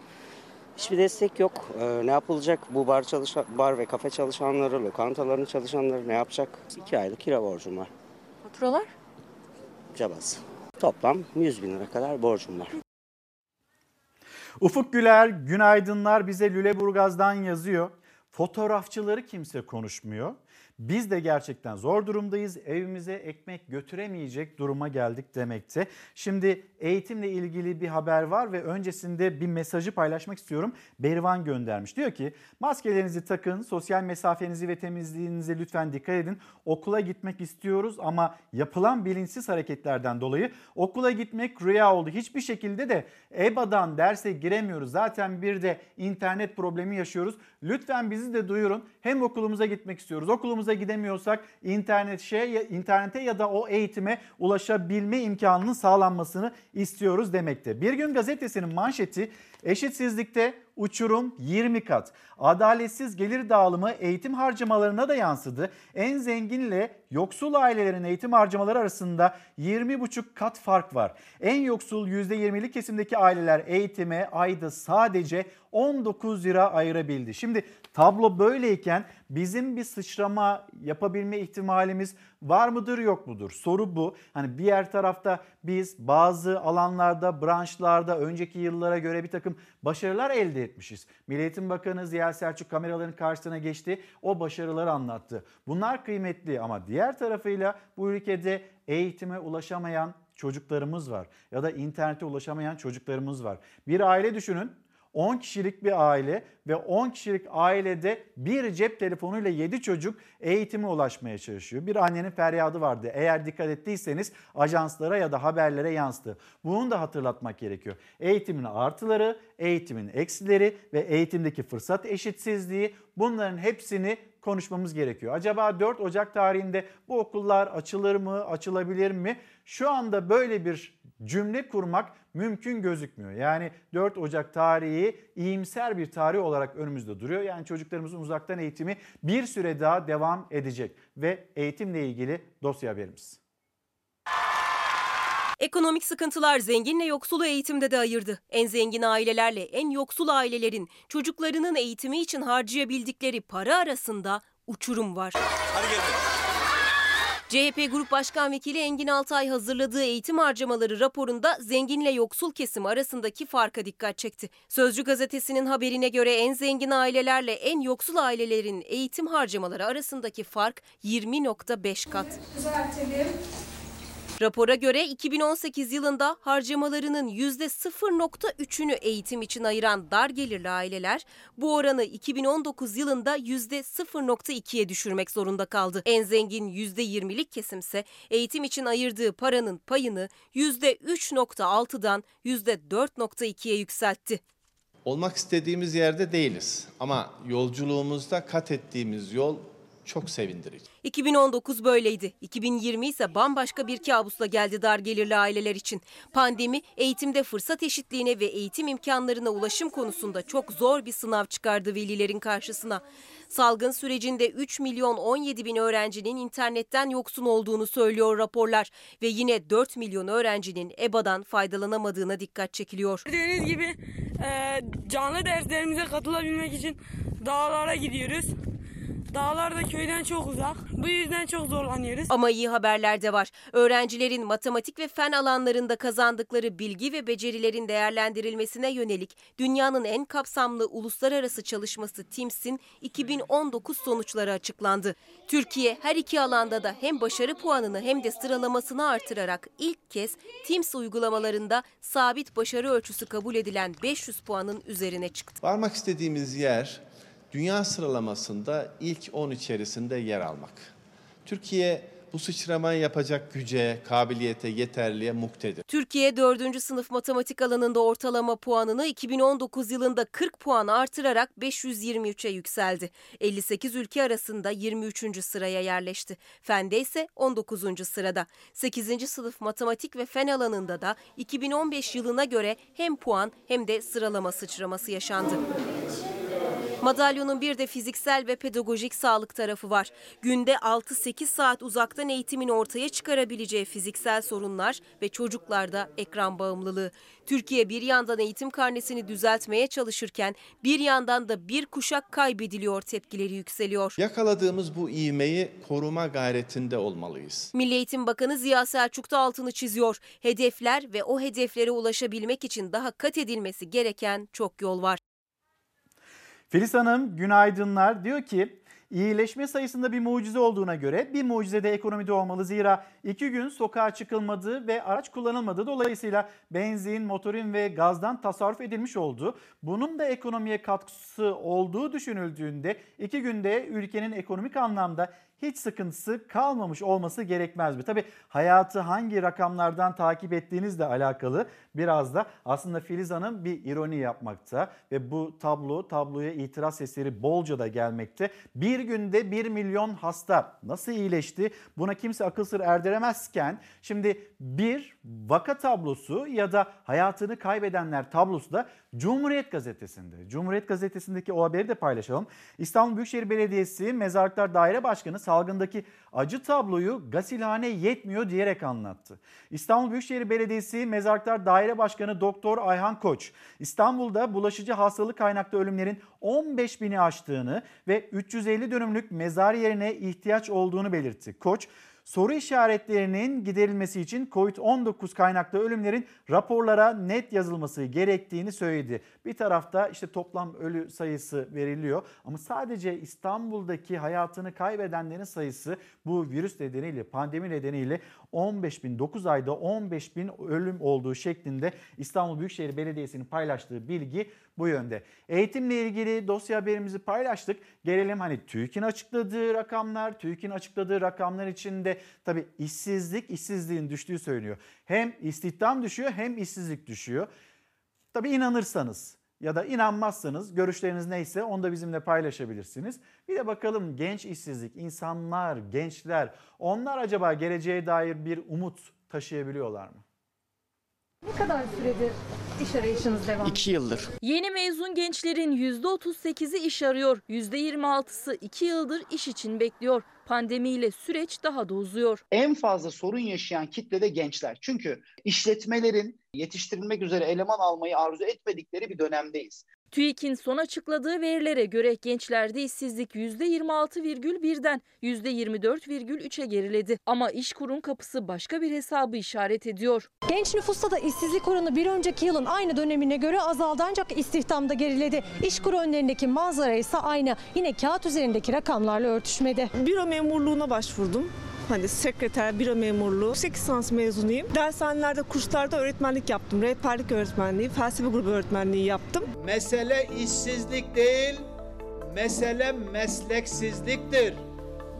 Hiçbir destek yok. Ee, ne yapılacak? Bu bar çalışan, bar ve kafe çalışanları, lokantaların çalışanları ne yapacak? 2 aylık kira borcum var. Faturalar? Cabası. Toplam 100 bin lira kadar borcum var. Ufuk Güler, günaydınlar bize Lüleburgaz'dan yazıyor. Fotoğrafçıları kimse konuşmuyor. Biz de gerçekten zor durumdayız. Evimize ekmek götüremeyecek duruma geldik demekte. Şimdi eğitimle ilgili bir haber var ve öncesinde bir mesajı paylaşmak istiyorum. Berivan göndermiş. Diyor ki maskelerinizi takın, sosyal mesafenizi ve temizliğinize lütfen dikkat edin. Okula gitmek istiyoruz ama yapılan bilinçsiz hareketlerden dolayı okula gitmek rüya oldu. Hiçbir şekilde de EBA'dan derse giremiyoruz. Zaten bir de internet problemi yaşıyoruz. Lütfen bizi de duyurun. Hem okulumuza gitmek istiyoruz. Okulumuza gidemiyorsak internet şey, internete ya da o eğitime ulaşabilme imkanının sağlanmasını istiyoruz demekte. Bir gün gazetesinin manşeti eşitsizlikte uçurum 20 kat. Adaletsiz gelir dağılımı eğitim harcamalarına da yansıdı. En zenginle yoksul ailelerin eğitim harcamaları arasında 20,5 kat fark var. En yoksul %20'lik kesimdeki aileler eğitime ayda sadece 19 lira ayırabildi. Şimdi tablo böyleyken bizim bir sıçrama yapabilme ihtimalimiz var mıdır yok mudur? Soru bu. Hani diğer tarafta biz bazı alanlarda, branşlarda önceki yıllara göre bir takım başarılar elde etmişiz. Milli Eğitim Bakanı Ziya Selçuk kameraların karşısına geçti. O başarıları anlattı. Bunlar kıymetli ama diğer tarafıyla bu ülkede eğitime ulaşamayan çocuklarımız var ya da internete ulaşamayan çocuklarımız var. Bir aile düşünün 10 kişilik bir aile ve 10 kişilik ailede bir cep telefonuyla 7 çocuk eğitime ulaşmaya çalışıyor. Bir annenin feryadı vardı. Eğer dikkat ettiyseniz ajanslara ya da haberlere yansıdı. Bunu da hatırlatmak gerekiyor. Eğitimin artıları, eğitimin eksileri ve eğitimdeki fırsat eşitsizliği bunların hepsini konuşmamız gerekiyor. Acaba 4 Ocak tarihinde bu okullar açılır mı, açılabilir mi? Şu anda böyle bir cümle kurmak mümkün gözükmüyor. Yani 4 Ocak tarihi iyimser bir tarih olarak önümüzde duruyor. Yani çocuklarımızın uzaktan eğitimi bir süre daha devam edecek ve eğitimle ilgili dosya haberimiz. Ekonomik sıkıntılar zenginle yoksulu eğitimde de ayırdı. En zengin ailelerle en yoksul ailelerin çocuklarının eğitimi için harcayabildikleri para arasında uçurum var. CHP Grup Başkan Vekili Engin Altay hazırladığı eğitim harcamaları raporunda zenginle yoksul kesim arasındaki farka dikkat çekti. Sözcü gazetesinin haberine göre en zengin ailelerle en yoksul ailelerin eğitim harcamaları arasındaki fark 20.5 kat. Rapora göre 2018 yılında harcamalarının %0.3'ünü eğitim için ayıran dar gelirli aileler bu oranı 2019 yılında %0.2'ye düşürmek zorunda kaldı. En zengin %20'lik kesimse eğitim için ayırdığı paranın payını %3.6'dan %4.2'ye yükseltti. Olmak istediğimiz yerde değiliz ama yolculuğumuzda kat ettiğimiz yol çok sevindirici. 2019 böyleydi. 2020 ise bambaşka bir kabusla geldi dar gelirli aileler için. Pandemi eğitimde fırsat eşitliğine ve eğitim imkanlarına ulaşım konusunda çok zor bir sınav çıkardı velilerin karşısına. Salgın sürecinde 3 milyon 17 bin öğrencinin internetten yoksun olduğunu söylüyor raporlar ve yine 4 milyon öğrencinin EBA'dan faydalanamadığına dikkat çekiliyor. Gördüğünüz gibi e, canlı derslerimize katılabilmek için dağlara gidiyoruz. Dağlar da köyden çok uzak. Bu yüzden çok zorlanıyoruz. Ama iyi haberler de var. Öğrencilerin matematik ve fen alanlarında kazandıkları bilgi ve becerilerin değerlendirilmesine yönelik dünyanın en kapsamlı uluslararası çalışması TIMSS'in 2019 sonuçları açıklandı. Türkiye her iki alanda da hem başarı puanını hem de sıralamasını artırarak ilk kez TIMSS uygulamalarında sabit başarı ölçüsü kabul edilen 500 puanın üzerine çıktı. Varmak istediğimiz yer dünya sıralamasında ilk 10 içerisinde yer almak. Türkiye bu sıçramayı yapacak güce, kabiliyete, yeterliğe muktedir. Türkiye 4. sınıf matematik alanında ortalama puanını 2019 yılında 40 puan artırarak 523'e yükseldi. 58 ülke arasında 23. sıraya yerleşti. Fende ise 19. sırada. 8. sınıf matematik ve fen alanında da 2015 yılına göre hem puan hem de sıralama sıçraması yaşandı. Madalyonun bir de fiziksel ve pedagojik sağlık tarafı var. Günde 6-8 saat uzaktan eğitimin ortaya çıkarabileceği fiziksel sorunlar ve çocuklarda ekran bağımlılığı. Türkiye bir yandan eğitim karnesini düzeltmeye çalışırken bir yandan da bir kuşak kaybediliyor tepkileri yükseliyor. Yakaladığımız bu ivmeyi koruma gayretinde olmalıyız. Milli Eğitim Bakanı Ziya Selçuk da altını çiziyor. Hedefler ve o hedeflere ulaşabilmek için daha kat edilmesi gereken çok yol var. Filiz Hanım günaydınlar. Diyor ki iyileşme sayısında bir mucize olduğuna göre bir mucize de ekonomide olmalı. Zira iki gün sokağa çıkılmadı ve araç kullanılmadı. Dolayısıyla benzin, motorin ve gazdan tasarruf edilmiş oldu. Bunun da ekonomiye katkısı olduğu düşünüldüğünde iki günde ülkenin ekonomik anlamda hiç sıkıntısı kalmamış olması gerekmez mi? Tabii hayatı hangi rakamlardan takip ettiğinizle alakalı biraz da aslında Filiz Hanım bir ironi yapmakta ve bu tablo tabloya itiraz sesleri bolca da gelmekte. Bir günde 1 milyon hasta nasıl iyileşti? Buna kimse akıl sır erdiremezken şimdi bir vaka tablosu ya da hayatını kaybedenler tablosu da Cumhuriyet Gazetesi'nde. Cumhuriyet Gazetesi'ndeki o haberi de paylaşalım. İstanbul Büyükşehir Belediyesi Mezarlıklar Daire Başkanı salgındaki acı tabloyu gasilhane yetmiyor diyerek anlattı. İstanbul Büyükşehir Belediyesi Mezarlıklar Daire Başkanı Doktor Ayhan Koç, İstanbul'da bulaşıcı hastalık kaynaklı ölümlerin 15 bini aştığını ve 350 dönümlük mezar yerine ihtiyaç olduğunu belirtti. Koç, soru işaretlerinin giderilmesi için COVID-19 kaynaklı ölümlerin raporlara net yazılması gerektiğini söyledi. Bir tarafta işte toplam ölü sayısı veriliyor ama sadece İstanbul'daki hayatını kaybedenlerin sayısı bu virüs nedeniyle, pandemi nedeniyle 15 bin, 9 ayda 15 bin ölüm olduğu şeklinde İstanbul Büyükşehir Belediyesi'nin paylaştığı bilgi bu yönde. Eğitimle ilgili dosya haberimizi paylaştık. Gelelim hani TÜİK'in açıkladığı rakamlar, TÜİK'in açıkladığı rakamlar içinde tabii işsizlik, işsizliğin düştüğü söyleniyor. Hem istihdam düşüyor hem işsizlik düşüyor. Tabii inanırsanız ya da inanmazsanız görüşleriniz neyse onu da bizimle paylaşabilirsiniz. Bir de bakalım genç işsizlik, insanlar, gençler onlar acaba geleceğe dair bir umut taşıyabiliyorlar mı? Ne kadar süredir iş arayışınız devam ediyor? 2 yıldır. Yeni mezun gençlerin %38'i iş arıyor. %26'sı 2 yıldır iş için bekliyor. Pandemiyle süreç daha da uzuyor. En fazla sorun yaşayan kitle de gençler. Çünkü işletmelerin yetiştirilmek üzere eleman almayı arzu etmedikleri bir dönemdeyiz. TÜİK'in son açıkladığı verilere göre gençlerde işsizlik %26,1'den %24,3'e geriledi. Ama işkurun kapısı başka bir hesabı işaret ediyor. Genç nüfusta da işsizlik oranı bir önceki yılın aynı dönemine göre azaldı ancak istihdamda geriledi. İşkur önlerindeki manzara ise aynı. Yine kağıt üzerindeki rakamlarla örtüşmedi. Büro memurluğuna başvurdum. Hani sekreter, büro memurluğu. Yüksek lisans mezunuyum. Dershanelerde, kurslarda öğretmenlik yaptım. Rehberlik öğretmenliği, felsefe grubu öğretmenliği yaptım. Mesele işsizlik değil, mesele mesleksizliktir.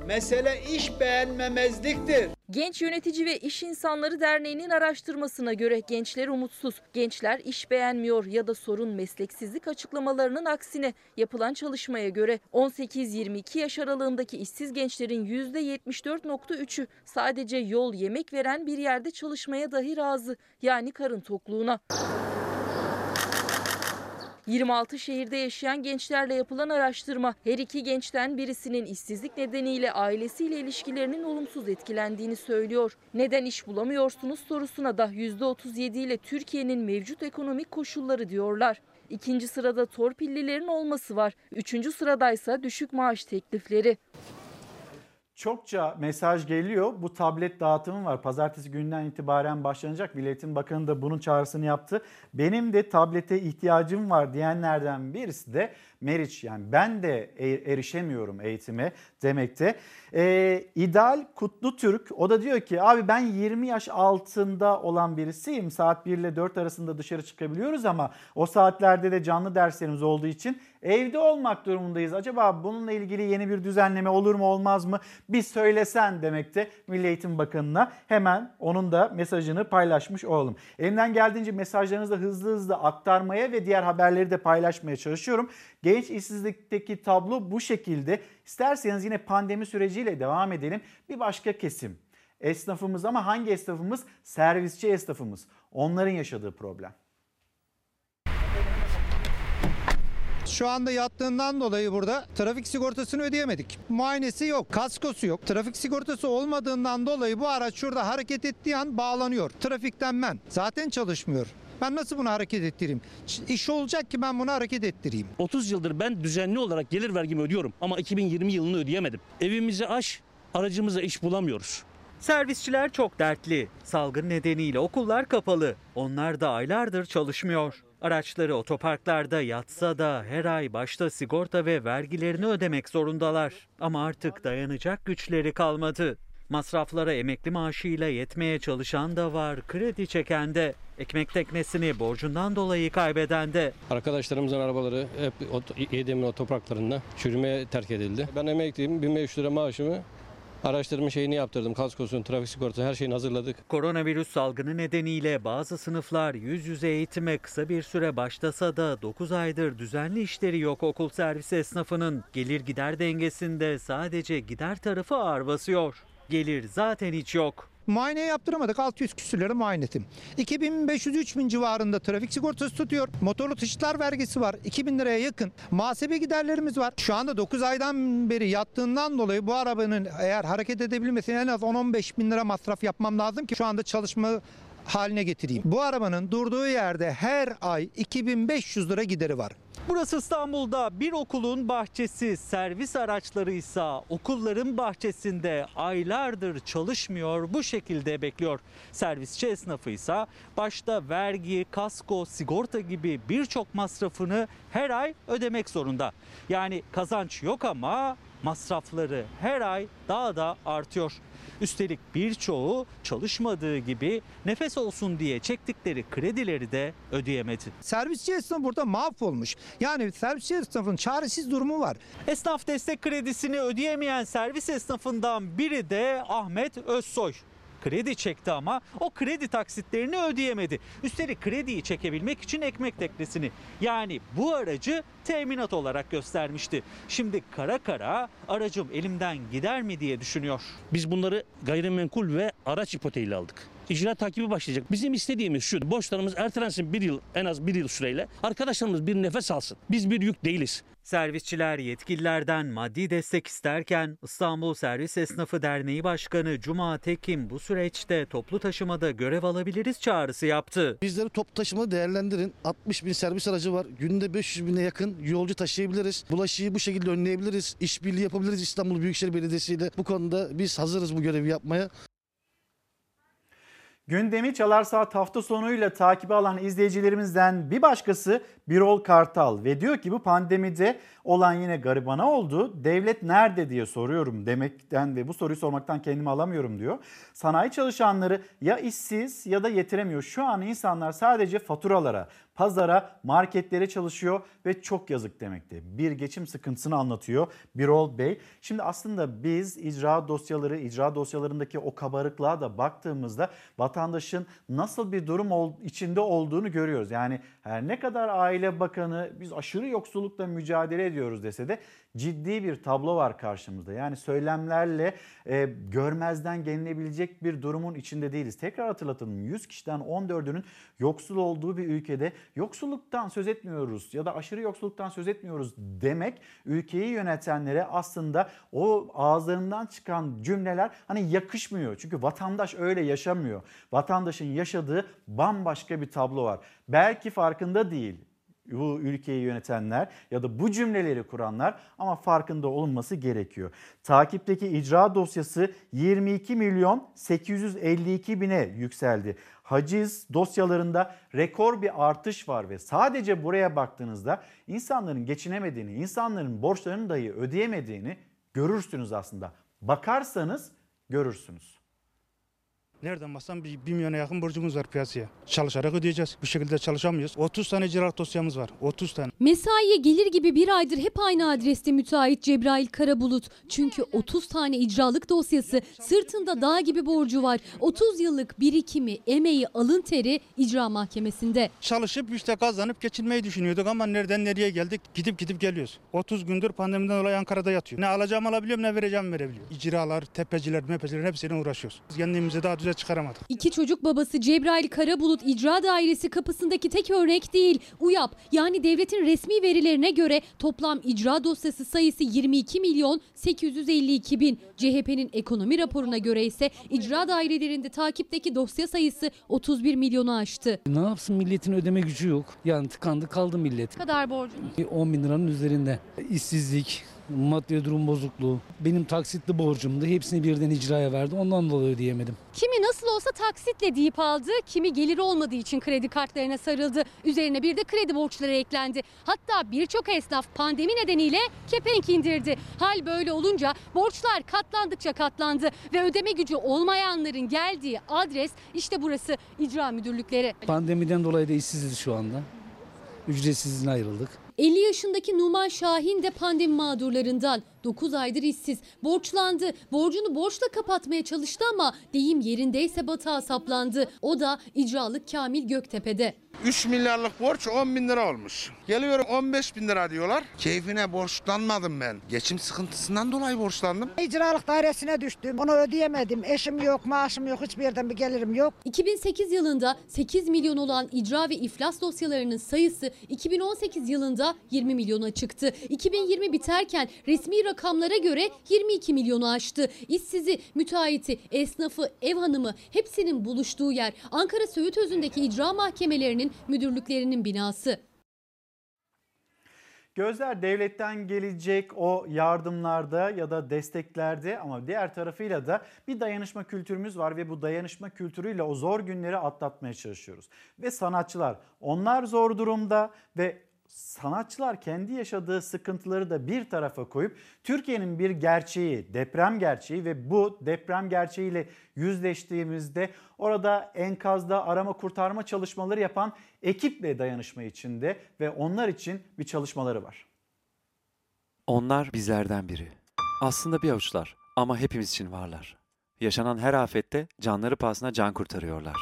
Mesele iş beğenmemezliktir. Genç Yönetici ve İş İnsanları Derneği'nin araştırmasına göre gençler umutsuz. Gençler iş beğenmiyor ya da sorun mesleksizlik açıklamalarının aksine yapılan çalışmaya göre 18-22 yaş aralığındaki işsiz gençlerin %74.3'ü sadece yol yemek veren bir yerde çalışmaya dahi razı yani karın tokluğuna. 26 şehirde yaşayan gençlerle yapılan araştırma her iki gençten birisinin işsizlik nedeniyle ailesiyle ilişkilerinin olumsuz etkilendiğini söylüyor. Neden iş bulamıyorsunuz sorusuna da %37 ile Türkiye'nin mevcut ekonomik koşulları diyorlar. İkinci sırada torpillilerin olması var. Üçüncü sıradaysa düşük maaş teklifleri. Çokça mesaj geliyor. Bu tablet dağıtımı var. Pazartesi günden itibaren başlanacak. Milli Eğitim Bakanı da bunun çağrısını yaptı. Benim de tablete ihtiyacım var diyenlerden birisi de Meriç. Yani ben de e- erişemiyorum eğitime demekte. Ee, İdeal Kutlu Türk o da diyor ki abi ben 20 yaş altında olan birisiyim. Saat 1 ile 4 arasında dışarı çıkabiliyoruz ama o saatlerde de canlı derslerimiz olduğu için evde olmak durumundayız. Acaba bununla ilgili yeni bir düzenleme olur mu olmaz mı? Bir söylesen demekte Milli Eğitim Bakanı'na hemen onun da mesajını paylaşmış olalım. Elimden geldiğince mesajlarınızı hızlı hızlı aktarmaya ve diğer haberleri de paylaşmaya çalışıyorum. Genç işsizlikteki tablo bu şekilde. İsterseniz yine pandemi süreciyle devam edelim. Bir başka kesim. Esnafımız ama hangi esnafımız? Servisçi esnafımız. Onların yaşadığı problem. Şu anda yattığından dolayı burada trafik sigortasını ödeyemedik. Muayenesi yok, kaskosu yok. Trafik sigortası olmadığından dolayı bu araç şurada hareket ettiği an bağlanıyor. Trafikten ben. Zaten çalışmıyor. Ben nasıl bunu hareket ettireyim? İş olacak ki ben bunu hareket ettireyim. 30 yıldır ben düzenli olarak gelir vergimi ödüyorum ama 2020 yılını ödeyemedim. Evimizi aş, aracımıza iş bulamıyoruz. Servisçiler çok dertli. Salgın nedeniyle okullar kapalı. Onlar da aylardır çalışmıyor. Araçları otoparklarda yatsa da her ay başta sigorta ve vergilerini ödemek zorundalar. Ama artık dayanacak güçleri kalmadı. Masraflara emekli maaşıyla yetmeye çalışan da var, kredi çeken de. Ekmek teknesini borcundan dolayı kaybeden de. Arkadaşlarımızın arabaları hep Yedemir otoparklarında çürümeye terk edildi. Ben emekliyim, 1500 lira maaşımı Araçlarımın şeyini yaptırdım. Kaskosunu, trafik sigortasını her şeyini hazırladık. Koronavirüs salgını nedeniyle bazı sınıflar yüz yüze eğitime kısa bir süre başlasa da 9 aydır düzenli işleri yok okul servisi esnafının. Gelir gider dengesinde sadece gider tarafı ağır basıyor. Gelir zaten hiç yok. Muayene yaptıramadık. 600 küsür lira muayenetim. 2500-3000 civarında trafik sigortası tutuyor. Motorlu taşıtlar vergisi var. 2000 liraya yakın. Muhasebe giderlerimiz var. Şu anda 9 aydan beri yattığından dolayı bu arabanın eğer hareket edebilmesi en az 10-15 bin lira masraf yapmam lazım ki şu anda çalışma haline getireyim. Bu arabanın durduğu yerde her ay 2500 lira gideri var. Burası İstanbul'da bir okulun bahçesi, servis araçları ise okulların bahçesinde aylardır çalışmıyor, bu şekilde bekliyor. Servisçi esnafı ise başta vergi, kasko, sigorta gibi birçok masrafını her ay ödemek zorunda. Yani kazanç yok ama masrafları her ay daha da artıyor. Üstelik birçoğu çalışmadığı gibi nefes olsun diye çektikleri kredileri de ödeyemedi. Servisçi esnaf burada mahvolmuş. Yani servisçi esnafın çaresiz durumu var. Esnaf destek kredisini ödeyemeyen servis esnafından biri de Ahmet Özsoy kredi çekti ama o kredi taksitlerini ödeyemedi. Üstelik krediyi çekebilmek için ekmek teknesini yani bu aracı teminat olarak göstermişti. Şimdi kara kara aracım elimden gider mi diye düşünüyor. Biz bunları gayrimenkul ve araç ipoteğiyle aldık. icra takibi başlayacak. Bizim istediğimiz şu. Borçlarımız ertelensin bir yıl en az bir yıl süreyle. Arkadaşlarımız bir nefes alsın. Biz bir yük değiliz. Servisçiler yetkililerden maddi destek isterken İstanbul Servis Esnafı Derneği Başkanı Cuma Tekin bu süreçte toplu taşımada görev alabiliriz çağrısı yaptı. Bizleri top taşıma değerlendirin. 60 bin servis aracı var. Günde 500 bine yakın yolcu taşıyabiliriz. Bulaşıyı bu şekilde önleyebiliriz. İşbirliği yapabiliriz İstanbul Büyükşehir Belediyesi ile. Bu konuda biz hazırız bu görevi yapmaya. Gündemi Çalar Saat hafta sonuyla takibi alan izleyicilerimizden bir başkası Birol Kartal ve diyor ki bu pandemide olan yine garibana oldu. Devlet nerede diye soruyorum demekten ve bu soruyu sormaktan kendimi alamıyorum diyor. Sanayi çalışanları ya işsiz ya da yetiremiyor. Şu an insanlar sadece faturalara, pazara, marketlere çalışıyor ve çok yazık demekte. Bir geçim sıkıntısını anlatıyor Birol Bey. Şimdi aslında biz icra dosyaları, icra dosyalarındaki o kabarıklığa da baktığımızda vatandaşın nasıl bir durum içinde olduğunu görüyoruz. Yani her ne kadar Aile Bakanı biz aşırı yoksullukla mücadele ediyoruz dese de ciddi bir tablo var karşımızda. Yani söylemlerle e, görmezden gelinebilecek bir durumun içinde değiliz. Tekrar hatırlatalım 100 kişiden 14'ünün yoksul olduğu bir ülkede yoksulluktan söz etmiyoruz ya da aşırı yoksulluktan söz etmiyoruz demek ülkeyi yönetenlere aslında o ağızlarından çıkan cümleler hani yakışmıyor. Çünkü vatandaş öyle yaşamıyor. Vatandaşın yaşadığı bambaşka bir tablo var. Belki farkında değil bu ülkeyi yönetenler ya da bu cümleleri kuranlar ama farkında olunması gerekiyor. Takipteki icra dosyası 22 milyon 852 bine yükseldi. Haciz dosyalarında rekor bir artış var ve sadece buraya baktığınızda insanların geçinemediğini, insanların borçlarını dahi ödeyemediğini görürsünüz aslında. Bakarsanız görürsünüz. Nereden baksan bir, bir milyona yakın borcumuz var piyasaya. Çalışarak ödeyeceğiz. Bu şekilde çalışamıyoruz. 30 tane icraat dosyamız var. 30 tane. Mesaiye gelir gibi bir aydır hep aynı adreste müteahhit Cebrail Karabulut. Çünkü 30 tane icralık dosyası, sırtında dağ gibi borcu var. 30 yıllık birikimi, emeği, alın teri icra mahkemesinde. Çalışıp işte kazanıp geçinmeyi düşünüyorduk ama nereden nereye geldik gidip gidip geliyoruz. 30 gündür pandemiden dolayı Ankara'da yatıyor. Ne alacağım alabiliyorum ne vereceğim verebiliyorum. İcralar, tepeciler, mepeciler hepsiyle uğraşıyoruz. Kendimizi daha düze çıkaramadık. İki çocuk babası Cebrail Karabulut İcra Dairesi kapısındaki tek örnek değil. UYAP yani devletin resmi verilerine göre toplam icra dosyası sayısı 22 milyon 852 bin. CHP'nin ekonomi raporuna göre ise icra dairelerinde takipteki dosya sayısı 31 milyonu aştı. Ne yapsın milletin ödeme gücü yok. Yani tıkandı kaldı millet. Ne kadar borcu? 10 bin liranın üzerinde. İşsizlik, maddi durum bozukluğu. Benim taksitli borcumdu. Hepsini birden icraya verdi. Ondan dolayı ödeyemedim. Kimi nasıl olsa taksitle deyip aldı, kimi gelir olmadığı için kredi kartlarına sarıldı. Üzerine bir de kredi borçları eklendi. Hatta birçok esnaf pandemi nedeniyle kepenk indirdi. Hal böyle olunca borçlar katlandıkça katlandı ve ödeme gücü olmayanların geldiği adres işte burası icra müdürlükleri. Pandemiden dolayı da işsiziz şu anda. Ücretsiz izne ayrıldık. 50 yaşındaki Numan Şahin de pandemi mağdurlarından. 9 aydır işsiz. Borçlandı. Borcunu borçla kapatmaya çalıştı ama deyim yerindeyse batağa saplandı. O da icralık Kamil Göktepe'de. 3 milyarlık borç 10 bin lira olmuş. Geliyorum 15 bin lira diyorlar. Keyfine borçlanmadım ben. Geçim sıkıntısından dolayı borçlandım. İcralık dairesine düştüm. Onu ödeyemedim. Eşim yok, maaşım yok, hiçbir yerden bir gelirim yok. 2008 yılında 8 milyon olan icra ve iflas dosyalarının sayısı 2018 yılında 20 milyona çıktı. 2020 biterken resmi rakamlara göre 22 milyonu aştı. İşsizi, müteahhiti, esnafı, ev hanımı hepsinin buluştuğu yer Ankara Söğütözü'ndeki icra mahkemelerinin müdürlüklerinin binası. Gözler devletten gelecek o yardımlarda ya da desteklerde ama diğer tarafıyla da bir dayanışma kültürümüz var ve bu dayanışma kültürüyle o zor günleri atlatmaya çalışıyoruz. Ve sanatçılar onlar zor durumda ve sanatçılar kendi yaşadığı sıkıntıları da bir tarafa koyup Türkiye'nin bir gerçeği, deprem gerçeği ve bu deprem gerçeğiyle yüzleştiğimizde orada enkazda arama kurtarma çalışmaları yapan ekiple dayanışma içinde ve onlar için bir çalışmaları var. Onlar bizlerden biri. Aslında bir avuçlar ama hepimiz için varlar. Yaşanan her afette canları pahasına can kurtarıyorlar.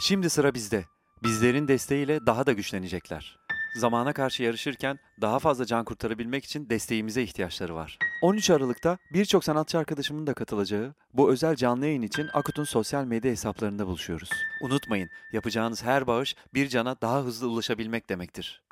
Şimdi sıra bizde. Bizlerin desteğiyle daha da güçlenecekler. Zamana karşı yarışırken daha fazla can kurtarabilmek için desteğimize ihtiyaçları var. 13 Aralık'ta birçok sanatçı arkadaşımın da katılacağı bu özel canlı yayın için Akut'un sosyal medya hesaplarında buluşuyoruz. Unutmayın, yapacağınız her bağış bir cana daha hızlı ulaşabilmek demektir.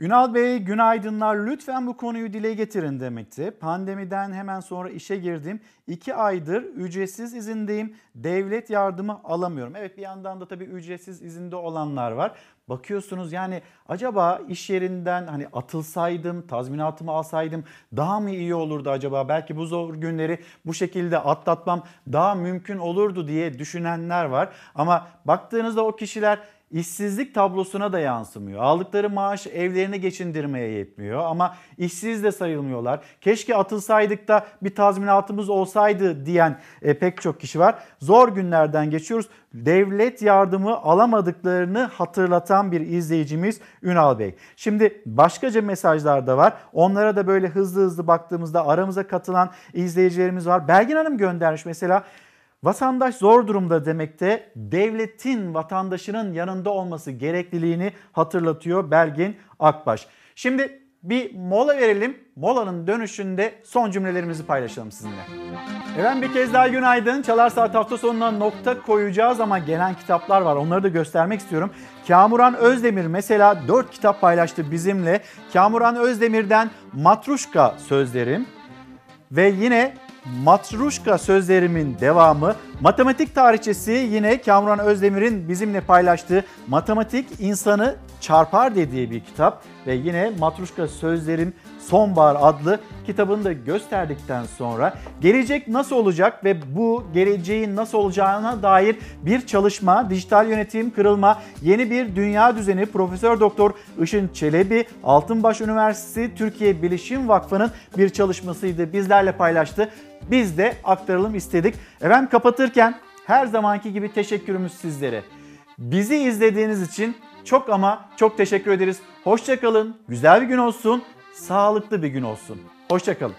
Ünal Bey günaydınlar lütfen bu konuyu dile getirin demekti. Pandemiden hemen sonra işe girdim. İki aydır ücretsiz izindeyim. Devlet yardımı alamıyorum. Evet bir yandan da tabii ücretsiz izinde olanlar var. Bakıyorsunuz yani acaba iş yerinden hani atılsaydım, tazminatımı alsaydım daha mı iyi olurdu acaba? Belki bu zor günleri bu şekilde atlatmam daha mümkün olurdu diye düşünenler var. Ama baktığınızda o kişiler işsizlik tablosuna da yansımıyor. Aldıkları maaş evlerini geçindirmeye yetmiyor ama işsiz de sayılmıyorlar. Keşke atılsaydık da bir tazminatımız olsaydı diyen e, pek çok kişi var. Zor günlerden geçiyoruz. Devlet yardımı alamadıklarını hatırlatan bir izleyicimiz Ünal Bey. Şimdi başkaca mesajlar da var. Onlara da böyle hızlı hızlı baktığımızda aramıza katılan izleyicilerimiz var. Belgin Hanım göndermiş mesela. Vatandaş zor durumda demekte devletin vatandaşının yanında olması gerekliliğini hatırlatıyor Belgin Akbaş. Şimdi bir mola verelim. Molanın dönüşünde son cümlelerimizi paylaşalım sizinle. Efendim bir kez daha günaydın. Çalar Saat hafta sonuna nokta koyacağız ama gelen kitaplar var. Onları da göstermek istiyorum. Kamuran Özdemir mesela 4 kitap paylaştı bizimle. Kamuran Özdemir'den Matruşka Sözlerim ve yine Matruşka sözlerimin devamı. Matematik tarihçesi yine Kamuran Özdemir'in bizimle paylaştığı Matematik insanı çarpar dediği bir kitap. Ve yine Matruşka sözlerim Sonbahar adlı kitabını da gösterdikten sonra gelecek nasıl olacak ve bu geleceğin nasıl olacağına dair bir çalışma, dijital yönetim kırılma, yeni bir dünya düzeni Profesör Doktor Işın Çelebi Altınbaş Üniversitesi Türkiye Bilişim Vakfı'nın bir çalışmasıydı. Bizlerle paylaştı. Biz de aktaralım istedik. Efendim kapatırken her zamanki gibi teşekkürümüz sizlere. Bizi izlediğiniz için çok ama çok teşekkür ederiz. Hoşçakalın, güzel bir gün olsun, sağlıklı bir gün olsun. Hoşçakalın.